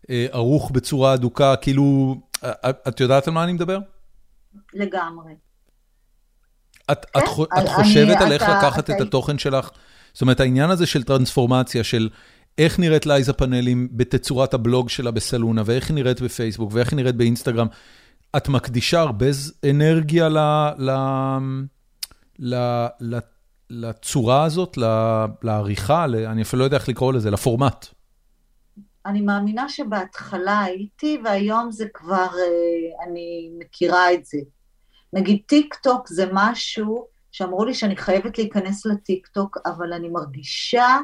אה, ערוך בצורה אדוקה, כאילו, את, את יודעת על מה אני מדבר? לגמרי. את, כן, את, את חושבת אני, על איך אתה, לקחת אתה... את התוכן שלך? זאת אומרת, העניין הזה של טרנספורמציה, של איך נראית לייזה פאנלים בתצורת הבלוג שלה בסלונה, ואיך היא נראית בפייסבוק, ואיך היא נראית באינסטגרם, את מקדישה הרבה אנרגיה ל... ל... ל... ל... לצורה הזאת, לעריכה, אני אפילו לא יודע איך לקרוא לזה, לפורמט. אני מאמינה שבהתחלה הייתי, והיום זה כבר, אה, אני מכירה את זה. נגיד טיק טוק זה משהו שאמרו לי שאני חייבת להיכנס לטיק טוק, אבל אני מרגישה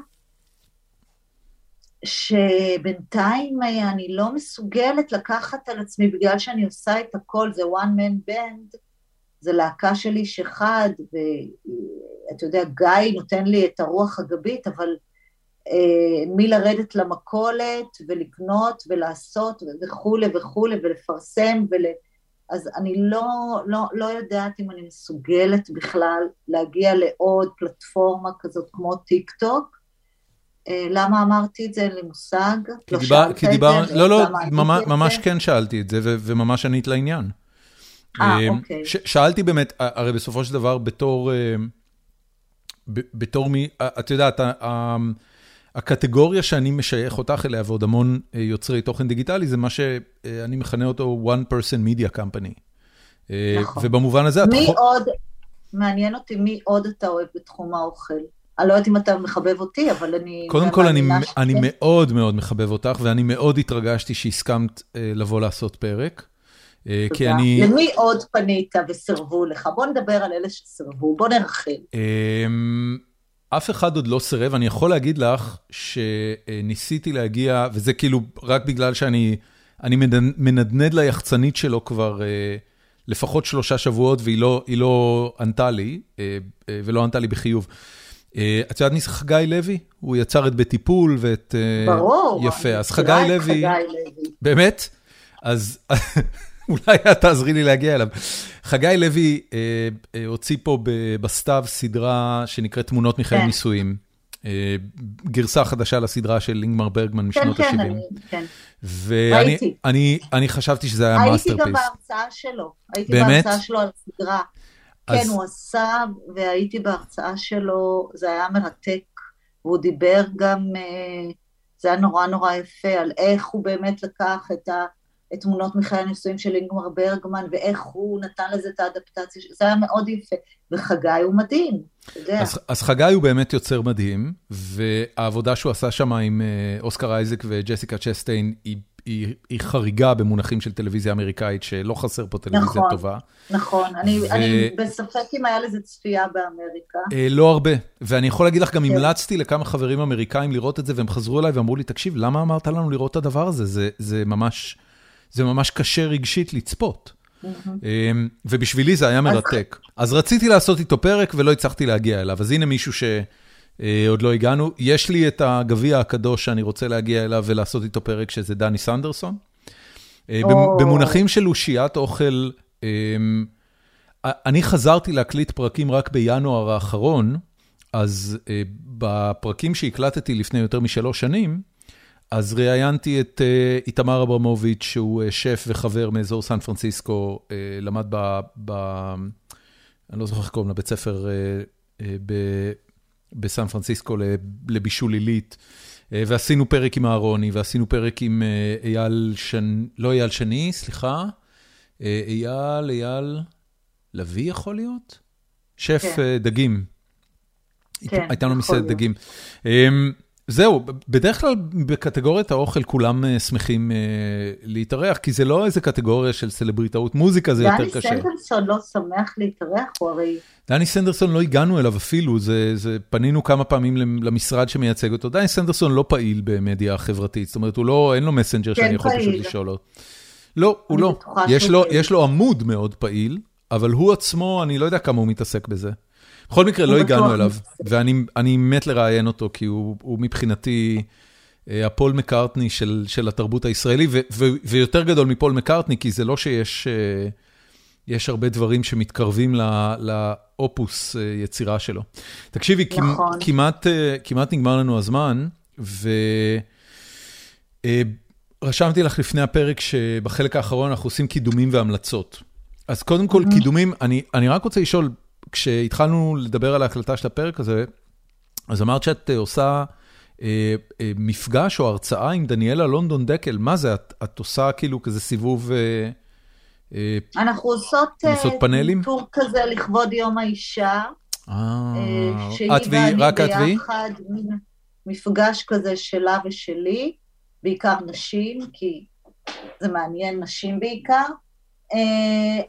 שבינתיים אה, אני לא מסוגלת לקחת על עצמי, בגלל שאני עושה את הכל, זה one man band, זה להקה של איש אחד, ואתה יודע, גיא נותן לי את הרוח הגבית, אבל אה, מי לרדת למכולת ולקנות ולעשות וכולי וכולי ולפרסם ול... אז אני לא, לא, לא יודעת אם אני מסוגלת בכלל להגיע לעוד פלטפורמה כזאת כמו טיק טוק. אה, למה אמרתי את זה? אין לי מושג. כי לא דיבר, כי דיבר, לא, לא, ממש, ממש כן שאלתי את זה, וממש ענית לעניין. אה, אה, אוקיי. שאלתי באמת, הרי בסופו של דבר בתור, אה, בתור מי, את יודעת, הקטגוריה שאני משייך אותך אליה ועוד המון יוצרי תוכן דיגיטלי, זה מה שאני מכנה אותו one person media company. נכון. ובמובן הזה... מי עוד, מעניין אותי מי עוד אתה אוהב בתחום האוכל. אני לא יודעת אם אתה מחבב אותי, אבל אני... קודם כל, אני, אני מאוד מאוד מחבב אותך, ואני מאוד התרגשתי שהסכמת לבוא לעשות פרק. אה, כי אני... למי עוד פנית וסירבו לך? בוא נדבר על אלה שסירבו, בוא נרחיב. אף אחד עוד לא סירב, אני יכול להגיד לך שניסיתי להגיע, וזה כאילו רק בגלל שאני אני מנדנד ליחצנית שלו כבר אה, לפחות שלושה שבועות, והיא לא, לא ענתה לי, אה, ולא ענתה לי בחיוב. את יודעת מי זה חגי לוי? הוא יצר את בטיפול ואת... ברור. יפה, אז חגי לוי... חגי לוי. באמת? אז *laughs* אולי את תעזרי לי להגיע אליו. חגי לוי הוציא פה בסתיו סדרה שנקראת תמונות מחיי כן. נישואים. גרסה חדשה לסדרה של אינגמר ברגמן משנות ה-70. כן, כן, כן. ואני ראיתי. אני, אני חשבתי שזה היה masterpiece. גם בהרצאה שלו, הייתי באמת? בהרצאה שלו על סדרה. אז- כן, הוא עשה, והייתי בהרצאה שלו, זה היה מרתק, והוא דיבר גם, אה, זה היה נורא נורא יפה, על איך הוא באמת לקח את, ה, תמונות מחיי הנישואים של אינגמר ברגמן, ואיך הוא נתן לזה את האדפטציה, זה היה מאוד יפה. וחגי הוא מדהים, אתה יודע. אז, אז חגי הוא באמת יוצר מדהים, והעבודה שהוא עשה שם עם אה, אוסקר אייזק וג'סיקה צ'סטיין היא, היא, היא חריגה במונחים של טלוויזיה אמריקאית, שלא חסר פה טלוויזיה נכון. טובה. נכון, אני, ו- אני בספק אם היה לזה צפייה באמריקה. אה, לא הרבה, ואני יכול להגיד לך, גם כן. המלצתי לכמה חברים אמריקאים לראות את זה, והם חזרו אליי ואמרו לי, תקשיב, למה אמרת לנו לראות את הדבר הזה? זה, זה, ממש, זה ממש קשה רגשית לצפות. אמ, ובשבילי זה היה מרתק. אז רציתי לעשות איתו פרק ולא הצלחתי להגיע אליו, אז הנה מישהו שעוד לא הגענו. יש לי את הגביע הקדוש שאני רוצה להגיע אליו ולעשות איתו פרק, שזה דני סנדרסון. אה. במונחים של אושיית אוכל, אמ, אני חזרתי להקליט פרקים רק בינואר האחרון, אז אה, בפרקים שהקלטתי לפני יותר משלוש שנים, אז ראיינתי את אה, איתמר אברמוביץ', שהוא אה, שף וחבר מאזור סן פרנסיסקו, אה, למד ב... ב אני לא זוכר איך קוראים לבית ספר ב- בסן פרנסיסקו לבישול עילית, ועשינו פרק עם אהרוני, ועשינו פרק עם אייל שני, לא אייל שני, סליחה, אייל, אייל לביא יכול להיות? שף כן. דגים. כן, הייתה יכול מסעדת. דגים. זהו, בדרך כלל בקטגוריית האוכל כולם אה, שמחים אה, להתארח, כי זה לא איזה קטגוריה של סלבריטאות, מוזיקה זה יותר דני קשה. סנדלסון לא שמח להתארח, הוא הרי... דני סנדרסון לא הגענו אליו אפילו, זה, זה, פנינו כמה פעמים למ- למשרד שמייצג אותו. דני סנדרסון לא פעיל במדיה החברתית, זאת אומרת, הוא לא, אין לו מסנג'ר כן, שאני יכול פשוט פעיל. לשאול לו. לא, הוא לא. יש לו. יש לו עמוד מאוד פעיל, אבל הוא עצמו, אני לא יודע כמה הוא מתעסק בזה. בכל מקרה, לא הגענו אליו. ואני אני מת לראיין אותו, כי הוא, הוא מבחינתי אה, הפול מקארטני של, של התרבות הישראלי, ויותר גדול מפול מקארטני, כי זה לא שיש אה, יש הרבה דברים שמתקרבים ל- לאופוס אה, יצירה שלו. תקשיבי, נכון. כמעט, כמעט נגמר לנו הזמן, ורשמתי לך לפני הפרק שבחלק האחרון אנחנו עושים קידומים והמלצות. אז קודם כל, קידומים, אני, אני רק רוצה לשאול, כשהתחלנו לדבר על ההקלטה של הפרק הזה, אז אמרת שאת אה, עושה אה, אה, מפגש או הרצאה עם דניאלה לונדון דקל, מה זה? את, את עושה כאילו כזה סיבוב... אה, אה, אנחנו עושות, אתם עושות אה, פאנלים? טור כזה לכבוד יום האישה, אה, אה, את והיא, רק את והיא? מפגש כזה שלה ושלי, בעיקר נשים, כי זה מעניין נשים בעיקר, אה,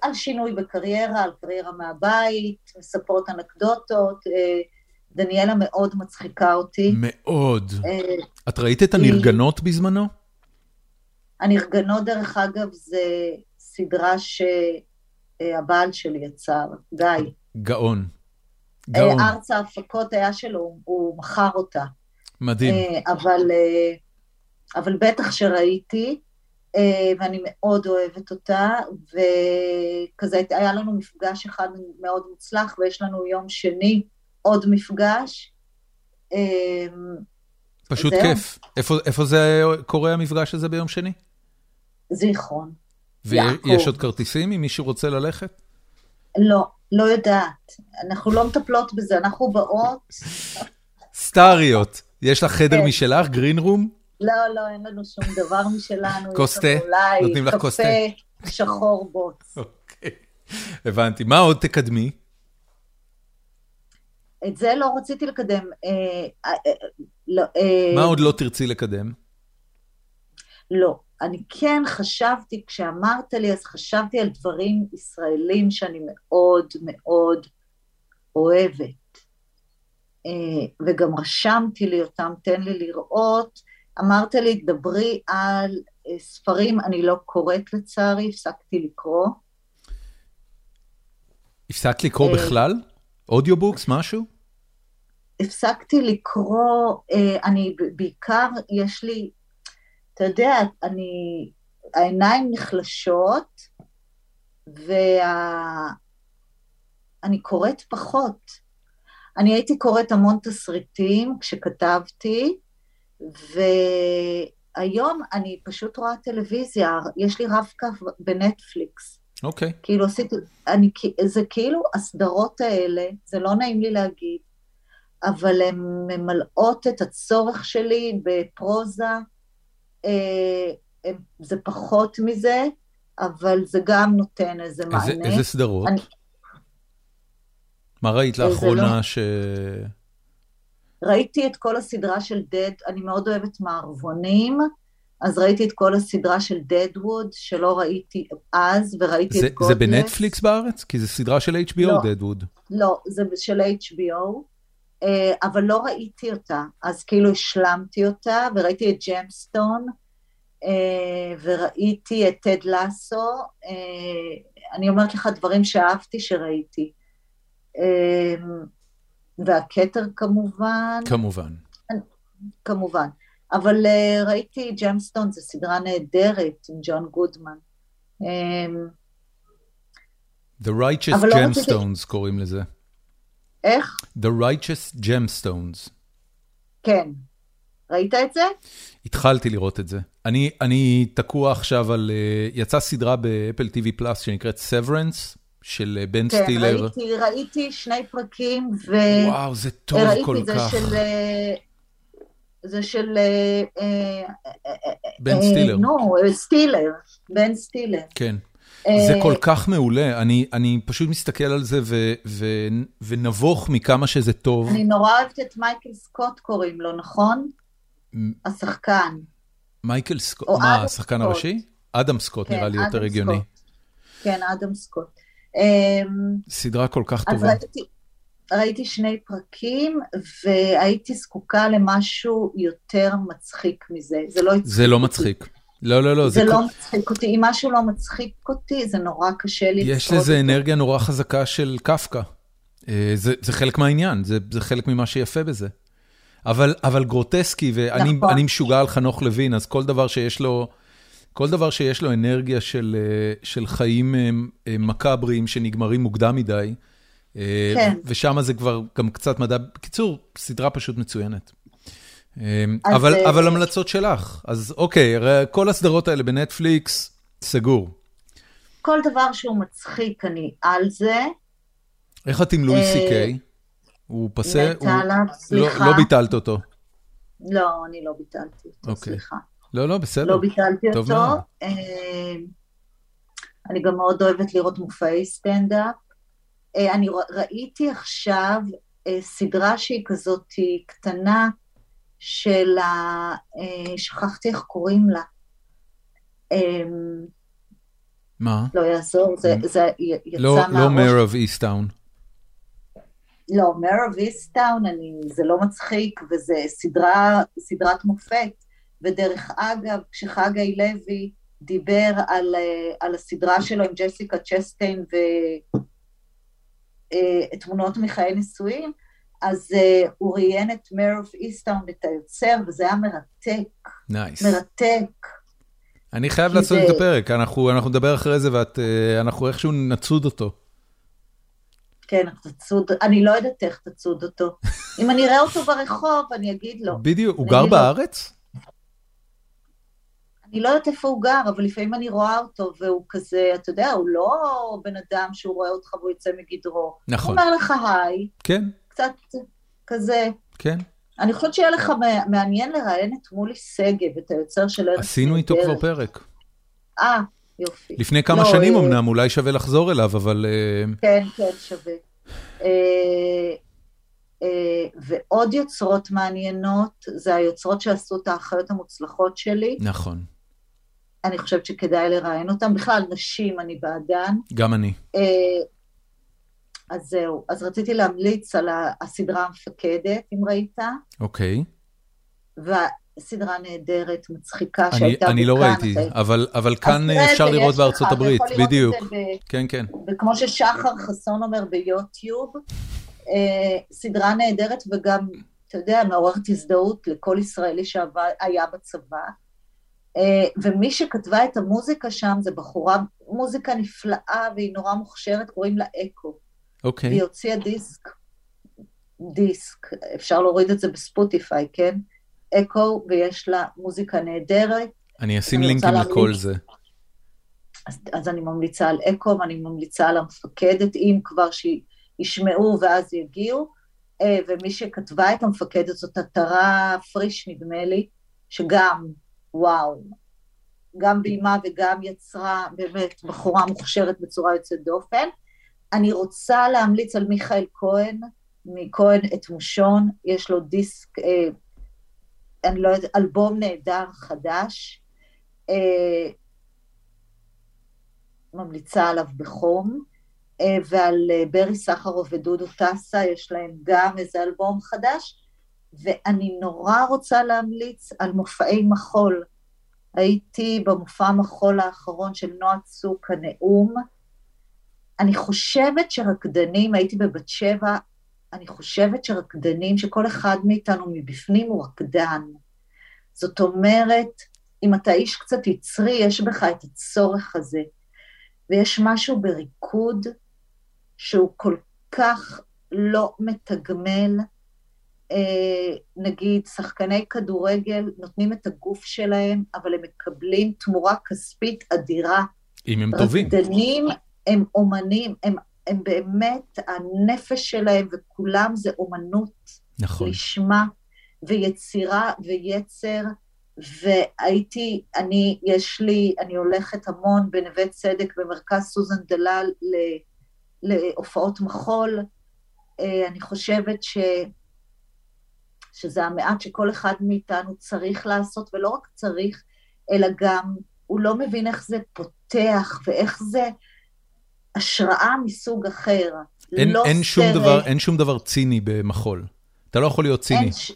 על שינוי בקריירה, על קריירה מהבית, מספרות אנקדוטות, אה, דניאלה מאוד מצחיקה אותי. מאוד. אה, את ראית את הנרגנות בזמנו? הנרגנות, דרך אגב, זה סדרה שהבעל שלי יצר, גיא. גאון. גאון, אה, ארץ ההפקות היה שלו, הוא מכר אותה. מדהים. אה, אבל, אה, אבל בטח שראיתי, אה, ואני מאוד אוהבת אותה, וכזה היה לנו מפגש אחד מאוד מוצלח, ויש לנו יום שני עוד מפגש. אה, פשוט זהו. כיף. איפה- איפה זה קורה המפגש הזה ביום שני? זיכרון. ויש. עוד כרטיסים אם מישהו רוצה ללכת? לא, לא יודעת. אנחנו לא מטפלות בזה, אנחנו באות. סטאריות. יש לך חדר כן. משלך, גרין רום? לא, לא, אין לנו שום דבר משלנו. כוס תה? נותנים לך כוס תה? קפה שחור בוץ. אוקיי. הבנתי. מה עוד תקדמי? את זה לא רציתי לקדם. אה, אה, אה, לא, מה עוד לא תרצי לקדם? לא. אני כן חשבתי, כשאמרת לי, אז חשבתי על דברים ישראלים שאני מאוד מאוד אוהבת. וגם רשמתי לי אותם, תן לי לראות. אמרת לי, דברי על אה, ספרים, אני לא קוראת לצערי, הפסקתי לקרוא. הפסקת לקרוא אה. בכלל? אודיובוקס, משהו? הפסקתי לקרוא, אה, אני בעיקר, יש לי, אתה יודע, אני העיניים נחלשות, ואני. קוראת פחות. אני הייתי קוראת המון תסריטים כשכתבתי, והיום אני פשוט רואה טלוויזיה, יש לי רב-קו בנטפליקס. אוקיי. Okay. כאילו עשיתי, אני, זה כאילו הסדרות האלה, זה לא נעים לי להגיד, אבל הן ממלאות את הצורך שלי בפרוזה, אה, זה פחות מזה, אבל זה גם נותן איזה איזה מענה. איזה סדרות? אני... מה ראית לאחרונה לא... ש... ראיתי את כל הסדרה של Dead, אני מאוד אוהבת מערבונים, אז ראיתי את כל הסדרה של דדווד, שלא ראיתי אז, וראיתי זה, את Godless. זה בנטפליקס בארץ? כי זו סדרה של HBO, לא, דדווד. לא, זה של HBO, אה, אבל לא ראיתי אותה, אז כאילו השלמתי אותה, וראיתי את ג'מסטון, אה, וראיתי את טד לסו, אה, אני אומרת לך דברים שאהבתי שראיתי. והכתר כמובן. כמובן. כמובן. אבל uh, ראיתי ג'מסטון, זו סדרה נהדרת עם ג'ון גודמן. Um, The Righteous לא Gemstones רציתי... קוראים לזה. איך? The Righteous Gemstones. כן. ראית את זה? התחלתי לראות את זה. אני, אני תקוע עכשיו על... Uh, יצאה סדרה באפל TV פלאס שנקראת Severance. של בן כן, סטילר. כן, ראיתי, ראיתי שני פרקים, ו... וואו, זה טוב כל זה כך. של, זה של... בן סטילר. נו, סטילר, בן סטילר. כן. זה כל כך מעולה, אני, אני פשוט מסתכל על זה ו, ו, ונבוך מכמה שזה טוב. אני נורא אוהבת את מייקל סקוט קוראים לו, נכון? השחקן. מייקל סקוט, מה, השחקן הראשי? אדם סקוט כן, נראה לי יותר הגיוני. כן, אדם סקוט. סדרה כל כך טובה. ראיתי, ראיתי שני פרקים, והייתי זקוקה למשהו יותר מצחיק מזה. זה לא הצחיק זה לא מצחיק. לא, לא, לא. זה, זה לא כל... מצחיק אותי. אם משהו לא מצחיק אותי, זה נורא קשה לי יש לזה אנרגיה נורא חזקה של קפקא. זה, זה חלק מהעניין, זה, זה חלק ממה שיפה בזה. אבל, אבל גרוטסקי, ואני נכון. משוגע על חנוך לוין, אז כל דבר שיש לו... כל דבר שיש לו אנרגיה של, של חיים מקאבריים שנגמרים מוקדם מדי, כן. ושם זה כבר גם קצת מדע, בקיצור, סדרה פשוט מצוינת. אבל, זה... אבל המלצות שלך, אז אוקיי, כל הסדרות האלה בנטפליקס, סגור. כל דבר שהוא מצחיק, אני על זה. איך את עם לואי סי קיי? הוא פסה? מתה עליו, סליחה. לא, לא ביטלת אותו. לא, אני לא ביטלתי אותו, אוקיי. סליחה. לא, לא, בסדר. לא ביטלתי אותו. מאוד. אני גם מאוד אוהבת לראות מופעי סטנדאפ. אני ראיתי עכשיו סדרה שהיא כזאת קטנה של ה... שכחתי איך קוראים לה. מה? לא יעזור, זה, זה יצא לא, מהראש. לא מייר אוף איסטאון. לא, Mare of Easttown, זה לא מצחיק, וזה סדרה, סדרת מופת. ודרך אגב, כשחגי לוי דיבר על, על הסדרה שלו עם ג'סיקה צ'סטיין ותמונות מחיי נישואים, אז uh, הוא ראיין את Mare of Easttown, את היוצר, וזה היה מרתק. Nice. Nice. מרתק. אני חייב לעשות זה... את הפרק, אנחנו, אנחנו נדבר אחרי זה ואנחנו איכשהו נצוד אותו. כן, תצוד, אני לא יודעת איך תצוד אותו. אם אני אראה אותו ברחוב, אני אגיד לו. בדיוק, הוא גר בארץ? אני לא יודעת איפה הוא גר, אבל לפעמים אני רואה אותו, והוא כזה, אתה יודע, הוא לא בן אדם שהוא רואה אותך והוא יוצא מגדרו. נכון. הוא אומר לך היי. כן. קצת כזה. כן. אני חושבת שיהיה לך מעניין לראיין את מולי שגב, את היוצר של ארץ עשינו איתו כבר פרק. אה, יופי. לפני כמה לא, שנים אה... אמנם, אולי שווה לחזור אליו, אבל... כן, כן, שווה. אה, אה, ועוד יוצרות מעניינות, זה היוצרות שעשו את האחיות המוצלחות שלי. נכון. אני חושבת שכדאי לראיין אותם. בכלל, נשים, אני בעדן. גם אני. אז זהו. אז רציתי להמליץ על הסדרה המפקדת, אם ראית. אוקיי. והסדרה נהדרת, מצחיקה, שהייתה בכאן. אני לא ראיתי, אבל, אבל כאן אפשר לראות בארצות הברית, בדיוק. כן, כן. וכמו ששחר חסון אומר ביוטיוב, סדרה נהדרת וגם, אתה יודע, מעוררת הזדהות לכל ישראלי שהיה בצבא. ומי שכתבה את המוזיקה שם זה בחורה, מוזיקה נפלאה והיא נורא מוכשרת, קוראים לה אקו. אוקיי. והיא הוציאה דיסק, דיסק, אפשר להוריד את זה בספוטיפיי, כן? אקו, ויש לה מוזיקה נהדרת. אני אשים לינקים לכל זה. אז, אז אני ממליצה על אקו, ואני ממליצה על המפקדת, אם כבר שישמעו ואז יגיעו. אה, ומי שכתבה את המפקדת זאת עטרה פריש, נדמה לי, שגם, וואו, גם ביימה וגם יצרה באמת בחורה מוכשרת בצורה יוצאת דופן. אני רוצה להמליץ על מיכאל כהן, מכהן את מושון, יש לו דיסק, אה, אני לא יודעת, אלבום נהדר חדש, אה, ממליצה עליו בחום, אה, ועל אה, ברי סחרוב ודודו טסה, יש להם גם איזה אלבום חדש, ואני נורא רוצה להמליץ על מופעי מחול. הייתי במופע מחול האחרון של נועה צוק, הנאום. אני חושבת שרקדנים, הייתי בבת שבע, אני חושבת שרקדנים, שכל אחד מאיתנו מבפנים הוא רקדן. זאת אומרת, אם אתה איש קצת יצרי, יש בך את הצורך הזה. ויש משהו בריקוד שהוא כל כך לא מתגמל, נגיד שחקני כדורגל נותנים את הגוף שלהם, אבל הם מקבלים תמורה כספית אדירה. אם הם טובים. רקדנים הם אומנים, הם, הם באמת, הנפש שלהם וכולם זה אומנות. נכון. לשמה ויצירה ויצר. והייתי, אני, יש לי, אני הולכת המון בנווה צדק במרכז סוזן דלל להופעות מחול. אה, אני חושבת ש... שזה המעט שכל אחד מאיתנו צריך לעשות, ולא רק צריך, אלא גם הוא לא מבין איך זה פותח ואיך זה השראה מסוג אחר. אין, לא אין, שום דבר, אין שום דבר ציני במחול. אתה לא יכול להיות ציני. ש...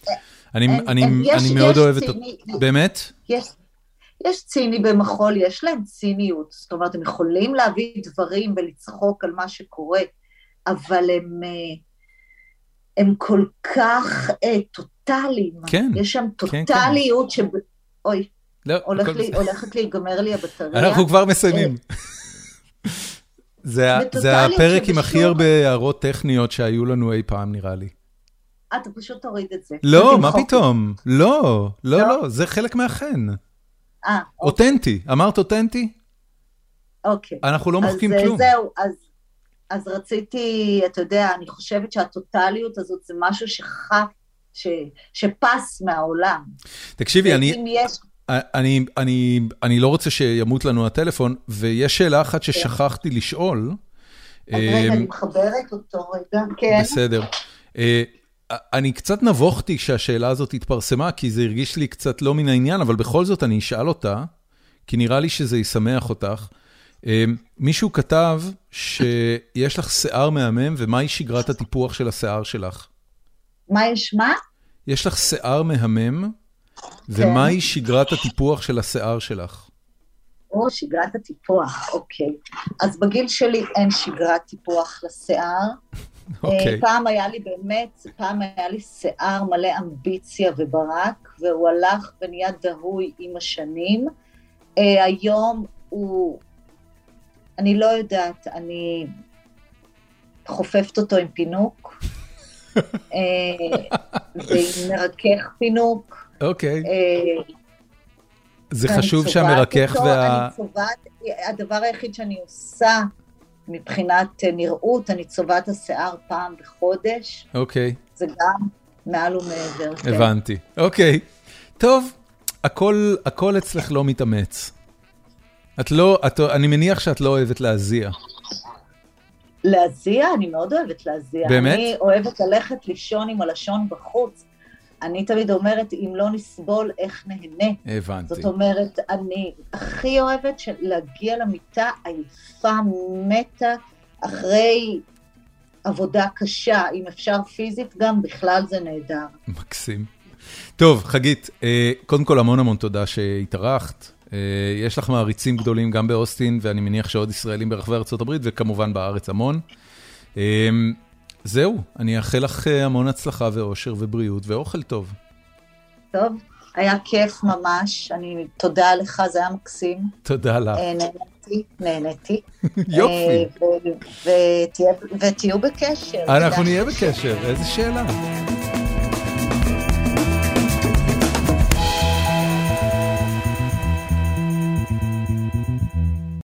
אני, אין, אני, אין, אני יש, מאוד יש אוהב ציני, את... באמת? יש, יש ציני במחול, יש להם ציניות. זאת אומרת, הם יכולים להביא דברים ולצחוק על מה שקורה, אבל הם... אה, הם כל כך אה, טוטאליים. כן. יש שם טוטאליות כן, כן. ש... אוי, לא, הולך לי, הולכת להיגמר לי הבטריה. אנחנו כבר מסיימים. זה, זה הפרק עם הכי הרבה הערות טכניות שהיו לנו אי פעם, נראה לי. אתה פשוט תוריד את זה. לא, מה פתאום? לא, לא, לא, לא, זה חלק מהחן. אה, אותנטי, אמרת אותנטי? אוקיי. אנחנו לא מוחקים כלום. אז זהו, אז אז רציתי, אתה יודע, אני חושבת שהטוטליות הזאת זה משהו שחף, ש, שפס מהעולם. תקשיבי, אני... יש... אני, אני, אני לא רוצה שימות לנו הטלפון, ויש שאלה אחת ששכחתי לשאול. אז רגע, אני מחברת אותו רגע, כן. בסדר. אה, אני קצת נבוכתי כשהשאלה הזאת התפרסמה, כי זה הרגיש לי קצת לא מן העניין, אבל בכל זאת אני אשאל אותה, כי נראה לי שזה ישמח אותך. אמ, מישהו כתב שיש לך שיער מהמם, ומהי שגרת הטיפוח של השיער שלך? מה יש מה? יש לך שיער מהמם, ומהי כן. שגרת הטיפוח של השיער שלך? או, שגרת הטיפוח, אוקיי. אז בגיל שלי אין שגרת טיפוח לשיער. *laughs* אוקיי. אה, פעם היה לי באמת, פעם היה לי שיער מלא אמביציה וברק, והוא הלך ונהיה דהוי עם השנים. אה, היום הוא אני לא יודעת, אני חופפת אותו עם פינוק, *laughs* אה, ועם מרכך פינוק. אוקיי. אה, זה חשוב שהמרכך וה... אני צובעת, הדבר היחיד שאני עושה מבחינת נראות, אני צובעת השיער פעם בחודש. אוקיי. זה גם מעל ומעבר. כן. הבנתי. אוקיי. טוב, הכל, הכל אצלך לא מתאמץ. את לא, את, אני מניח שאת לא אוהבת להזיע. להזיע? אני מאוד אוהבת להזיע. באמת? אני אוהבת ללכת לישון עם הלשון בחוץ. אני תמיד אומרת, אם לא נסבול, איך נהנה. הבנתי. זאת אומרת, אני הכי אוהבת להגיע למיטה עייפה, מתה, אחרי עבודה קשה, אם אפשר פיזית גם, בכלל זה נהדר. מקסים. טוב, חגית, אה, קודם כל המון המון תודה שהתארחת. אה, יש לך מעריצים גדולים גם באוסטין, ואני מניח שעוד ישראלים ברחבי ארה"ב, וכמובן בארץ המון. אה, זהו, אני אאחל לך אה, המון הצלחה ואושר ובריאות ואוכל טוב. טוב, היה כיף ממש, אני, תודה לך, זה היה מקסים. תודה לך. נהניתי, נהניתי. *laughs* יופי. ותהיו בקשר. אנחנו. נהיה בקשר, איזה שאלה.